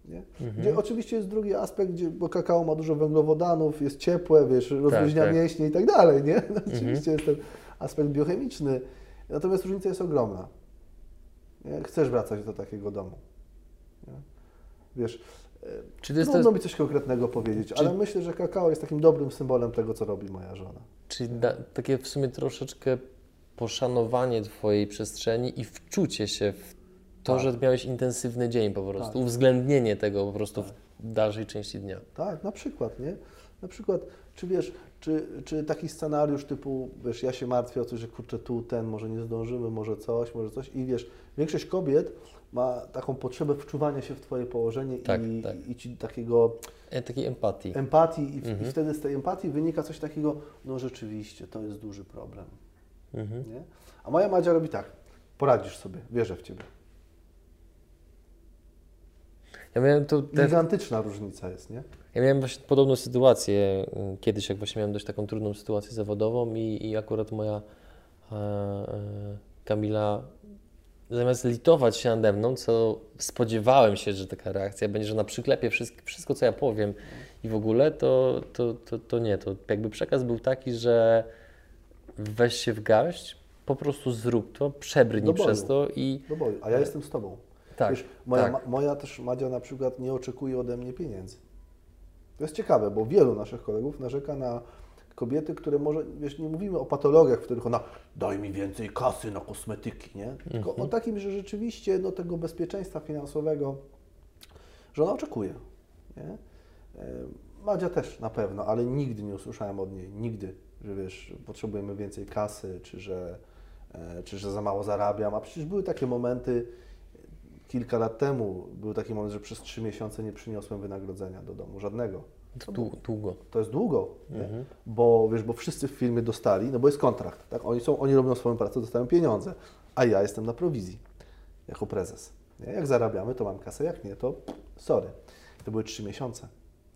Nie? Gdzie oczywiście jest drugi aspekt, gdzie, bo kakao ma dużo węglowodanów, jest ciepłe, wiesz, rozluźnia tak. mięśnie i tak dalej, nie? No, [laughs] oczywiście jest ten aspekt biochemiczny, natomiast różnica jest ogromna. Nie? Chcesz wracać do takiego domu. Nie? Wiesz, e, Czy to jest trudno mi coś konkretnego powiedzieć, Czy- ale myślę, że kakao jest takim dobrym symbolem tego, co robi moja żona. czyli da, takie w sumie troszeczkę poszanowanie Twojej przestrzeni i wczucie się w to, Tak. że miałeś intensywny dzień po prostu, Tak. uwzględnienie tego po prostu w dalszej części dnia. Tak, na przykład, nie? Na przykład, czy wiesz, czy, czy taki scenariusz typu, wiesz, ja się martwię o coś, że kurczę, tu ten, może nie zdążymy, może coś, może coś i wiesz, większość kobiet ma taką potrzebę wczuwania się w Twoje położenie Tak, i, tak. i Ci takiego E, Takiej empatii. empatii i, w- Mhm. i wtedy z tej empatii wynika coś takiego, no rzeczywiście, to jest duży problem, Mhm. nie? A moja Madzia robi tak, poradzisz sobie, wierzę w Ciebie. Ja miałem te, Gigantyczna różnica jest, nie? Ja miałem właśnie podobną sytuację y, kiedyś, jak właśnie miałem dość taką trudną sytuację zawodową i, i akurat moja e, e, Kamila zamiast litować się nade mną, co spodziewałem się, że taka reakcja będzie, że ona przyklepie wszystko, wszystko co ja powiem i w ogóle, to, to, to, to nie. To jakby przekaz był taki, że weź się w garść, po prostu zrób to, przebrnij przez to i Do boju, a ja jestem z Tobą. tak, Wiesz, moja, tak. ma, moja też Madzia na przykład nie oczekuje ode mnie pieniędzy. To jest ciekawe, bo wielu naszych kolegów narzeka na kobiety, które może, wiesz, nie mówimy o patologiach, w których ona daj mi więcej kasy na kosmetyki, nie? Tylko Mhm. o takim, że rzeczywiście do tego bezpieczeństwa finansowego, że ona oczekuje, nie? E, Madzia też na pewno, ale nigdy nie usłyszałem od niej, nigdy, że wiesz, potrzebujemy więcej kasy, czy że, e, czy że za mało zarabiam, a przecież były takie momenty, kilka lat temu był taki moment, że przez trzy miesiące nie przyniosłem wynagrodzenia do domu, żadnego. To dłu- długo. To jest długo, nie? bo wiesz, bo wszyscy w firmie dostali, no bo jest kontrakt, tak? Oni, są, oni robią swoją pracę, dostają pieniądze, a ja jestem na prowizji jako prezes. Nie? Jak zarabiamy, to mam kasę, jak nie, to sorry. To były trzy miesiące.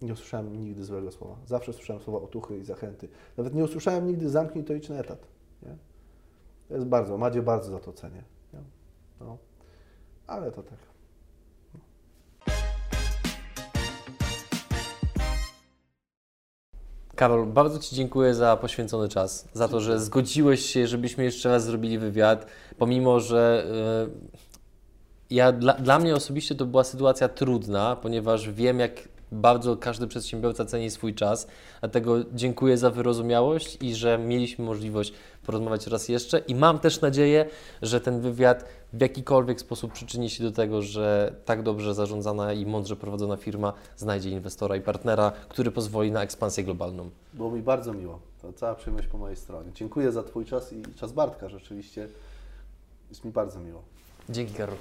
Nie usłyszałem nigdy złego słowa. Zawsze słyszałem słowa otuchy i zachęty. Nawet nie usłyszałem nigdy zamknij to idź na etat. Nie? To jest bardzo, Madzie bardzo za to cenię. No. Ale to tak. Karol, bardzo Ci dziękuję za poświęcony czas, za to, że zgodziłeś się, żebyśmy jeszcze raz zrobili wywiad, pomimo, że e, ja, dla, dla mnie osobiście to była sytuacja trudna, ponieważ wiem, jak bardzo każdy przedsiębiorca ceni swój czas, dlatego dziękuję za wyrozumiałość i że mieliśmy możliwość porozmawiać raz jeszcze i mam też nadzieję, że ten wywiad w jakikolwiek sposób przyczyni się do tego, że tak dobrze zarządzana i mądrze prowadzona firma znajdzie inwestora i partnera, który pozwoli na ekspansję globalną. Było mi bardzo miło. To cała przyjemność po mojej stronie. Dziękuję za Twój czas i czas Bartka. Rzeczywiście jest mi bardzo miło. Dzięki Karol.